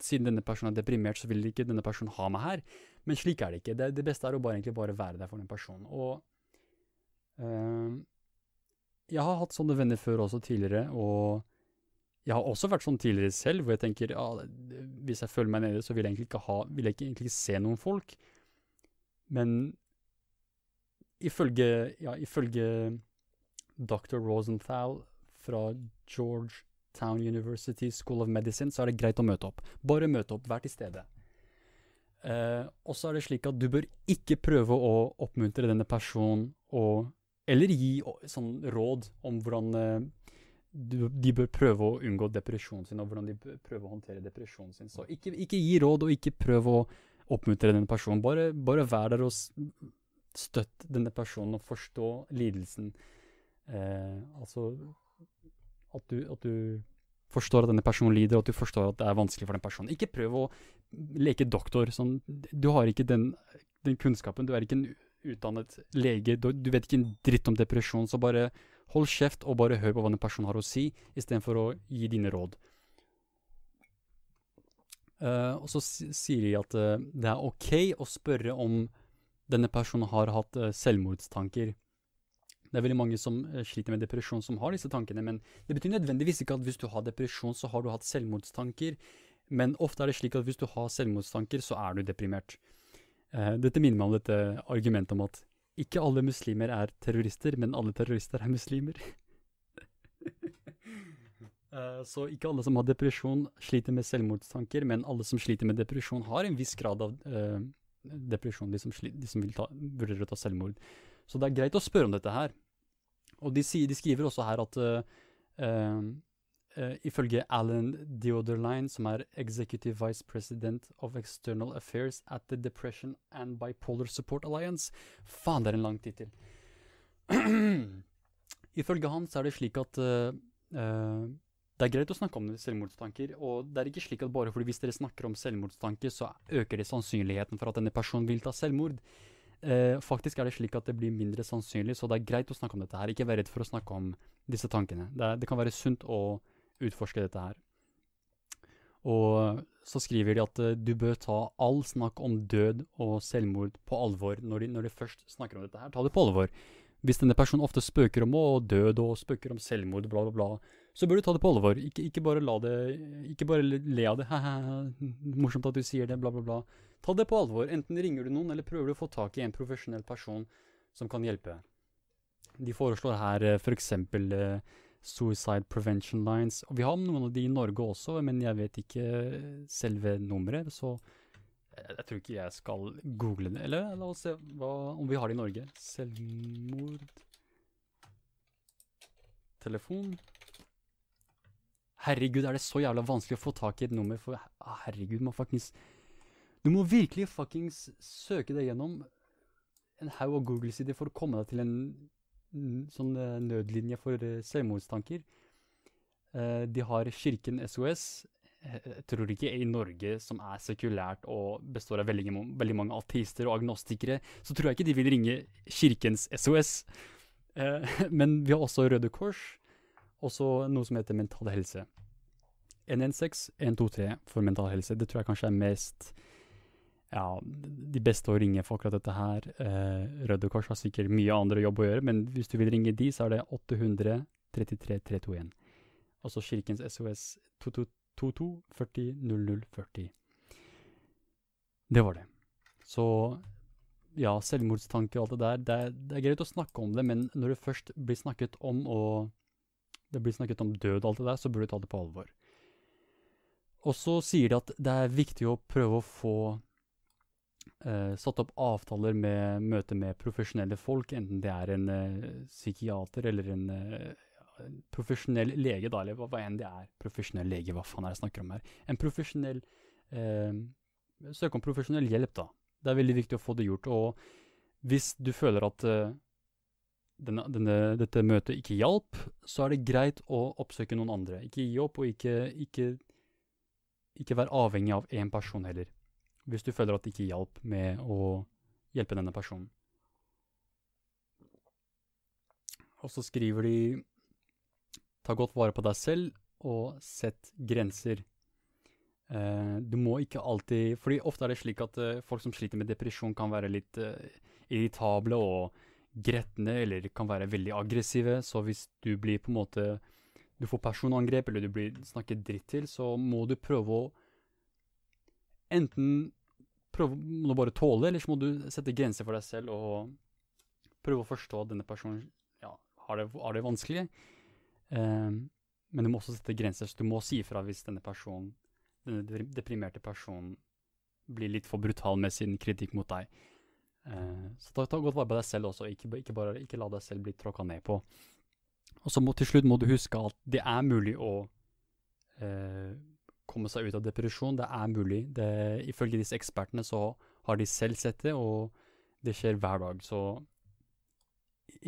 siden denne personen er deprimert, så vil ikke denne personen ha meg her. Men slik er det ikke. Det, det beste er å bare, egentlig bare være der for den personen. Og uh, jeg har hatt sånne venner før også tidligere, og jeg har også vært sånn tidligere selv, hvor jeg tenker ja, hvis jeg føler meg nede, så vil jeg egentlig ikke, ha, vil jeg egentlig ikke se noen folk. Men ifølge, ja, ifølge dr. Rosenthal fra Georgetown University School of Medicine, så er det greit å møte opp. Bare møte opp, vær til stede. Eh, og så er det slik at du bør ikke prøve å oppmuntre denne personen og Eller gi sånn råd om hvordan uh, de bør prøve å unngå depresjonen sin, og hvordan de bør prøve å håndtere depresjonen sin. Så ikke, ikke gi råd, og ikke prøv å oppmuntre den personen. Bare, bare vær der og støtt denne personen og forstå lidelsen. Eh, altså at du, at du forstår at denne personen lider, og at du forstår at det er vanskelig for den personen. Ikke prøv å leke doktor. Sånn, du har ikke den, den, kunnskapen. Du er ikke en utdannet lege. Du, du, vet ikke en dritt om depresjon. Så bare hold kjeft og bare hør på hva den personen har å si, istedenfor å gi dine råd. Uh, og så sier de at uh, det er ok å spørre om denne personen har hatt uh, selvmordstanker. Det er veldig mange som sliter med depresjon som har disse tankene, men det betyr nødvendigvis ikke at hvis du har depresjon, så har du hatt selvmordstanker. Men ofte er det slik at hvis du har selvmordstanker, så er du deprimert. dette minner meg om dette argumentet om at ikke alle muslimer er terrorister, men alle terrorister er muslimer. Eh, så ikke alle som har depresjon, sliter med selvmordstanker, men alle som sliter med depresjon, har en viss grad av uh, depresjon, de som, de som vil ta, vurderer å ta selvmord. Så det er greit å spørre om dette her. Og de, sier, de skriver også her at uh, ifølge Alan Deoderline, som er Executive Vice President of External Affairs at the Depression and Bipolar Support Alliance Faen, det er en lang tittel. Ifølge han så er det slik at det er greit å snakke om selvmordstanker, og det er ikke slik at bare fordi hvis dere snakker om selvmordstanker, så øker det sannsynligheten for at denne personen vil ta selvmord. Faktisk er det slik at det blir mindre sannsynlig, så det er greit å snakke om dette her. Ikke vær redd for å snakke om disse tankene. Det, er, det kan være sunt å utforske dette her. Og så skriver de at uh, du bør ta all snakk om død og selvmord på alvor når de, når de først snakker om dette her. Ta det på alvor. Hvis denne personen ofte spøker om å død og spøker om selvmord, bla, bla, bla, så bør du ta det på alvor. Ikke, ikke bare la det Ikke bare le av det. morsomt at du sier det, bla, bla, bla. Ta det på alvor. Enten ringer du noen, eller prøver du å få tak i en profesjonell person som kan hjelpe. De foreslår her f.eks. Uh, Suicide Prevention Lines. Og vi har noen av de i Norge også, men jeg vet ikke selve nummeret, så jeg tror ikke jeg skal google det. Eller la oss se hva, om vi har det i Norge. Selvmord Telefon. Herregud, er det så jævla vanskelig å få tak i et nummer? For ah, herregud, man fuckings Du må virkelig fuckings søke deg gjennom en haug av Google-sider for å komme deg til en sånn uh, nødlinje for uh, selvmordstanker. Uh, de har Kirken SOS, jeg tror ikke i Norge, som er sekulært og består av veldig, veldig, mange ateister og agnostikere, så tror jeg ikke de vil ringe Kirkens SOS. Eh, men vi har også Røde Kors, og så noe som heter Mental Helse. 116 123 for mental helse. Det tror jeg kanskje er mest ja, de beste å ringe for akkurat dette her. Eh, Røde Kors har sikkert mye andre jobb å gjøre, men hvis du vil ringe de, så er det 800 33 321. Altså Kirkens SOS 222 22 40 00 40. Det var det. Så ja, selvmordstanke og alt det der, det er, det er, greit å snakke om det, men når det først blir snakket om og det blir snakket om død og alt det der, så burde du ta det på alvor. Og så sier de at det er viktig å prøve å få satt opp avtaler med møte med profesjonelle folk, enten det er en eh, psykiater eller en eh, profesjonell lege, da, eller hva, hva, enn det er. Profesjonell lege, hva faen er det jeg snakker om her? En profesjonell eh, Søk om profesjonell hjelp, da. Det er veldig viktig å få det gjort. Og hvis du føler at uh, denne, denne, dette møtet ikke hjalp, så er det greit å oppsøke noen andre. Ikke gi opp, og ikke, ikke, ikke være avhengig av én person heller. Hvis du føler at det ikke hjalp med å hjelpe denne personen. Og så skriver de Ta godt vare på deg selv, og sett grenser. Eh, du må ikke alltid Fordi ofte er det slik at eh, folk som sliter med depresjon, kan være litt eh, irritable og gretne, eller kan være veldig aggressive. Så hvis du blir på en måte Du får personangrep, eller du blir snakket dritt til, så må du prøve å Enten prøve du bare tåle, eller så må du sette grenser for deg selv og prøve å forstå at denne personen ja, har, det, har det vanskelig. Um, men du må også sette grenser, så du må si ifra hvis denne personen, denne deprimerte personen blir litt for brutal med sin kritikk mot deg. Uh, så ta, ta, godt vare på deg selv også, ikke, ikke, bare, ikke la deg selv bli tråkka ned på. Og så må til slutt må du huske at det er mulig å uh, komme seg ut av depresjon. Det er mulig. Det, ifølge disse ekspertene så har de selv sett det, og Det skjer hver dag, så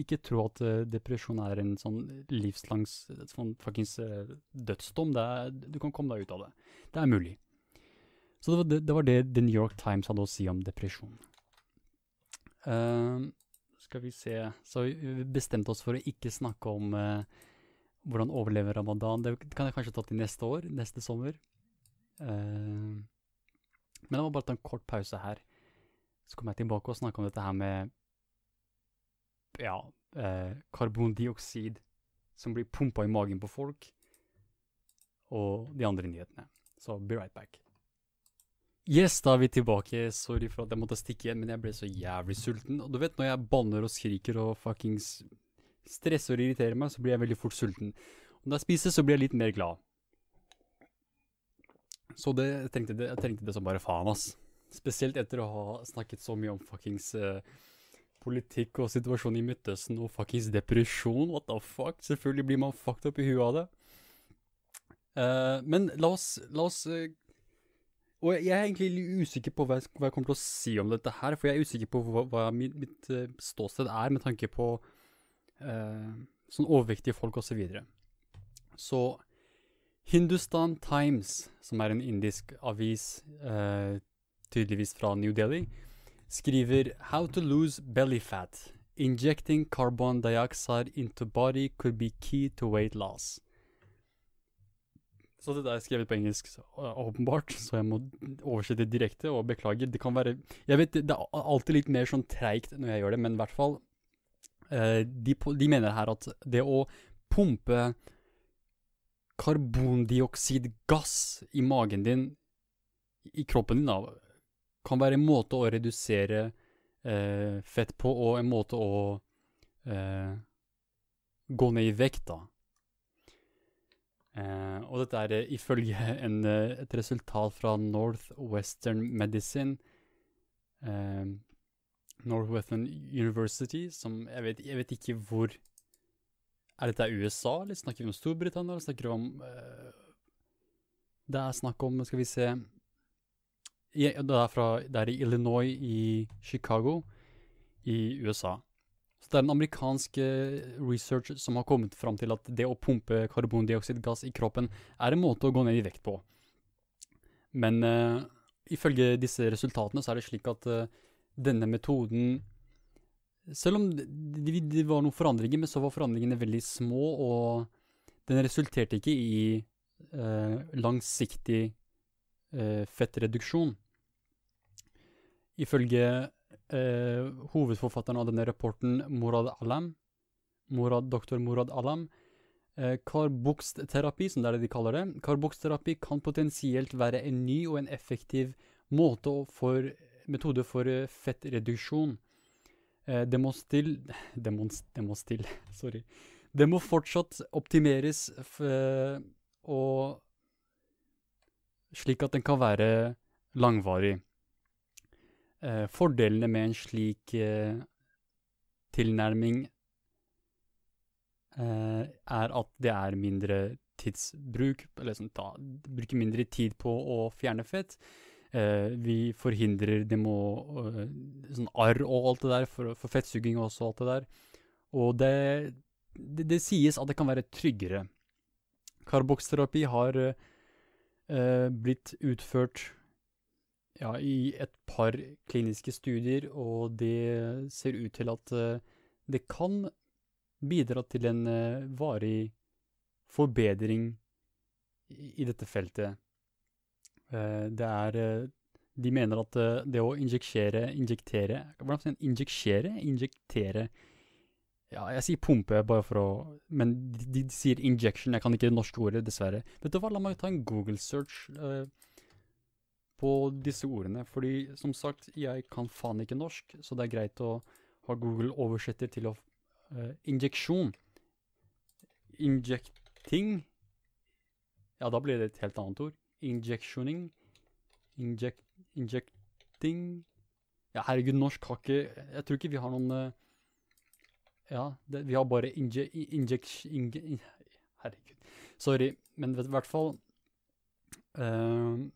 ikke tro at eh, depresjon er en sånn livslangs sånn fuckings eh, dødsdom. Er, du kan komme deg ut av det. Det er mulig. Så det var det, det var det, The New York Times hadde å si om depresjon. Uh, skal vi se Så vi bestemte oss for å ikke snakke om eh, hvordan overleve ramadan. Det kan jeg kanskje ta til neste år, neste sommer. Uh, men jeg må bare ta en kort pause her. Så kommer jeg tilbake og snakker om dette her med ja, uh, karbondioksid som blir pumpa i magen på folk, og de andre nyhetene. Så be right back. Yes, da er vi tilbake. Sorry for at jeg måtte stikke igjen, men jeg ble så jævlig sulten. Og du vet når jeg banner og skriker og fuckings stresser og irriterer meg, så blir jeg veldig fort sulten. Og når jeg spiser, så blir jeg litt mer glad. Så det, jeg, trengte det, jeg trengte det som bare faen, ass. Spesielt etter å ha snakket så mye om fuckings uh, politikk og situasjonen i Midtøsten og fuckings depresjon. What the fuck? Selvfølgelig blir man fucked up i huet av det. Uh, men la oss, la oss uh, Og jeg er egentlig litt usikker på hva jeg, hva jeg, kommer til å si om dette her, for jeg er usikker på hva, hva mitt, mitt ståsted er med tanke på sånn overvektige folk osv. Så, videre. så Hindustan Times, som er en indisk avis, tydeligvis fra New Delhi, skriver How to lose belly fat. Injecting carbon dioxide into body could be key to weight loss. Så dette er skrevet på engelsk, åpenbart, så jeg må oversette direkte og beklager. Det kan være Jeg vet, det er alltid litt mer sånn treigt når jeg gjør det, men i hvert fall eh, de, de, mener her at det å pumpe karbondioksidgass i magen din, i kroppen din, da, kan være en måte å redusere eh, fett på, og en måte å eh, gå ned i vekt, da. Eh, og dette er eh, ifølge en, eh, et resultat fra Northwestern Medicine. Northwestern University, som jeg vet, jeg vet, ikke hvor Er dette USA, eller snakker vi om Storbritannia, eller snakker vi om Det er snakk om, skal vi se det er, fra, det er i Illinois i Chicago i USA. Så det er en amerikansk eh, research som har kommet fram til at det å pumpe karbondioksidgass i kroppen er en måte å gå ned i vekt på. Men uh, ifølge disse resultatene så er det slik at uh, denne metoden Selv om det, det, var noen forandringer, men så var forandringene veldig små, og den resulterte ikke i eh, langsiktig fettreduksjon. Ifølge eh, hovedforfatteren av denne rapporten, Morad Alam, Morad, doktor Morad Alam, Karbokst-terapi, som det er det de kaller det, kan potensielt være en ny og en effektiv måte for, metode for eh, fettreduksjon. Eh, det må sorry. Det må fortsatt optimeres eh, og slik at den kan være langvarig. Fordelene med en slik tilnærming er at det er mindre tidsbruk, eller sånn, da, bruker mindre tid på å fjerne fett. Eh, vi forhindrer demo, uh, sånn arr og alt det der, for, for fettsuging også og alt det der. Og det, det, det, sies at det kan være tryggere. Karboksterapi har eh, blitt utført ja, i et par kliniske studier, og det ser ut til at eh, det kan bidra til en eh, varig forbedring i, i dette feltet. Uh, det er De mener at det å injeksjere, Injektere Hvordan sier man Injeksjere, Injektere Ja, jeg sier pumpe bare for å Men de, de, sier injection. Jeg kan ikke det norske ordet, dessverre. Vet du hva, la meg ta en Google search. Uh, på disse ordene. Fordi som sagt, jeg kan faen ikke norsk, så det er greit å ha Google oversetter til å uh, Injeksjon. Injecting Ja, da blir det et helt annet ord. Injectioning. Inject, injecting Ja, herregud, norsk har ikke Jeg tror ikke vi har noen uh, Ja, det, vi har bare inje, inject... Inje, herregud. Sorry, men i hvert fall uh,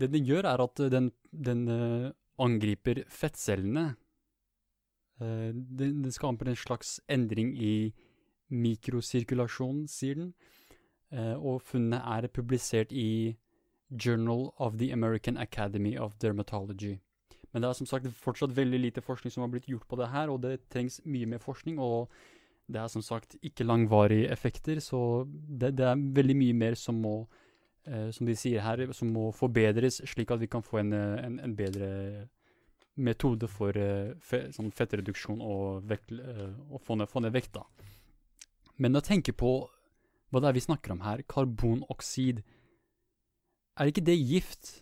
det den gjør, er at den, den uh, angriper fettcellene. Uh, den, den skaper en slags endring i mikrosirkulasjonen, sier den. Eh, og funnet er publisert i Journal of the American Academy of Dermatology. Men det er som sagt fortsatt veldig lite forskning som har blitt gjort på det her, og det trengs mye mer forskning. Og det er som sagt ikke langvarige effekter, så det, det er veldig mye mer som må, eh, som de sier her, som må forbedres, slik at vi kan få en, eh, en, en bedre metode for uh, fe, sånn fettreduksjon og, vekt, uh, og få, ned, få ned vekta. Men å tenke på hva det er vi snakker om her, karbonoksid, er ikke det gift?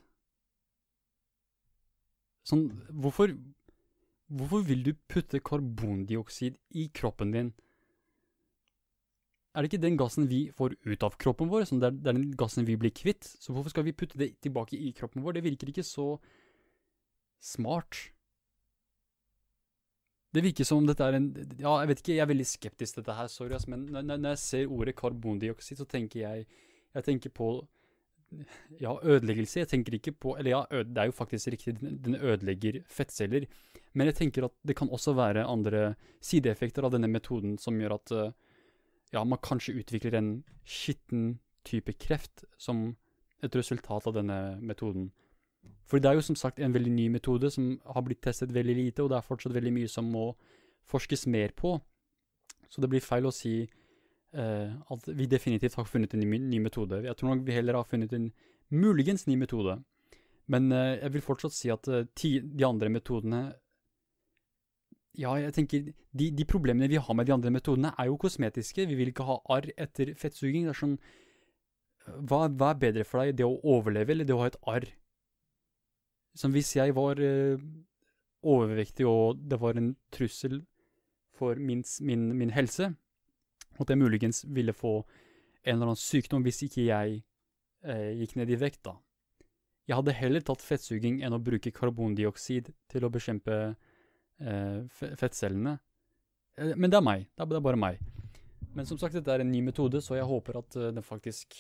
Sånn, hvorfor Hvorfor vil du putte karbondioksid i kroppen din? Er det ikke den gassen vi får ut av kroppen vår, som det er, det er den gassen vi blir kvitt? Så hvorfor skal vi putte det tilbake i kroppen vår? Det virker ikke så smart. Det virker som om dette er en Ja, jeg vet ikke, jeg er veldig skeptisk til dette her, sorry, ass, men når, når jeg ser ordet karbondioksid, så tenker jeg Jeg tenker på ja, ødeleggelse. Jeg tenker ikke på Eller ja, det er jo faktisk riktig, den ødelegger fettceller. Men jeg tenker at det kan også være andre sideeffekter av denne metoden som gjør at ja, man kanskje utvikler en skitten type kreft som et resultat av denne metoden. For det er jo som sagt en veldig ny metode som har blitt testet veldig lite, og det er fortsatt veldig mye som må forskes mer på. Så det blir feil å si uh, at vi definitivt har funnet en ny, ny, metode. Jeg tror nok vi heller har funnet en muligens ny metode. Men uh, jeg vil fortsatt si at uh, ti, de andre metodene Ja, jeg tenker de, de, problemene vi har med de andre metodene, er jo kosmetiske. Vi vil ikke ha arr etter fettsuging. Det er sånn hva, hva, er bedre for deg, det å overleve eller det å ha et arr? Som hvis jeg var overvektig og det var en trussel for min, min, min helse, at jeg muligens ville få en eller annen sykdom hvis ikke jeg eh, gikk ned i vekt, da. Jeg hadde heller tatt fettsuging enn å bruke karbondioksid til å bekjempe eh, fettcellene. Eh, men det er meg. Det er, bare meg. Men som sagt, dette er en ny metode, så jeg håper at uh, den faktisk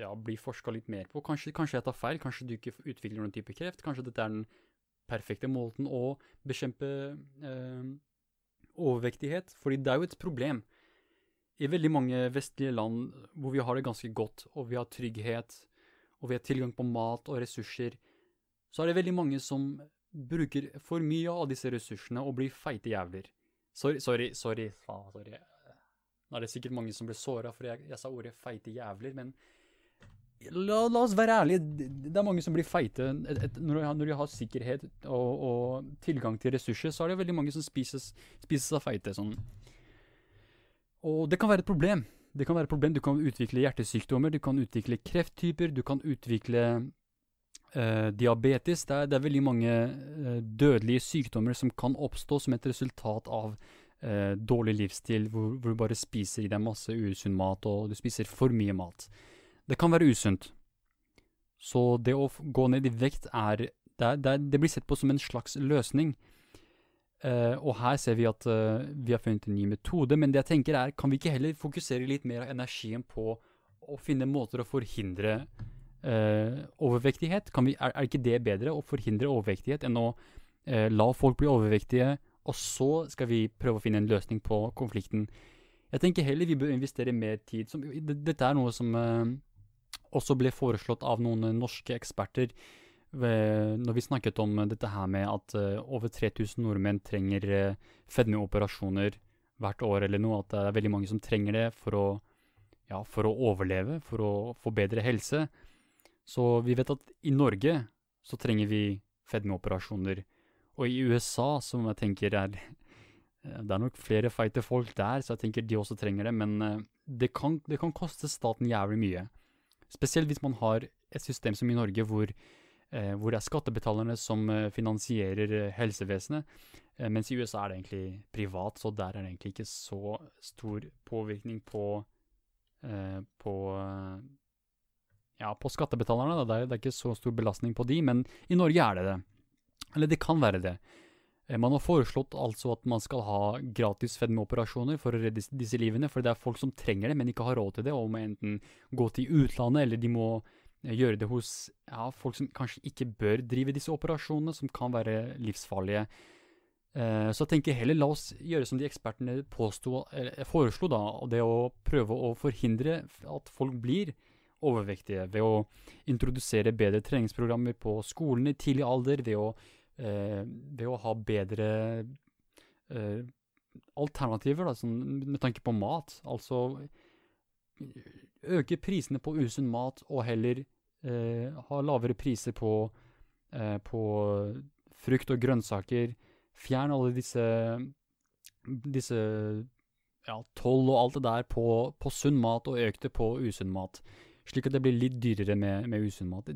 ja, blir forska litt mer på. Kanskje, kanskje, jeg tar feil, kanskje du ikke utvikler noen type kreft. Kanskje dette er den perfekte måten å bekjempe eh, overvektighet. Fordi det er jo et problem i veldig mange vestlige land hvor vi har det ganske godt, og vi har trygghet, og vi har tilgang på mat og ressurser, så er det veldig mange som bruker for mye av disse ressursene og blir feite jævler. Sorry, sorry, sorry. Faen, sorry. Nå er det sikkert mange som ble såra fordi jeg, jeg, sa ordet feite jævler, men la, la, oss være ærlige. Det er mange som blir feite. Et, et, når, de har, når, de har, sikkerhet og, og, tilgang til ressurser, så er det veldig mange som spises av feite. sånn og det kan være et problem. Det kan være et problem. Du kan utvikle hjertesykdommer, du kan utvikle krefttyper, du kan utvikle eh, diabetes. Det er, det er, veldig mange eh, dødelige sykdommer som kan oppstå som et resultat av eh, dårlig livsstil, hvor, hvor, du bare spiser i deg masse usunn mat, og du spiser for mye mat. Det kan være usunt. Så det å gå ned i vekt er det, det, det blir sett på som en slags løsning. Uh, og her ser vi at uh, vi har funnet en ny metode, men det jeg tenker er, kan vi ikke heller fokusere litt mer av energien på å finne måter å forhindre uh, overvektighet? Vi, er, er, ikke det bedre å forhindre overvektighet enn å la folk bli overvektige, og så skal vi prøve å finne en løsning på konflikten? Jeg tenker heller vi bør investere mer tid. Som, dette er noe som også ble foreslått av noen norske eksperter når vi snakket om dette her med at uh, over 3000 nordmenn trenger uh, fedmeoperasjoner hvert år eller noe, at det er veldig mange som trenger det for å, ja, for å overleve, for å få bedre helse. Så vi vet at i Norge så trenger vi fedmeoperasjoner. Og i USA, som jeg tenker er Det er nok flere feite folk der, så jeg tenker de også trenger det, men det, kan, det kan koste staten jævlig mye. Spesielt hvis man har et system som i Norge hvor eh, hvor det er skattebetalerne som eh, finansierer eh, helsevesenet. Eh, mens i USA er det egentlig privat, så der er det egentlig ikke så stor påvirkning på, eh, på ja, på skattebetalerne. Det er, det er, ikke så stor belastning på de, men i Norge er det det. Eller det kan være det. Man har foreslått altså at man skal ha gratis fedmeoperasjoner for å redde disse livene, for det er folk som trenger det, men ikke har råd til det, og må enten gå til utlandet, eller de må gjøre det hos ja, folk som kanskje ikke bør drive disse operasjonene, som kan være livsfarlige. Eh, så jeg tenker heller la oss gjøre som de ekspertene påsto, foreslo, da, det å prøve å forhindre at folk blir overvektige ved å introdusere bedre treningsprogrammer på skolene i tidlig alder, ved å, eh, ved å ha bedre eh, alternativer da, sånn, med tanke på mat. Altså øke prisene på usunn mat og heller eh, ha lavere priser på, eh, på frukt og grønnsaker. Fjern alle disse, disse ja, toll og alt det der på, på sunn mat, og øk det på usunn mat. Slik at det blir litt dyrere med, med usunn mat.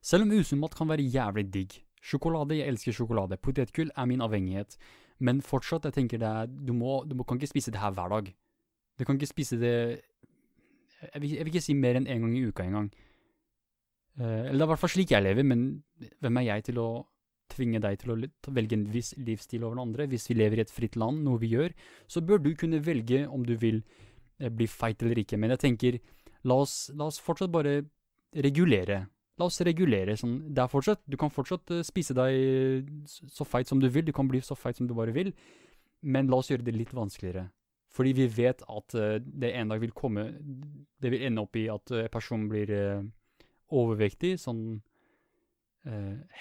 Selv om usunn mat kan være jævlig digg. Sjokolade, jeg elsker sjokolade. Potetgull er min avhengighet. Men fortsatt, jeg tenker det er, du, må, du kan ikke spise det her hver dag. Du kan ikke spise det Jeg vil, jeg vil ikke si mer enn én en gang i uka engang. Uh, eller det er i hvert fall slik jeg lever, men hvem er jeg til å tvinge deg til å velge en viss livsstil over den andre? Hvis vi lever i et fritt land, noe vi gjør, så bør du kunne velge om du vil uh, bli feit eller ikke. Men jeg tenker, la oss, la oss fortsatt bare regulere La oss regulere sånn Det er fortsatt Du kan fortsatt uh, spise deg så feit som du vil, du kan bli så feit som du bare vil, men la oss gjøre det litt vanskeligere. Fordi vi vet at uh, det en dag vil komme Det vil ende opp i at personen blir overvektig, sånn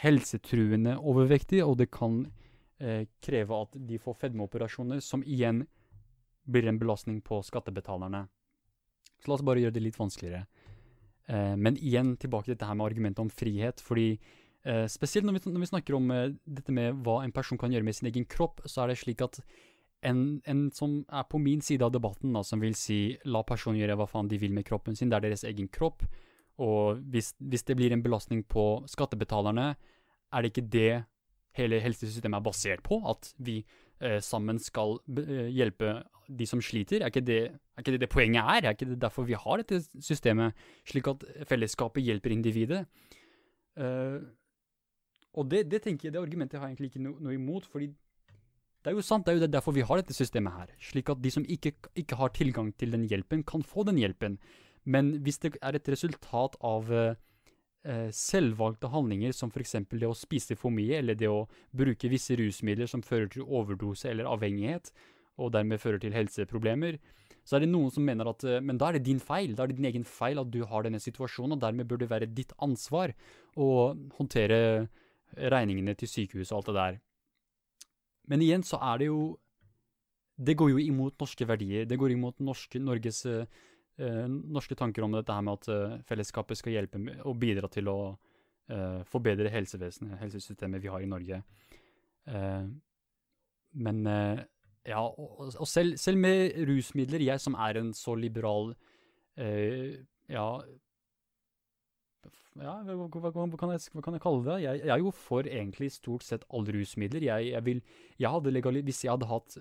helsetruende overvektig, og det kan kreve at de får fedmeoperasjoner, som igjen blir en belastning på skattebetalerne. Så la oss bare gjøre det litt vanskeligere. Eh, men igjen tilbake til dette med argumentet om frihet. fordi eh, Spesielt når vi, når vi snakker om eh, dette med hva en person kan gjøre med sin egen kropp, så er det slik at en, en som er på min side av debatten, da, som vil si la personen gjøre hva faen de vil med kroppen sin, det er deres egen kropp, og hvis, hvis det blir en belastning på skattebetalerne, er det ikke det hele helsesystemet er basert på? At vi sammen skal eh, hjelpe de som sliter? Er ikke, det, er ikke, det, det poenget er? Er ikke det derfor vi har dette systemet, slik at fellesskapet hjelper individet? Uh, og det, det, tenker jeg, det argumentet har jeg egentlig ikke no, noe imot, fordi det er jo sant, det er jo derfor vi har dette systemet her, slik at de som ikke, ikke har tilgang til den hjelpen, kan få den hjelpen. Men hvis det er et resultat av uh, selvvalgte handlinger, som f.eks. det å spise for mye, eller det å bruke visse rusmidler som fører til overdose eller avhengighet, og dermed fører til helseproblemer, så er det noen som mener at eh, men da er det din feil, da er det din egen feil at du har denne situasjonen, og dermed bør det være ditt ansvar å håndtere regningene til sykehuset og alt det der. Men igjen så er det jo Det går jo imot norske verdier. Det går imot norske, Norges uh, norske tanker om dette her med at uh, fellesskapet skal hjelpe med, og bidra til å uh, forbedre helsevesenet, helsesystemet vi har i Norge. men ja, og, selv, selv, med rusmidler, jeg som er en så liberal eh, Ja, ja hva, kan jeg, hva, kan jeg, kalle det? Jeg, jeg, er jo for egentlig stort sett alle rusmidler. Jeg, jeg vil, hadde hvis jeg hadde hatt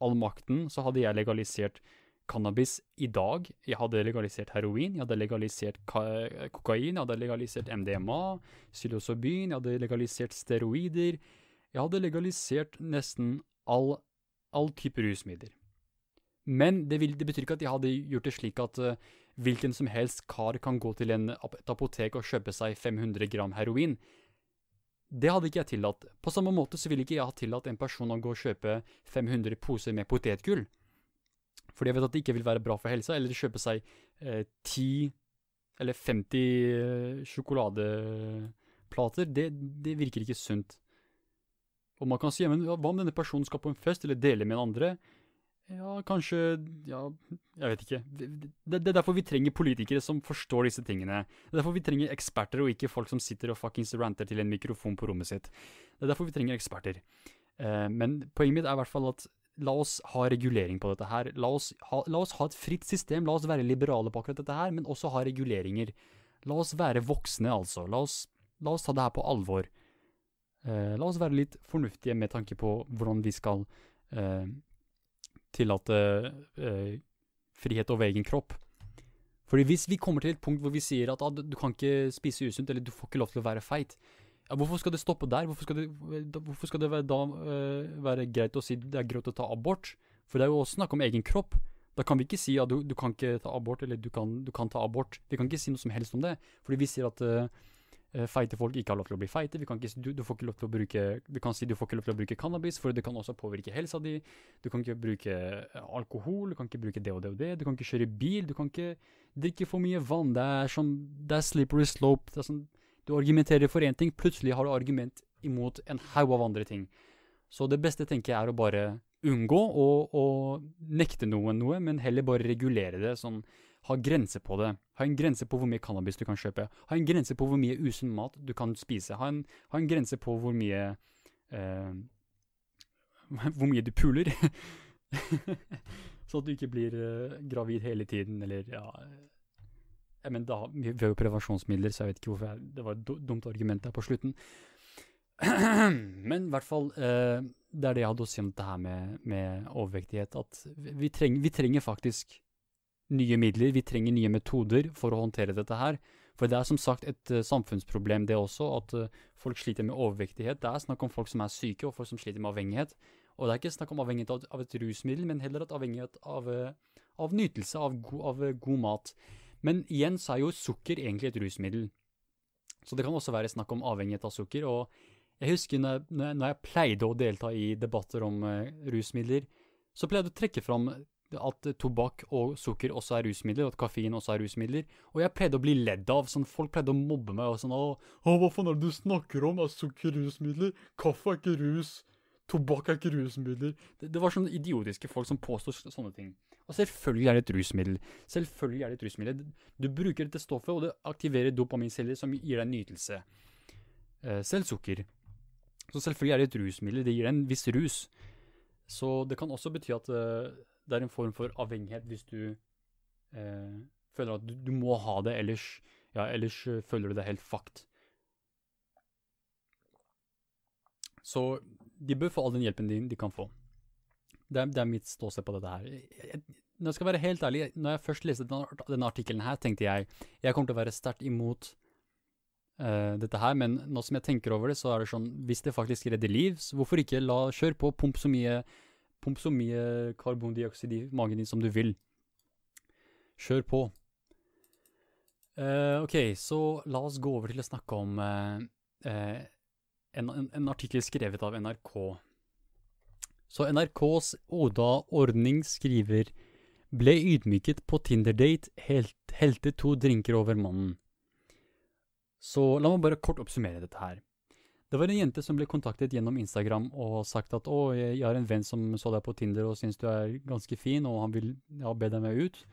all makten, så hadde jeg legalisert cannabis i dag. Jeg hadde legalisert heroin, jeg hadde legalisert kokain, jeg hadde legalisert MDMA, psilocybin, jeg hadde legalisert steroider. Jeg hadde legalisert nesten all all type rusmidler. Men det, vil, det, betyr ikke at jeg hadde gjort det slik at uh, hvilken som helst kar kan gå til en, et apotek og kjøpe seg 500 gram heroin. Det hadde ikke jeg tillatt. På samme måte så ville ikke jeg ha tillatt en person å gå og kjøpe 500 poser med potetgull. Fordi jeg vet at det ikke vil være bra for helsa, eller kjøpe seg eh, 10 eller 50 eh, sjokoladeplater. Det, det virker ikke sunt. Og man kan si, men hva om denne personen skal på en fest, eller dele med en andre? Ja, kanskje Ja, jeg vet ikke. Det, det, er derfor vi trenger politikere som forstår disse tingene. Det er derfor vi trenger eksperter, og ikke folk som sitter og fuckings ranter til en mikrofon på rommet sitt. Det er derfor vi trenger eksperter. Eh, men poenget mitt er i hvert fall at la oss ha regulering på dette her. La oss, ha, la oss ha et fritt system, la oss være liberale på akkurat dette her, men også ha reguleringer. La oss være voksne, altså. La oss, la oss ta det her på alvor. Eh, la oss være litt fornuftige med tanke på hvordan vi skal eh, tillate eh, frihet over egen kropp. Fordi hvis vi kommer til et punkt hvor vi sier at ah, du, kan ikke spise usunt, eller du får ikke lov til å være feit, ja, hvorfor skal det stoppe der? Hvorfor skal det, hvorfor skal det da uh, være greit å si det er greit å ta abort? For det er jo også snakk om egen kropp. Da kan vi ikke si at du, du kan ikke ta abort, eller du kan, du kan ta abort. Vi kan ikke si noe som helst om det, fordi vi sier at uh, feite folk ikke har lov til å bli feite. Vi kan, ikke, du, du får ikke lov til å bruke, vi kan si du får ikke lov til å bruke cannabis, for det kan også påvirke helsa di. Du kan ikke bruke eh, alkohol, du kan ikke bruke det og det og det. Du kan ikke kjøre bil, du kan ikke drikke for mye vann. Det er sånn, det er slippery slope. Det er sånn, du argumenterer for én ting, plutselig har du argument imot en haug av andre ting. Så det beste tenker jeg er å bare unngå å, nekte noen noe, men heller bare regulere det. sånn, Ha grenser på det. Ha en grense på hvor mye cannabis du kan kjøpe. Ha en grense på hvor mye usunn mat du kan spise. Ha en, ha en grense på hvor mye eh, Hvor mye du puler. så at du ikke blir eh, gravid hele tiden, eller ja jeg mener, da, Vi har jo prevensjonsmidler, så jeg vet ikke hvorfor jeg, det var et dumt argument der på slutten. Men i hvert fall, eh, det er det jeg hadde å si om det her med, med overvektighet. At vi, treng, vi, trenger faktisk nye midler, vi trenger nye metoder for å håndtere dette her. For det er som sagt et uh, samfunnsproblem det også, at uh, folk sliter med overvektighet. Det er snakk om folk som er syke, og folk som sliter med avhengighet. Og det er ikke snakk om avhengighet av, av et rusmiddel, men heller at avhengighet av, uh, av nytelse av, go av god mat. Men igjen så er jo sukker egentlig et rusmiddel. Så det kan også være snakk om avhengighet av sukker. og jeg husker når jeg, når jeg pleide å delta i debatter om uh, rusmidler, så pleide jeg å trekke fram at tobakk og sukker også er rusmidler, og at kaffein også er rusmidler. Og jeg pleide å bli ledd av. sånn Folk pleide å mobbe meg og sånn å, 'Hva faen er det du snakker om? Er sukker rusmidler? Kaffe er ikke rus. Tobakk er ikke rusmidler.' Det, det var sånne idiotiske folk som påstår sånne ting. Og selvfølgelig er det et rusmiddel. Selvfølgelig er det et rusmiddel. Du bruker dette stoffet, og det aktiverer dopaminceller som gir deg nytelse. Eh, selv sukker. Så selvfølgelig er det et rusmiddel, det gir deg en viss rus. Så det kan også bety at uh, det er en form for avhengighet hvis du eh, føler at du, du, må ha det, ellers, ja, ellers uh, føler du deg helt fucked. Så de bør få all den hjelpen de, de kan få. Det er, det er mitt ståsted på dette her. Jeg, når jeg skal være helt ærlig, når jeg først leste denne, denne artikkelen her, tenkte jeg jeg kommer til å være sterkt imot uh, dette her, men nå som jeg tenker over det, så er det sånn Hvis det faktisk redder liv, hvorfor ikke la Kjør på, pump så mye, pump så mye karbondioksid i magen din som du vil. Kjør på. Uh, ok, så la oss gå over til å snakke om uh, en, en, en, artikkel skrevet av NRK. Så NRKs Oda Ordning skriver ble ydmyket på Tinder-date, helt, helte to drinker over mannen. Så la meg bare kort oppsummere dette her. Det var en jente som ble kontaktet gjennom Instagram og sagt at 'Å, jeg har en venn som så deg på Tinder og syns du er ganske fin, og han vil ja, be deg med ut'.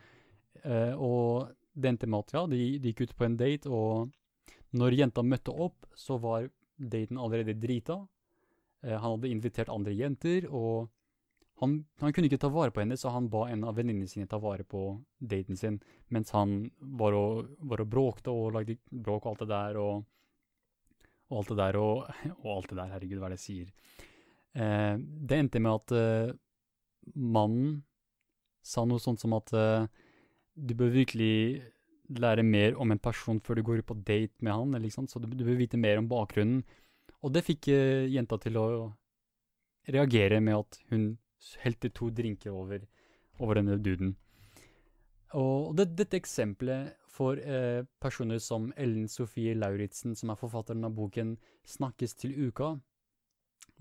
Eh, og det endte med at ja, de, de, gikk ut på en date, og når jenta møtte opp, så var daten allerede drita. Eh, han hadde invitert andre jenter, og han, han, kunne ikke ta vare på henne, så han ba en av venninnene sine ta vare på daten sin, mens han var og, var og bråkte og lagde bråk og alt det der, og, og alt det der, og, og, alt det der, herregud, hva er det jeg sier? Eh, det endte med at eh, mannen sa noe sånt som at eh, du bør virkelig lære mer om en person før du går på date med han, eller, så du, du, bør vite mer om bakgrunnen. Og det fikk uh, jenta til å reagere med at hun helte to drinker over, over denne duden. Og det, dette eksempelet for eh, personer som Ellen Sofie Lauritzen, som er forfatteren av boken 'Snakkes til uka',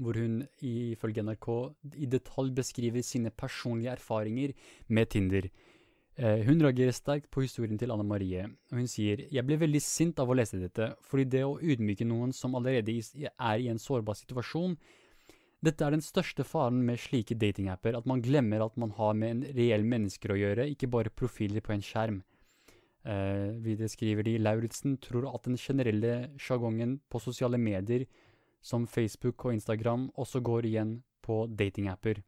hvor hun ifølge NRK i detalj beskriver sine personlige erfaringer med Tinder. Eh, hun reagerer sterkt på historien til Anne Marie, og hun sier 'Jeg ble veldig sint av å lese dette, fordi det å ydmyke noen som allerede er i en sårbar situasjon, dette er den største faren med slike datingapper, at man glemmer at man har med en reell mennesker å gjøre, ikke bare profiler på en skjerm. Eh, videre skriver de Lauritzen tror at den generelle sjargongen på sosiale medier som Facebook og Instagram også går igjen på datingapper.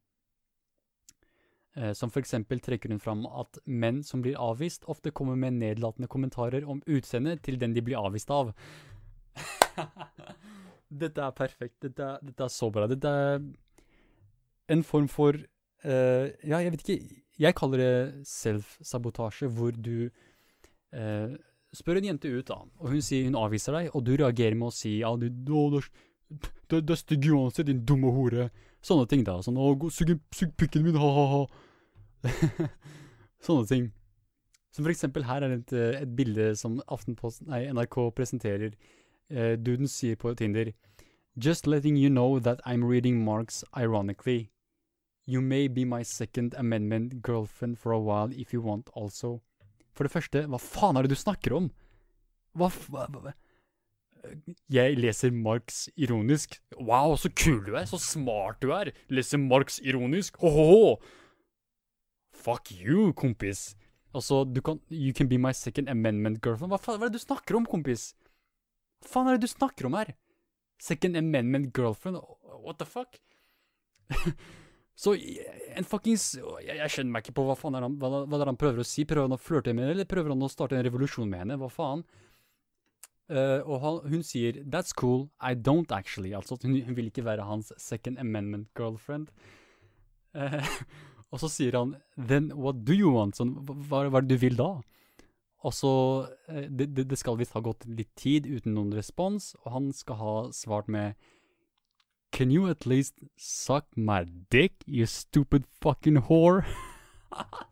Uh, som eksempel trekker hun fram at menn som blir avvist, ofte kommer med nedlatende kommentarer om utseendet til den de blir avvist av. Dette er perfekt. Dette er, dette er, så bra. Dette er en form for uh, Ja, jeg vet ikke. Jeg kaller det self-sabotasje, hvor du uh, spør en jente ut, da, og hun sier hun avviser deg, og du reagerer med å si ja, du, du, du, du er stygg uansett, din dumme hore. Sånne ting, da. Sånn å, sug, sug pikken min, ha-ha-ha. Sånne ting. Som for eksempel her er et, eh, et bilde som Aftenposten, nei, NRK presenterer. Eh, duden sier på Tinder Just letting you know that I'm reading Marx ironically. You may be my second amendment girlfriend for a while if you want also. For det første, hva faen er det du snakker om? Hva, faen? Jeg leser Marx ironisk. Wow, så kul du er! Så smart du er! Leser Marx ironisk! Ho-ho-ho! Fuck you, kompis! Altså, du kan You can be my second amendment girlfriend. Hva faen hva er det du snakker om, kompis? Hva faen er det du snakker om her? Second amendment girlfriend? What the fuck? Så en fuckings jeg, jeg skjønner meg ikke på hva faen er han, hva, hva er han prøver å si. Prøver han å flørte med henne, eller prøver han å starte en revolusjon med henne? Hva faen? Uh, og han, hun sier 'that's cool, I don't actually'. Altså hun, hun vil ikke være hans second amendment girlfriend. Eh, og så sier han 'then what do you want'? Sånn, hva, hva er det du vil da? Og så eh, det, det, det skal visst ha gått litt tid uten noen respons, og han skal ha svart med Can you at least suck my dick, you stupid fucking whore?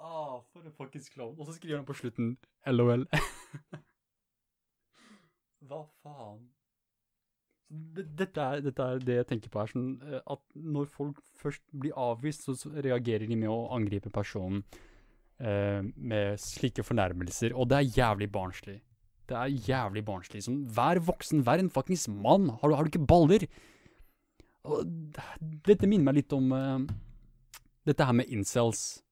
Ah, for en fuckings klovn. Og så skriver han på slutten LOL. Hva faen? Dette er, dette er det jeg tenker på her, sånn eh, at når folk først blir avvist, så så reagerer de med å angripe personen eh, med slike fornærmelser, og det er jævlig barnslig. Det er jævlig barnslig. Sånn, vær voksen, vær en fuckings mann! Har du, har du ikke baller? Og dette minner meg litt om eh, dette her med incels.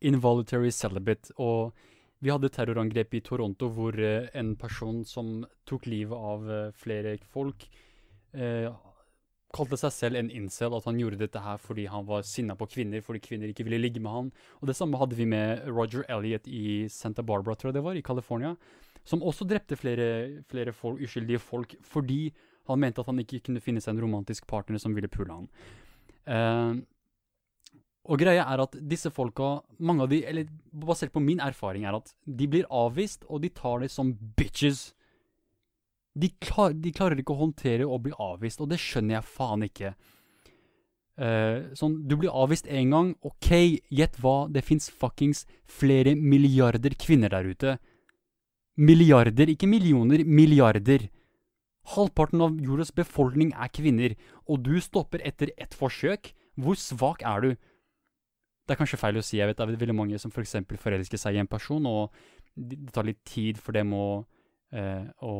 Involuntary celibate. Og vi hadde terrorangrep i Toronto hvor eh, en person som tok livet av eh, flere folk, eh, kalte seg selv en incel, at han gjorde dette her fordi han var sinna på kvinner, fordi kvinner ikke ville ligge med han. Og det samme hadde vi med Roger Elliot i Santa Barbara, tror jeg det var, i California, som også drepte flere, flere folk, uskyldige folk fordi han mente at han ikke kunne finne seg en romantisk partner som ville pule han. Eh, og greia er at disse folka, mange av de, eller basert på min erfaring, er at de blir avvist, og de tar det som bitches. De, klar, de klarer ikke å håndtere å bli avvist, og det skjønner jeg faen ikke. Uh, sånn, du blir avvist én gang, ok, gjett hva, det fins fuckings flere milliarder kvinner der ute. Milliarder, ikke millioner, milliarder. Halvparten av jordas befolkning er kvinner, og du stopper etter ett forsøk. Hvor svak er du? Det er kanskje feil å si, jeg vet det er veldig mange som f.eks. For forelsker seg i en person, og det tar litt tid for dem å, uh, å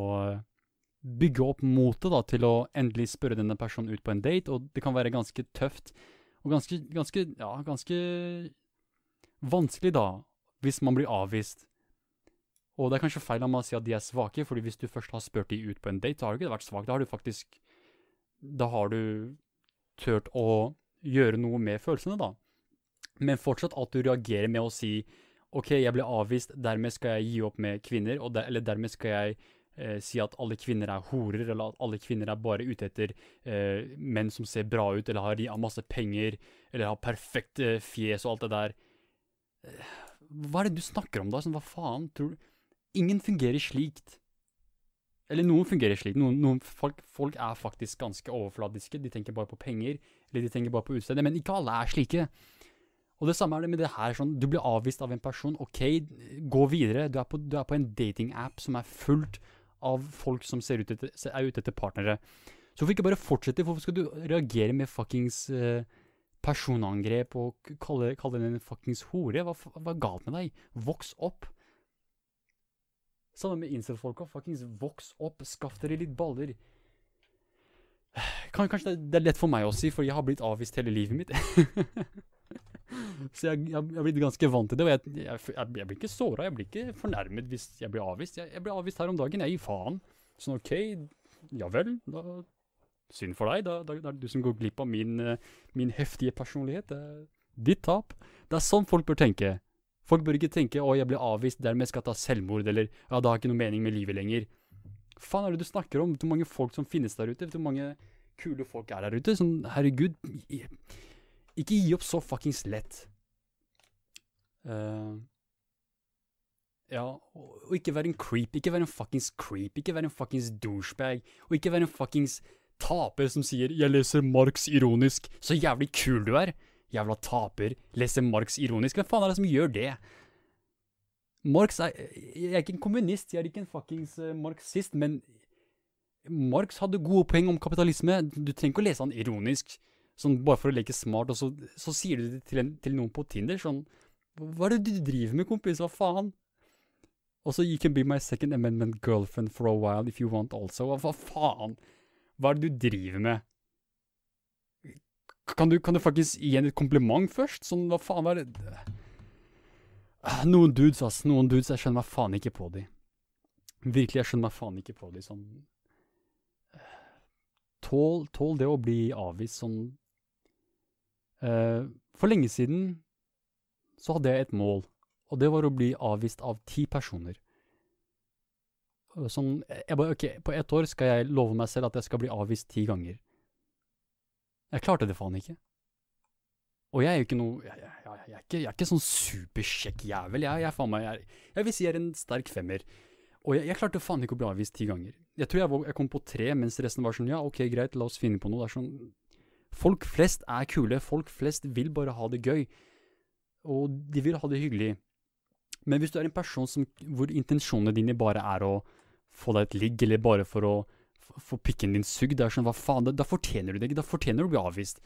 bygge opp motet da, til å endelig spørre denne personen ut på en date, og det kan være ganske tøft, og ganske, ganske, ja, ganske vanskelig da, hvis man blir avvist. Og det er kanskje feil av meg å si at de er svake, fordi hvis du først har spurt de ut på en date, så har du ikke vært svak, da har du faktisk, da har du tørt å gjøre noe med følelsene da. Men fortsatt at du reagerer med å si OK, jeg ble avvist, dermed skal jeg gi opp med kvinner, der, eller dermed skal jeg eh, si at alle kvinner er horer, eller at alle kvinner er bare ute etter eh, menn som ser bra ut, eller har, har masse penger, eller har perfekt eh, fjes og alt det der. Eh, Hva er det du snakker om da? Sånn, hva faen? Tror du Ingen fungerer slikt. Eller noen fungerer slik. Noen, noen folk, folk er faktisk ganske overfladiske. De tenker bare på penger, eller de tenker bare på utstedet. Men ikke alle er slike. Og det samme er det med det her. sånn, Du blir avvist av en person. Ok, gå videre. Du er på, du er på en datingapp som er fullt av folk som ut etter, er ute etter partnere. Så hvorfor ikke bare fortsette? Hvorfor skal du reagere med fuckings eh, personangrep og kalle, kalle den en fuckings hore? Hva, hva er galt med deg? Voks opp. Samme med incel-folka. Fuckings voks opp. Skaff dere litt baller. Kan, kanskje det, det er lett for meg å si, for jeg har blitt avvist hele livet mitt. Så jeg, jeg, jeg har blitt ganske vant til det. Og jeg, jeg, jeg, jeg blir ikke såra, jeg blir ikke fornærmet hvis jeg blir avvist. Jeg, jeg ble avvist her om dagen, jeg gir faen. Sånn OK, ja vel, da Synd for deg, da, da, da er det du som går glipp av min, eh, min heftige personlighet. Er ditt tap. Det er sånn folk bør tenke. Folk bør ikke tenke 'å, jeg ble avvist, dermed skal jeg ta selvmord', eller 'ja, det har ikke noe mening med livet lenger'. Faen er det du snakker om? Hvor mange folk som finnes der ute? Hvor mange kule folk er der ute? Sånn, herregud, i- ikke gi opp så fuckings lett. Uh, ja, og, og ikke være en creep. Ikke være en fuckings creep. Ikke være en fuckings douchebag. Og ikke være en fuckings taper som sier 'jeg leser Marx ironisk'. Så jævlig kul du er. Jævla taper. Leser Marx ironisk. Hvem faen er det som gjør det? Marx er Jeg er ikke en kommunist, jeg er ikke en fuckings uh, marxist, men Marx hadde gode poeng om kapitalisme. Du trenger ikke å lese han ironisk, sånn bare for å leke smart, og så, så sier du det til, en, til noen på Tinder sånn Hva er det du driver med, kompis? Hva faen? Og så You can be my second amendment girlfriend for a while if you want also. Hva faen? Hva er det du driver med? Kan du, kan du faktisk gi henne et kompliment først? Sånn, hva faen er det Noen dudes, ass. Noen dudes, jeg skjønner meg faen ikke på de. Virkelig, jeg skjønner meg faen ikke på de. Sånn Tål, tål det å bli avvist sånn For lenge siden så hadde jeg et mål, og det var å bli avvist av ti personer. Sånn, jeg bare, ok, På ett år skal jeg love meg selv at jeg skal bli avvist ti ganger. Jeg klarte det faen ikke. Og jeg er jo ikke noe Jeg, jeg, jeg, jeg er, ikke, er, ikke, sånn superkjekk jævel. Jeg, faen meg, jeg, vil si jeg er en sterk femmer. Og jeg, klarte faen ikke å bli avvist ti ganger. Jeg tror jeg, kom på tre, mens resten var sånn ja, ok, greit, la oss finne på noe. Det er sånn Folk flest er kule. Folk flest vil bare ha det gøy. Og de vil ha det hyggelig. Men hvis du er en person som, hvor intensjonene dine bare er å få deg et ligg, eller bare for å få pikken din sugd. Det er sånn, hva faen, da, da, fortjener du det ikke. Da fortjener du å bli avvist.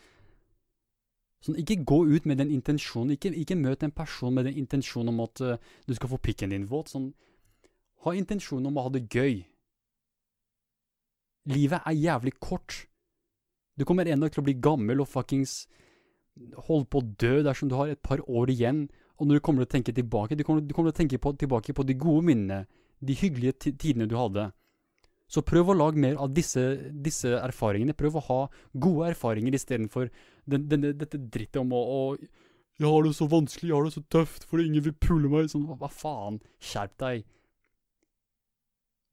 Sånn, ikke gå ut med den intensjonen. Ikke, ikke møt en person med den intensjonen om at uh, du skal få pikken din våt. Sånn, ha intensjonen om å ha det gøy. Livet er jævlig kort. Du kommer en dag til å bli gammel og fuckings holde på å dø dersom du har et par år igjen. Og når du kommer til å tenke tilbake, du kommer, du kommer til å tenke på, tilbake på de gode minnene de hyggelige tidene du hadde. Så prøv å lage mer av disse, disse erfaringene. Prøv å ha gode erfaringer istedenfor den, denne, dette drittet om å, å 'Jeg har det så vanskelig, jeg har det så tøft fordi ingen vil pule meg.' Sånn, hva, faen? Skjerp deg.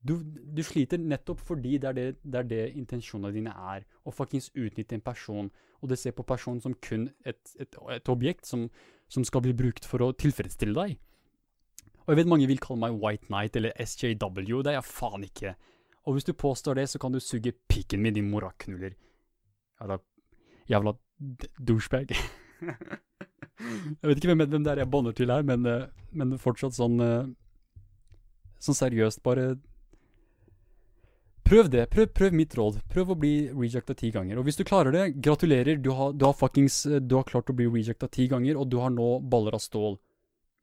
Du, du, sliter nettopp fordi det er det, det, er det intensjonene dine er. Å fuckings utnytte en person, og det ser på personen som kun et, et, et objekt som, som skal bli brukt for å tilfredsstille deg. Og jeg vet mange vil kalle meg White Knight eller SJW, det er jeg faen ikke. Og hvis du påstår det, så kan du suge pikken min, din moraknuller. Jævla Jævla douchebag. jeg vet ikke hvem, hvem det er jeg bånder til her, men, eh, men, fortsatt sånn eh, Sånn seriøst, bare Prøv det. Prøv, prøv, mitt råd. Prøv å bli rejecta ti ganger. Og hvis du klarer det, gratulerer. Du har, du har fuckings Du har klart å bli rejecta ti ganger, og du har nå baller av stål.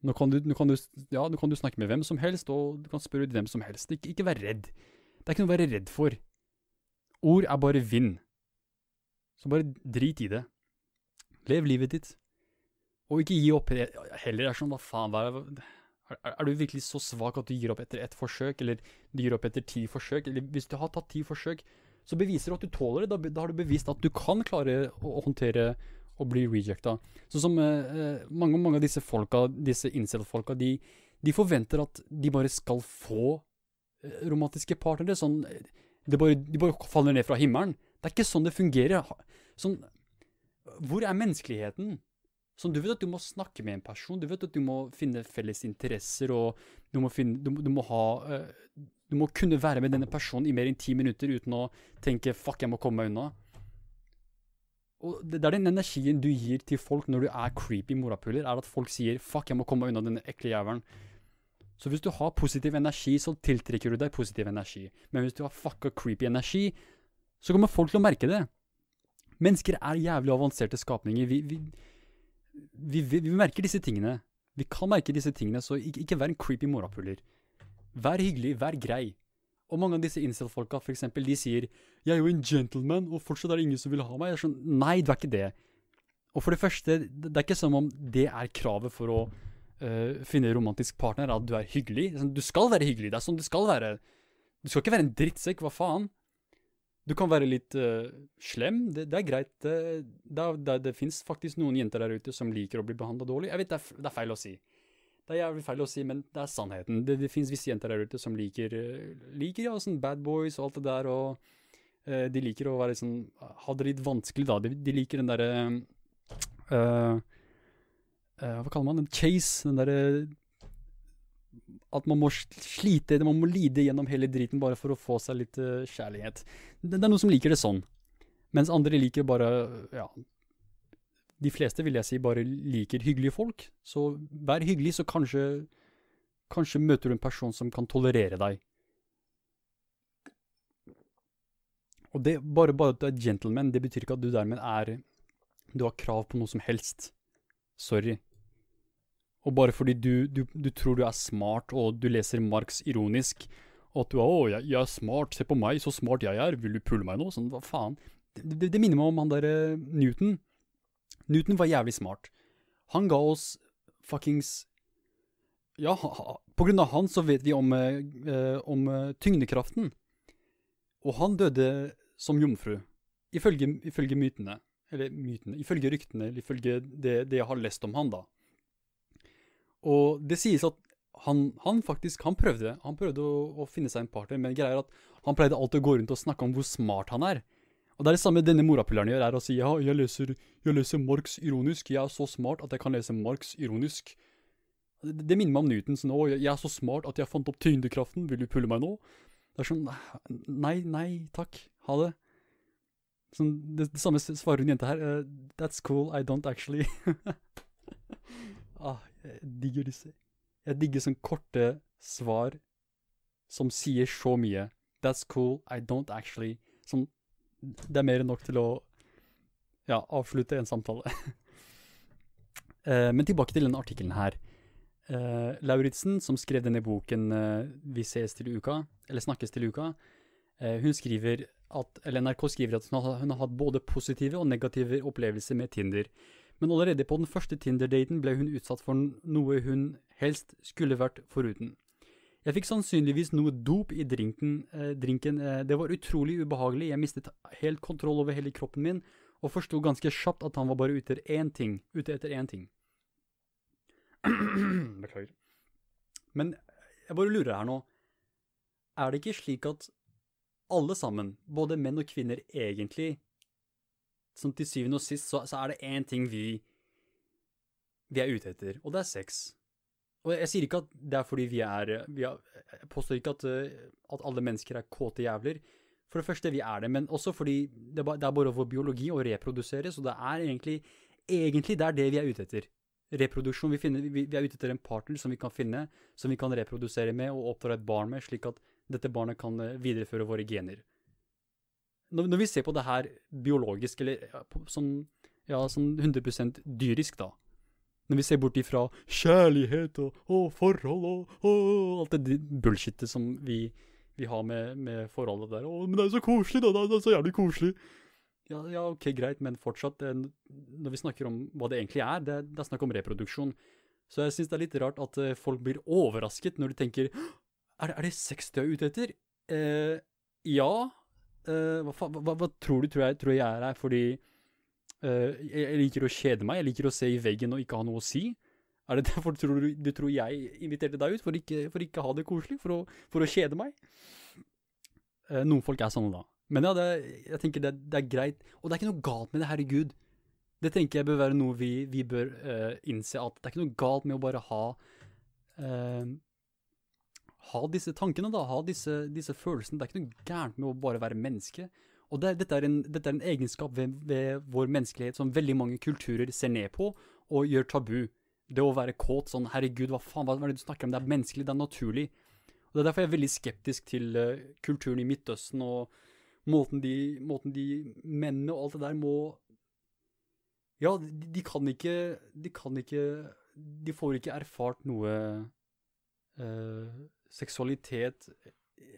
Nå kan, du, nå, kan du, ja, nå kan du snakke med hvem som helst, og du kan spørre ut hvem som helst. Ikke, ikke vær redd. Det er ikke noe å være redd for. Ord er bare vind. Så bare drit i det. Lev livet ditt. Og ikke gi opp heller. Det er sånn, hva faen, hva er, er, er, du virkelig så svak at du gir opp etter ett forsøk, eller du gir opp etter ti forsøk? Eller hvis du har tatt ti forsøk, så beviser du at du tåler det. Da, da har du bevist at du kan klare å, å håndtere og bli rejecta. Sånn som eh, mange, mange, av disse folka, disse incel-folka, de, de, forventer at de bare skal få eh, romantiske partnere. Sånn, de bare, de bare, faller ned fra himmelen. Det er ikke sånn det fungerer. Sånn, hvor er menneskeligheten? Sånn, du vet at du må snakke med en person, du vet at du må finne felles interesser, og du må, finne, du, du må ha uh, Du må kunne være med denne personen i mer enn ti minutter uten å tenke 'fuck, jeg må komme meg unna'. Og det, er den energien du gir til folk når du er creepy morapuler, er at folk sier 'fuck, jeg må komme meg unna denne ekle jævelen'. Så hvis du har positiv energi, så tiltrekker du deg positiv energi. Men hvis du har fucka creepy energi, så kommer folk til å merke det. Mennesker er jævlig avanserte skapninger. Vi, vi, vi, vi merker disse tingene. Vi kan merke disse tingene, så ikke, ikke vær en creepy morapuler. Vær hyggelig, vær grei. Og mange av disse incel-folka, for eksempel, de sier 'Jeg er jo en gentleman, og fortsatt er det ingen som vil ha meg'. Jeg er sånn Nei, du er ikke det. Og for det første, det er ikke som om det er kravet for å uh, finne romantisk partner, at du er hyggelig. Sånn, du skal være hyggelig. Det er sånn du skal være. Du skal ikke være en drittsekk, hva faen? Du kan være litt uh, slem, det, det, er greit. Det, det, det, fins faktisk noen jenter der ute som liker å bli behandla dårlig. Jeg vet det er, det er feil å si. Det er jævlig feil å si, men det er sannheten. Det, det finnes visse jenter der ute som liker, eh, liker ja, sånn bad boys og alt det der, og uh, de liker å være sånn Ha det litt vanskelig, da. De, de liker den derre uh, uh, Hva kaller man den? Chase. Den derre at man må slite, man må lide gjennom hele driten bare for å få seg litt uh, kjærlighet. Det, det, er noen som liker det sånn. Mens andre liker bare Ja. De fleste, vil jeg si, bare liker hyggelige folk. Så vær hyggelig, så kanskje Kanskje møter du en person som kan tolerere deg. Og det, bare, bare at du er gentleman, det betyr ikke at du dermed er Du har krav på noe som helst. Sorry. Og bare fordi du, du, du, tror du er smart, og du leser Marx ironisk, og at du er 'Å, jeg, jeg, er smart, se på meg, så smart jeg er, vil du pulle meg nå?' Sånn, hva faen? Det, det, det minner meg om han derre Newton. Newton var jævlig smart. Han ga oss fuckings Ja, på grunn av han så vet vi om, eh, om eh, tyngdekraften. Og han døde som jomfru, ifølge, ifølge mytene. Eller mytene, ifølge ryktene, eller ifølge det, det jeg har lest om han, da. Og det sies at han, han faktisk han prøvde, han prøvde å, å, finne seg en partner, men greia er at han pleide alltid å gå rundt og snakke om hvor smart han er. Og det er det samme denne morapuleren gjør, er å si ja, jeg leser, jeg leser Marx ironisk, jeg er så smart at jeg kan lese Marx ironisk. Det, det minner meg om Newton sånn, å, jeg er så smart at jeg fant opp tyngdekraften, vil du pulle meg nå? Det er sånn, nei, nei, takk, ha det. Sånn, det, det samme svarer hun jenta her, uh, that's cool, I don't actually. ah, jeg digger disse. Jeg digger sånne korte svar som sier så mye. That's cool, I don't actually. Som det er mer enn nok til å ja, avslutte en samtale. uh, men tilbake til denne artikkelen her. Uh, Lauritzen, som skrev denne boken uh, Vi ses til uka, eller Snakkes til uka, hun skriver at, eller NRK skriver at hun har, hun har hatt både positive og negative opplevelser med Tinder men allerede på den første Tinder-daten ble hun utsatt for noe hun helst skulle vært foruten. Jeg fikk sannsynligvis noe dop i drinken. Eh, drinken. Eh, det var utrolig ubehagelig, jeg mistet helt kontroll over hele kroppen min, og forsto ganske kjapt at han var bare ute, én ting, ute etter én ting. Beklager. Men jeg bare lurer her nå. Er det ikke slik at alle sammen, både menn og kvinner, egentlig som til syvende og sist så, så er det én ting vi, vi er ute etter, og det er sex. Og jeg sier ikke at det er fordi vi er, vi er Jeg påstår ikke at, eh, at, alle mennesker er kåte jævler. For det første, vi er det, men også fordi det, det er bare vår biologi å reprodusere, så det er egentlig Egentlig det er det vi er ute etter. Reproduksjon. Vi, finner, vi, vi er ute etter en partner som vi kan finne, som vi kan reprodusere med og oppdra et barn med, slik at dette barnet kan eh, videreføre våre gener når, når, vi ser på det her biologisk, eller sånn, ja, sånn 100% dyrisk, da Når vi ser bort ifra kjærlighet og, og forhold og, og, alt det bullshitet som vi, vi har med, med, forholdet der 'Å, men det er så koselig, da! Det er så jævlig koselig!' Ja, ja, ok, greit, men fortsatt, det, når vi snakker om hva det egentlig er, det, det er snakk om reproduksjon. Så jeg syns det er litt rart at uh, folk blir overrasket når de tenker er, er det sex du er ute etter? Eh, ja, Uh, hva, hva, hva, tror du tror jeg, tror jeg er her fordi uh, jeg liker å kjede meg? Jeg liker å se i veggen og ikke ha noe å si? Er det derfor tror du, du tror jeg inviterte deg ut? For ikke, for ikke ha det koselig? For å, for å kjede meg? Uh, noen folk er sånne, da. Men ja, det, jeg tenker det, det, er greit. Og det er ikke noe galt med det, herregud. Det tenker jeg bør være noe vi, vi bør innse, at det er ikke noe galt med å bare ha ha disse tankene, da, ha disse, disse, følelsene. Det er ikke noe gærent med å bare være menneske. Og det, dette, er en, dette, er en, egenskap ved, ved, vår menneskelighet som veldig mange kulturer ser ned på og gjør tabu. Det å være kåt sånn, herregud, hva faen, hva er det du snakker om? Det er menneskelig, det er naturlig. Og Det er derfor jeg er veldig skeptisk til uh, kulturen i Midtøsten og måten de, måten de mennene og alt det der må Ja, de, de, kan ikke De kan ikke De får ikke erfart noe uh, seksualitet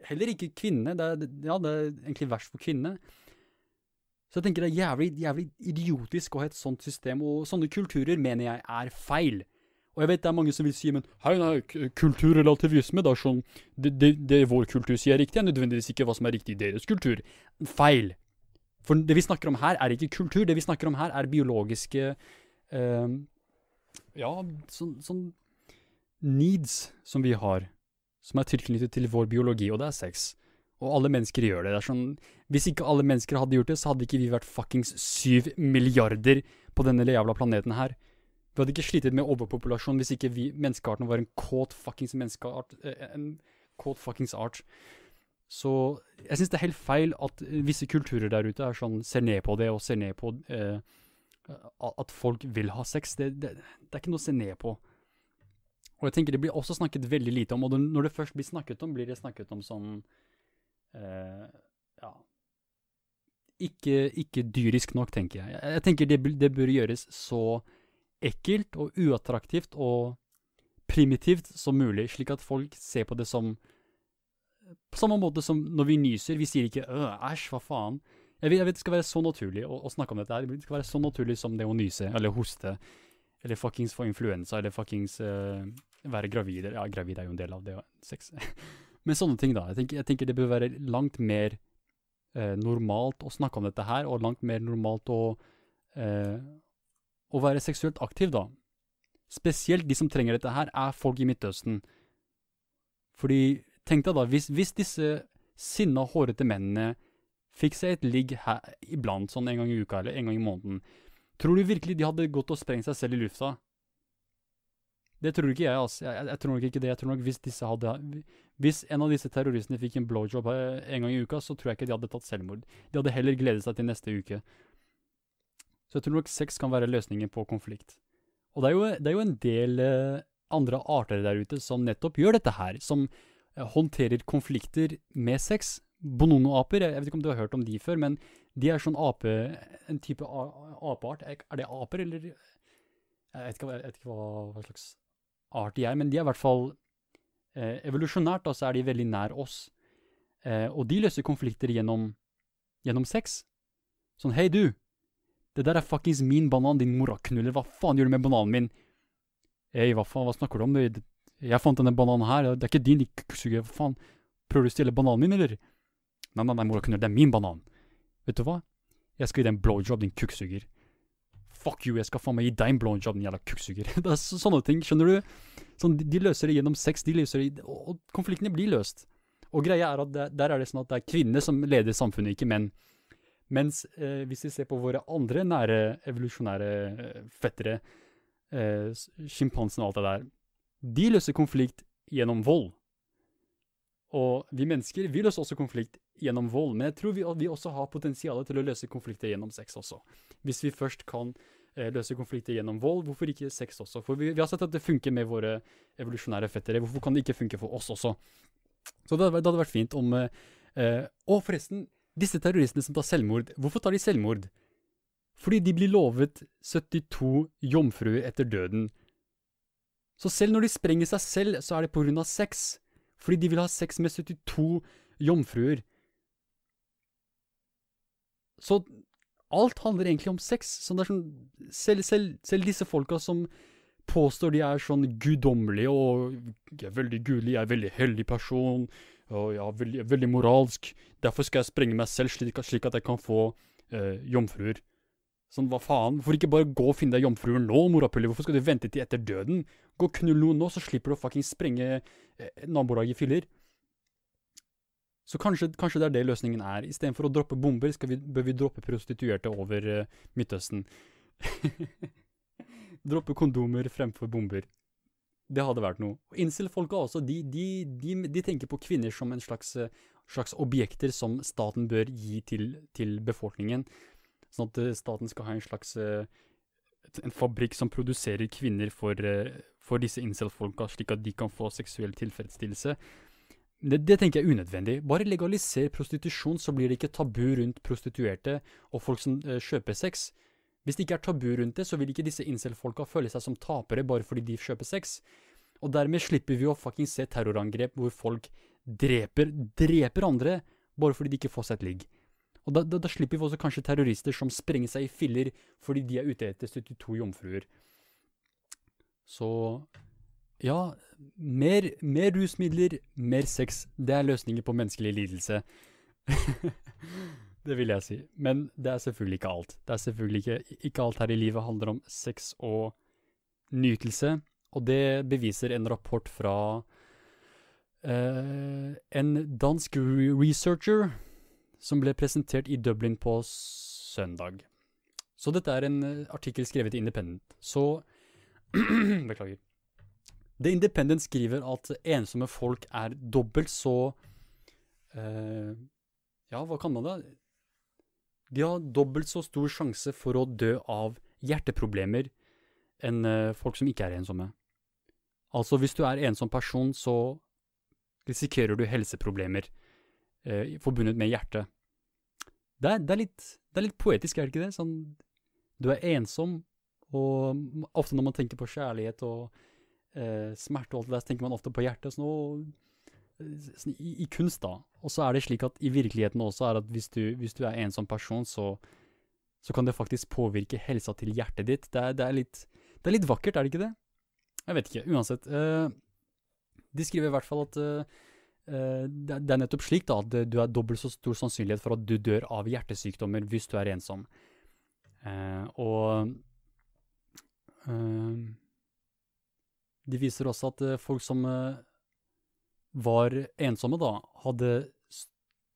Heller ikke kvinne. Det er, ja, det er egentlig verst for kvinne. Så jeg tenker det er jævlig, jævlig idiotisk å ha et sånt system, og sånne kulturer mener jeg er feil. Og jeg vet det er mange som vil si men hei, nei, kulturrelativisme, det er sånn det, det, det, vår kultur sier er riktig, er nødvendigvis ikke hva som er riktig i deres kultur. Feil. For det vi snakker om her, er ikke kultur. Det vi snakker om her, er biologiske eh, Ja, sånn, sånn needs som vi har som er tilknyttet til vår biologi, og det er sex. Og alle mennesker gjør det. det er sånn, hvis ikke alle mennesker hadde gjort det, så hadde ikke vi vært fuckings syv milliarder på denne jævla planeten her. Vi hadde ikke slitt med overpopulasjon hvis ikke vi, menneskearten var en kåt fuckings menneskeart. eh, En kåt fuckings art. Så jeg syns det er helt feil at visse kulturer der ute sånn, ser ned på det og ser ned på eh, at folk vil ha sex. Det, det, det er ikke noe å se ned på. Og jeg tenker det blir også snakket veldig lite om, og når det først blir snakket om, blir det snakket om som eh, Ja ikke, ikke dyrisk nok, tenker jeg. Jeg, tenker det, det bør gjøres så ekkelt og uattraktivt og primitivt som mulig, slik at folk ser på det som På samme måte som når vi nyser. Vi sier ikke æsj, hva faen'. Jeg vet, jeg vet det skal være så naturlig å, å snakke om dette her. Det skal være så naturlig som det å nyse, eller hoste, eller fuckings få influensa, eller fuckings eh, være gravid. Ja, gravid er jo en del av det, å- sex. Men sånne ting, da. Jeg tenker, jeg tenker det bør være langt mer eh, normalt å snakke om dette her, og langt mer normalt å, eh, å være seksuelt aktiv, da. Spesielt de som trenger dette her, er folk i Midtøsten. Fordi, tenk deg da, hvis, hvis disse sinna, hårete mennene fikk seg et ligg her iblant, sånn en gang i uka eller en gang i måneden, tror du virkelig de hadde gått og sprengt seg selv i lufta? Det tror ikke jeg, altså. Jeg, jeg, jeg tror nok ikke det. Jeg tror nok hvis disse hadde Hvis en av disse terroristene fikk en blowjob eh, en gang i uka, så tror jeg ikke de hadde tatt selvmord. De hadde heller gledet seg til neste uke. Så jeg tror nok sex kan være løsningen på konflikt. Og det er jo, det er jo en del eh, andre arter der ute som nettopp gjør dette her, som eh, håndterer konflikter med sex. Bonono-aper, jeg vet ikke om du har hørt om de før, men de er sånn ape, en type apeart. Er det aper, eller Jeg vet ikke, jeg vet ikke hva, hva slags art de er, men de er i hvert fall eh, Evolusjonært da, så er de veldig nær oss. Eh, og de løser konflikter gjennom, gjennom sex. Sånn, hei du, det der er fuckings min banan, din moraknuller, hva faen gjør du med bananen min? Hei, hva faen, hva snakker du om? Jeg fant denne bananen her, det er ikke din, din hva faen? Prøver du å stjele bananen min, eller? Nei, nei, nei, moraknuller, det er min banan. Vet du hva? Jeg skal gi deg en blowjob, din kukksuger. Fuck you, jeg skal faen meg gi deg en blowjob, din jævla kukksuger. det er så, sånne ting, skjønner du? Sånn, de, de løser det gjennom sex, de løser det, og, og konfliktene blir løst. Og greia er at der, der er det sånn at det er kvinner som leder samfunnet, ikke menn. Mens eh, hvis vi ser på våre andre nære evolusjonære eh, fettere, eh, sjimpansene og alt det der, de løser konflikt gjennom vold. Og vi mennesker vi løser også konflikt gjennom vold, men jeg tror vi, vi også har potensial til å løse konflikter gjennom sex også. Hvis vi først kan eh, løse konflikter gjennom vold, hvorfor ikke sex også? For vi, vi har sett at det funker med våre evolusjonære fettere, hvorfor kan det ikke funke for oss også? Så det, det hadde vært fint om eh, Og forresten, disse terroristene som tar selvmord, hvorfor tar de selvmord? Fordi de blir lovet 72 jomfruer etter døden. Så selv når de sprenger seg selv, så er det av sex. Fordi de vil ha sex med 72 jomfruer. Så alt handler egentlig om sex. Så det er sånn, selv, selv, selv disse folka som påstår de er sånn guddommelige og er veldig gudelig, jeg er veldig hellig person, og jeg er veldig, veldig moralsk, derfor skal jeg sprenge meg selv slik, slik at jeg kan få eh, jomfruer. Sånn, hva faen? Hvorfor ikke bare gå og finne deg jomfruer nå, morapuler? Hvorfor skal du vente til etter døden? Gå og knull noen nå, så slipper du å fucking sprenge eh, nabolaget i filler. Så kanskje, kanskje det er det løsningen er. Istedenfor å droppe bomber, vi, bør vi droppe prostituerte over uh, Midtøsten. droppe kondomer fremfor bomber. Det hadde vært noe. Og Incel-folka også, de, de, de, de tenker på kvinner som en slags, eh, slags objekter som staten bør gi til, til befolkningen. Sånn at eh, staten skal ha en slags en fabrikk som produserer kvinner for, for disse incel-folka, slik at de kan få seksuell tilfredsstillelse. Det, det tenker jeg er unødvendig. Bare legaliser prostitusjon, så blir det ikke tabu rundt prostituerte og folk som eh, kjøper sex. Hvis det ikke er tabu rundt det, så vil ikke disse incel-folka føle seg som tapere bare fordi de kjøper sex. Og dermed slipper vi å fucking se terrorangrep hvor folk dreper, dreper andre bare fordi de ikke får seg et ligg. Og da, da, da slipper vi også kanskje terrorister som sprenger seg i filler fordi de er ute etter 72 jomfruer. Så ja, mer, mer rusmidler, mer sex. Det er løsninger på menneskelig lidelse. det vil jeg si. Men det er selvfølgelig ikke alt. Det er selvfølgelig ikke, ikke alt her i livet handler om sex og nytelse. Og det beviser en rapport fra eh, en dansk researcher som ble presentert i Dublin på søndag. Så dette er en eh, artikkel skrevet i Independent. Så Beklager. The Independent skriver at ensomme folk er dobbelt så eh, Ja, hva kan man da? De har dobbelt så stor sjanse for å dø av hjerteproblemer enn eh, folk som ikke er ensomme. Altså, hvis du er ensom person, så risikerer du helseproblemer eh, forbundet med hjertet. Det er, det, litt, det er, litt, poetisk, er det ikke det? Sånn, du er ensom, og ofte når man tenker på kjærlighet og eh, smerte og alt det der, så tenker man ofte på hjertet. Sånn, og, sånn, i, i, kunst, da. Og så er det slik at i virkeligheten også er at hvis du, hvis du er ensom person, så, så, kan det faktisk påvirke helsa til hjertet ditt. Det er, det er, litt, det er litt vakkert, er det ikke det? Jeg vet ikke. Uansett. Eh, de skriver i hvert fall at eh, eh det, er nettopp slik da, at du har dobbelt så stor sannsynlighet for at du dør av hjertesykdommer hvis du er ensom. Eh, og eh, de viser også at eh, folk som eh, var ensomme, da, hadde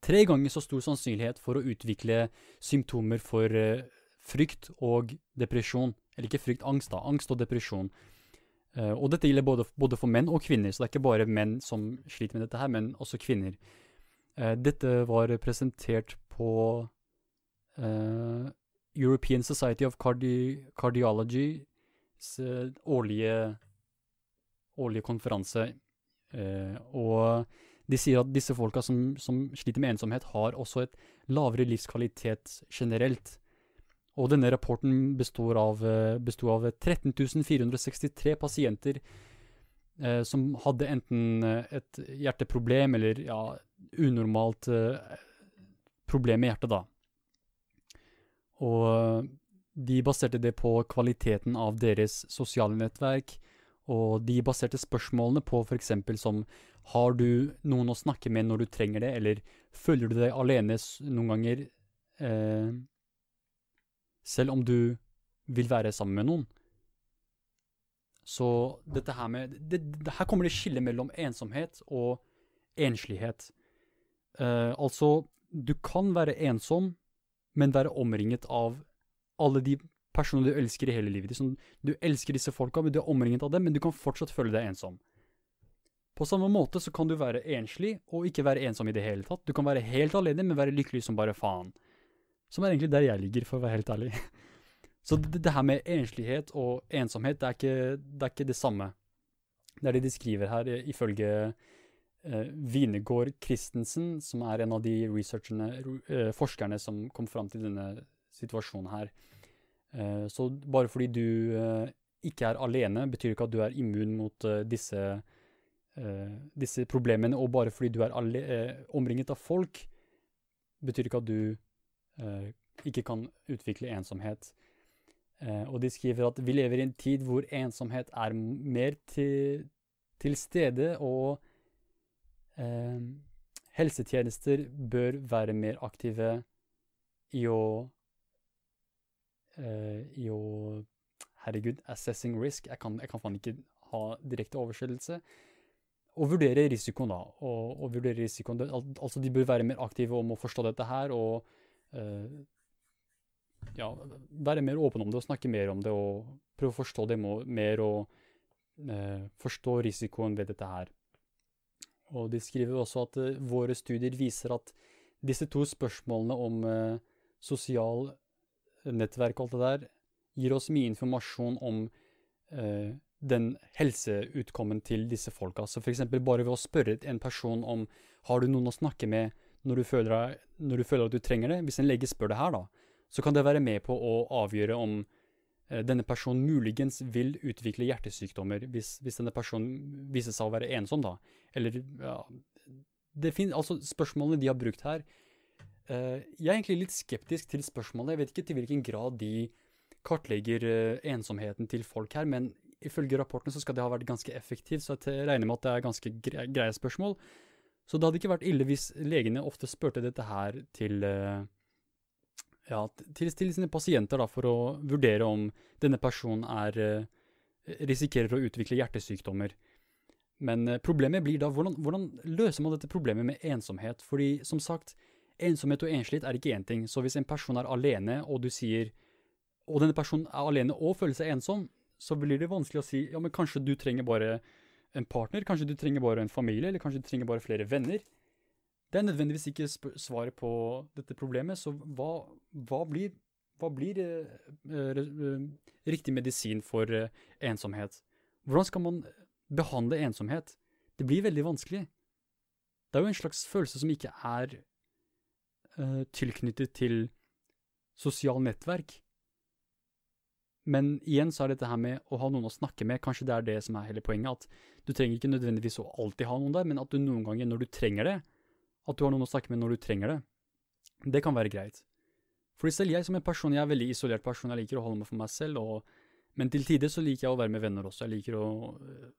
tre ganger så stor sannsynlighet for å utvikle symptomer for eh, frykt og depresjon. Eller ikke frykt, angst, da. Angst og depresjon. Og dette gjelder både, både, for menn og kvinner, så det er ikke bare menn som sliter med dette her, men også kvinner. Dette var presentert på uh, European Society of Cardi Cardiologys årlige årlige konferanse. Eh, og de sier at disse folka som, som, sliter med ensomhet, har også et lavere livskvalitet generelt. Og denne rapporten består av, eh, bestod av 13 463 pasienter eh, som hadde enten eh, et hjerteproblem eller ja, unormalt eh, problem med hjertet, da. Og de baserte det på kvaliteten av deres sosiale nettverk, og de baserte spørsmålene på f.eks. som har du noen å snakke med når du trenger det, eller føler du deg alene noen ganger eh, selv om du vil være sammen med noen? Så dette her med det, det, Her kommer det skille mellom ensomhet og enslighet. Eh, altså, du kan være ensom, men være omringet av alle de personer du elsker i hele livet ditt. Du elsker disse folka, men du er omringet av dem, men du kan fortsatt føle deg ensom. På samme måte så kan du være enslig og ikke være ensom i det hele tatt. Du kan være helt alene, men være lykkelig som bare faen. Som er egentlig der jeg ligger, for å være helt ærlig. Så det, det her med enslighet og ensomhet, det er, ikke, det er ikke det samme. Det er det de skriver her, ifølge eh, Vinegård Christensen, som er en av de eh, forskerne som kom fram til denne situasjonen her. Eh, så bare fordi du eh, ikke er alene, betyr ikke at du er immun mot eh, disse, disse problemene. Og bare fordi du er omringet av folk, betyr ikke at du ikke kan utvikle ensomhet. og de skriver at vi lever i en tid hvor ensomhet er mer til, til stede, og helsetjenester bør være mer aktive i å i å Herregud, assessing risk. Jeg kan, jeg kan faen ikke ha direkte oversettelse. Og vurdere risikoen, da. Og, og vurdere risikoen. Al altså, de bør være mer aktive om å forstå dette her, og uh, ja, være mer åpne om det og snakke mer om det, og prøve å forstå det mer og uh, forstå risikoen ved dette her. Og de skriver også at uh, våre studier viser at disse to spørsmålene om sosial nettverk og alt det der, gir oss mye informasjon om eh, den helseutkommen til disse folka. Så f.eks. bare ved å spørre en person om har du noen å snakke med når du føler, når du føler at du trenger det, hvis en lege spør det her, da, så kan det være med på å avgjøre om eh, denne personen muligens vil utvikle hjertesykdommer hvis, hvis, denne personen viser seg å være ensom, da. Eller ja, det finnes, altså Spørsmålene de har brukt her, jeg er egentlig litt skeptisk til spørsmålet. Jeg vet ikke til hvilken grad de kartlegger uh, ensomheten til folk her, men ifølge rapporten så skal det ha vært ganske effektivt, så jeg regner med at det er ganske greie spørsmål. Så det hadde ikke vært ille hvis legene ofte spurte dette her til, uh, ja, til, til, sine pasienter da, for å vurdere om denne personen er, risikerer å utvikle hjertesykdommer. Men problemet blir da hvordan, hvordan løser man dette problemet med ensomhet? Fordi som sagt, Ensomhet og enslighet er ikke én ting, så hvis en person er alene, og du sier Og denne personen er alene og føler seg ensom, så blir det vanskelig å si ja, men kanskje du trenger bare en partner, kanskje du trenger bare en familie, eller kanskje du trenger bare flere venner. Det er nødvendigvis ikke svaret på dette problemet, så hva, hva blir, hva blir eh, eh, riktig medisin for eh, ensomhet? Hvordan skal man behandle ensomhet? Det blir veldig vanskelig. Det er jo en slags følelse som ikke er uh, tilknyttet til sosial nettverk. Men igjen så er dette her med å ha noen å snakke med, kanskje det er det som er hele poenget. At du trenger ikke nødvendigvis å alltid ha noen der, men at du noen ganger når du trenger det, at du har noen å snakke med når du trenger det, det kan være greit. Fordi selv jeg som en person, jeg er en veldig isolert person, jeg liker å holde meg for meg selv, og, men til tider så liker jeg å være med venner også. Jeg liker å uh,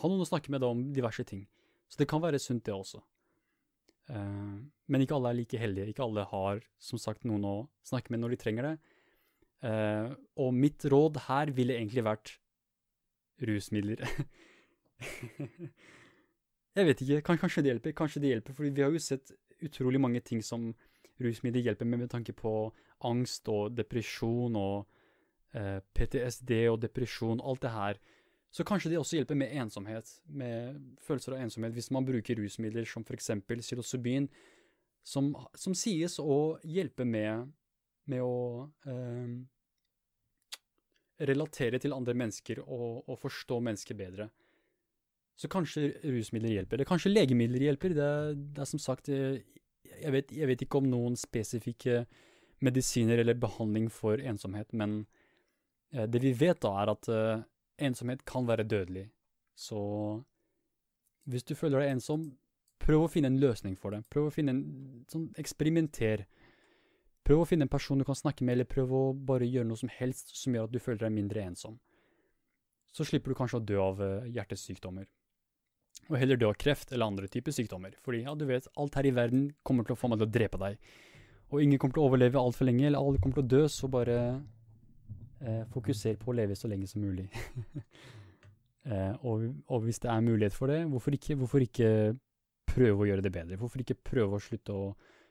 ha noen å snakke med om diverse ting. Så det kan være sunt, det også. Uh, men ikke alle er like heldige. Ikke alle har som sagt noen å snakke med når de trenger det. Uh, og mitt råd her ville egentlig vært rusmidler. jeg vet ikke, kanskje det hjelper, kanskje det hjelper, for vi har jo sett utrolig mange ting som rusmidler hjelper med med tanke på angst og depresjon og eh, PTSD og depresjon, alt det her. Så kanskje det også hjelper med ensomhet, med følelser av ensomhet, hvis man bruker rusmidler som eksempel psilocybin, som, som sies å hjelpe med med å eh, relatere til andre mennesker og, og, forstå mennesker bedre. Så kanskje rusmidler hjelper. Det kanskje legemidler hjelper. Det, det er som sagt eh, jeg vet, jeg vet, ikke om noen spesifikke medisiner eller behandling for ensomhet, men eh, det vi vet da, er at eh, ensomhet kan være dødelig. Så hvis du føler deg ensom, prøv å finne en løsning for det. Prøv å finne en sånn Eksperimenter. Prøv å finne en person du kan snakke med, eller prøv å bare gjøre noe som helst som gjør at du føler deg mindre ensom. Så slipper du kanskje å dø av uh, hjertesykdommer. Og heller dø av kreft eller andre typer sykdommer. Fordi ja, du vet, alt her i verden kommer til å få meg til å drepe deg. Og ingen kommer til å overleve altfor lenge, eller alle kommer til å dø, så bare fokuser på å leve så lenge som mulig. uh, og, og, hvis det er mulighet for det, hvorfor ikke, hvorfor ikke prøve å gjøre det bedre? Hvorfor ikke prøve å slutte å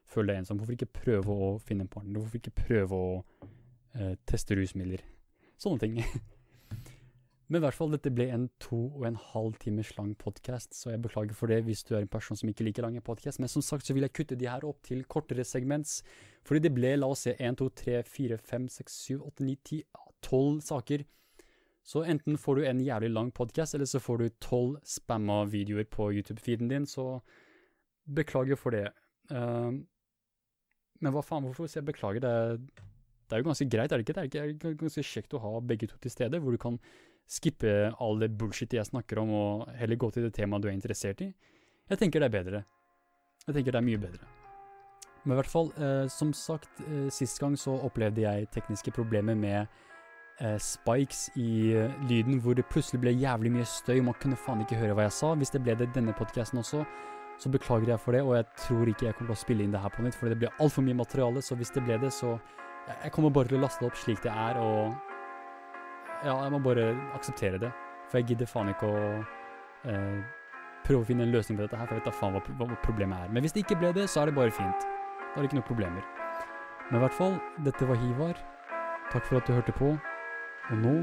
føle deg ensom? Hvorfor ikke prøve å finne en partner? Hvorfor ikke prøve å eh, teste rusmidler? Sånne ting. Men i hvert fall, dette ble en to og en halv timers lang podkast, så jeg beklager for det hvis du er en person som ikke liker lange podkast. Men som sagt så vil jeg kutte de her opp til kortere segments, fordi det ble, la oss se, 1, 2, 3, 4, 5, 6, 7, 8, 9, 10, 12 saker. Så enten får du en jævlig lang podkast, eller så får du tolv spamma videoer på YouTube-feeden din, så beklager for det. Uh, men hva faen, hvorfor sier jeg beklager? Det er, det er, jo ganske greit, er det ikke? Det er ikke ganske kjekt å ha begge to til stede, hvor du kan skippe all det bullshit jeg snakker om, og heller gå til det temaet du er interessert i. Jeg tenker det er bedre. Jeg tenker det er mye bedre. Men i hvert fall, eh, som sagt, eh, sist gang så opplevde jeg tekniske problemer med eh, spikes i eh, lyden, hvor det plutselig ble jævlig mye støy, man kunne faen ikke høre hva jeg sa. Hvis det ble det denne podkasten også, så beklager jeg for det, og jeg tror ikke jeg kommer til å spille inn det her på nytt, for det blir altfor mye materiale, så hvis det ble det, så Jeg kommer bare til å laste det opp slik det er, og Ja, jeg må bare akseptere det, for jeg gidder faen ikke å eh, prøve å finne en løsning på dette her, for jeg vet da faen hva, hva problemet er. Men hvis det ikke ble det, så er det bare fint. Da er det ikke noen problemer. Men i hvert fall, dette var Hivar. Takk for at du hørte på, og nå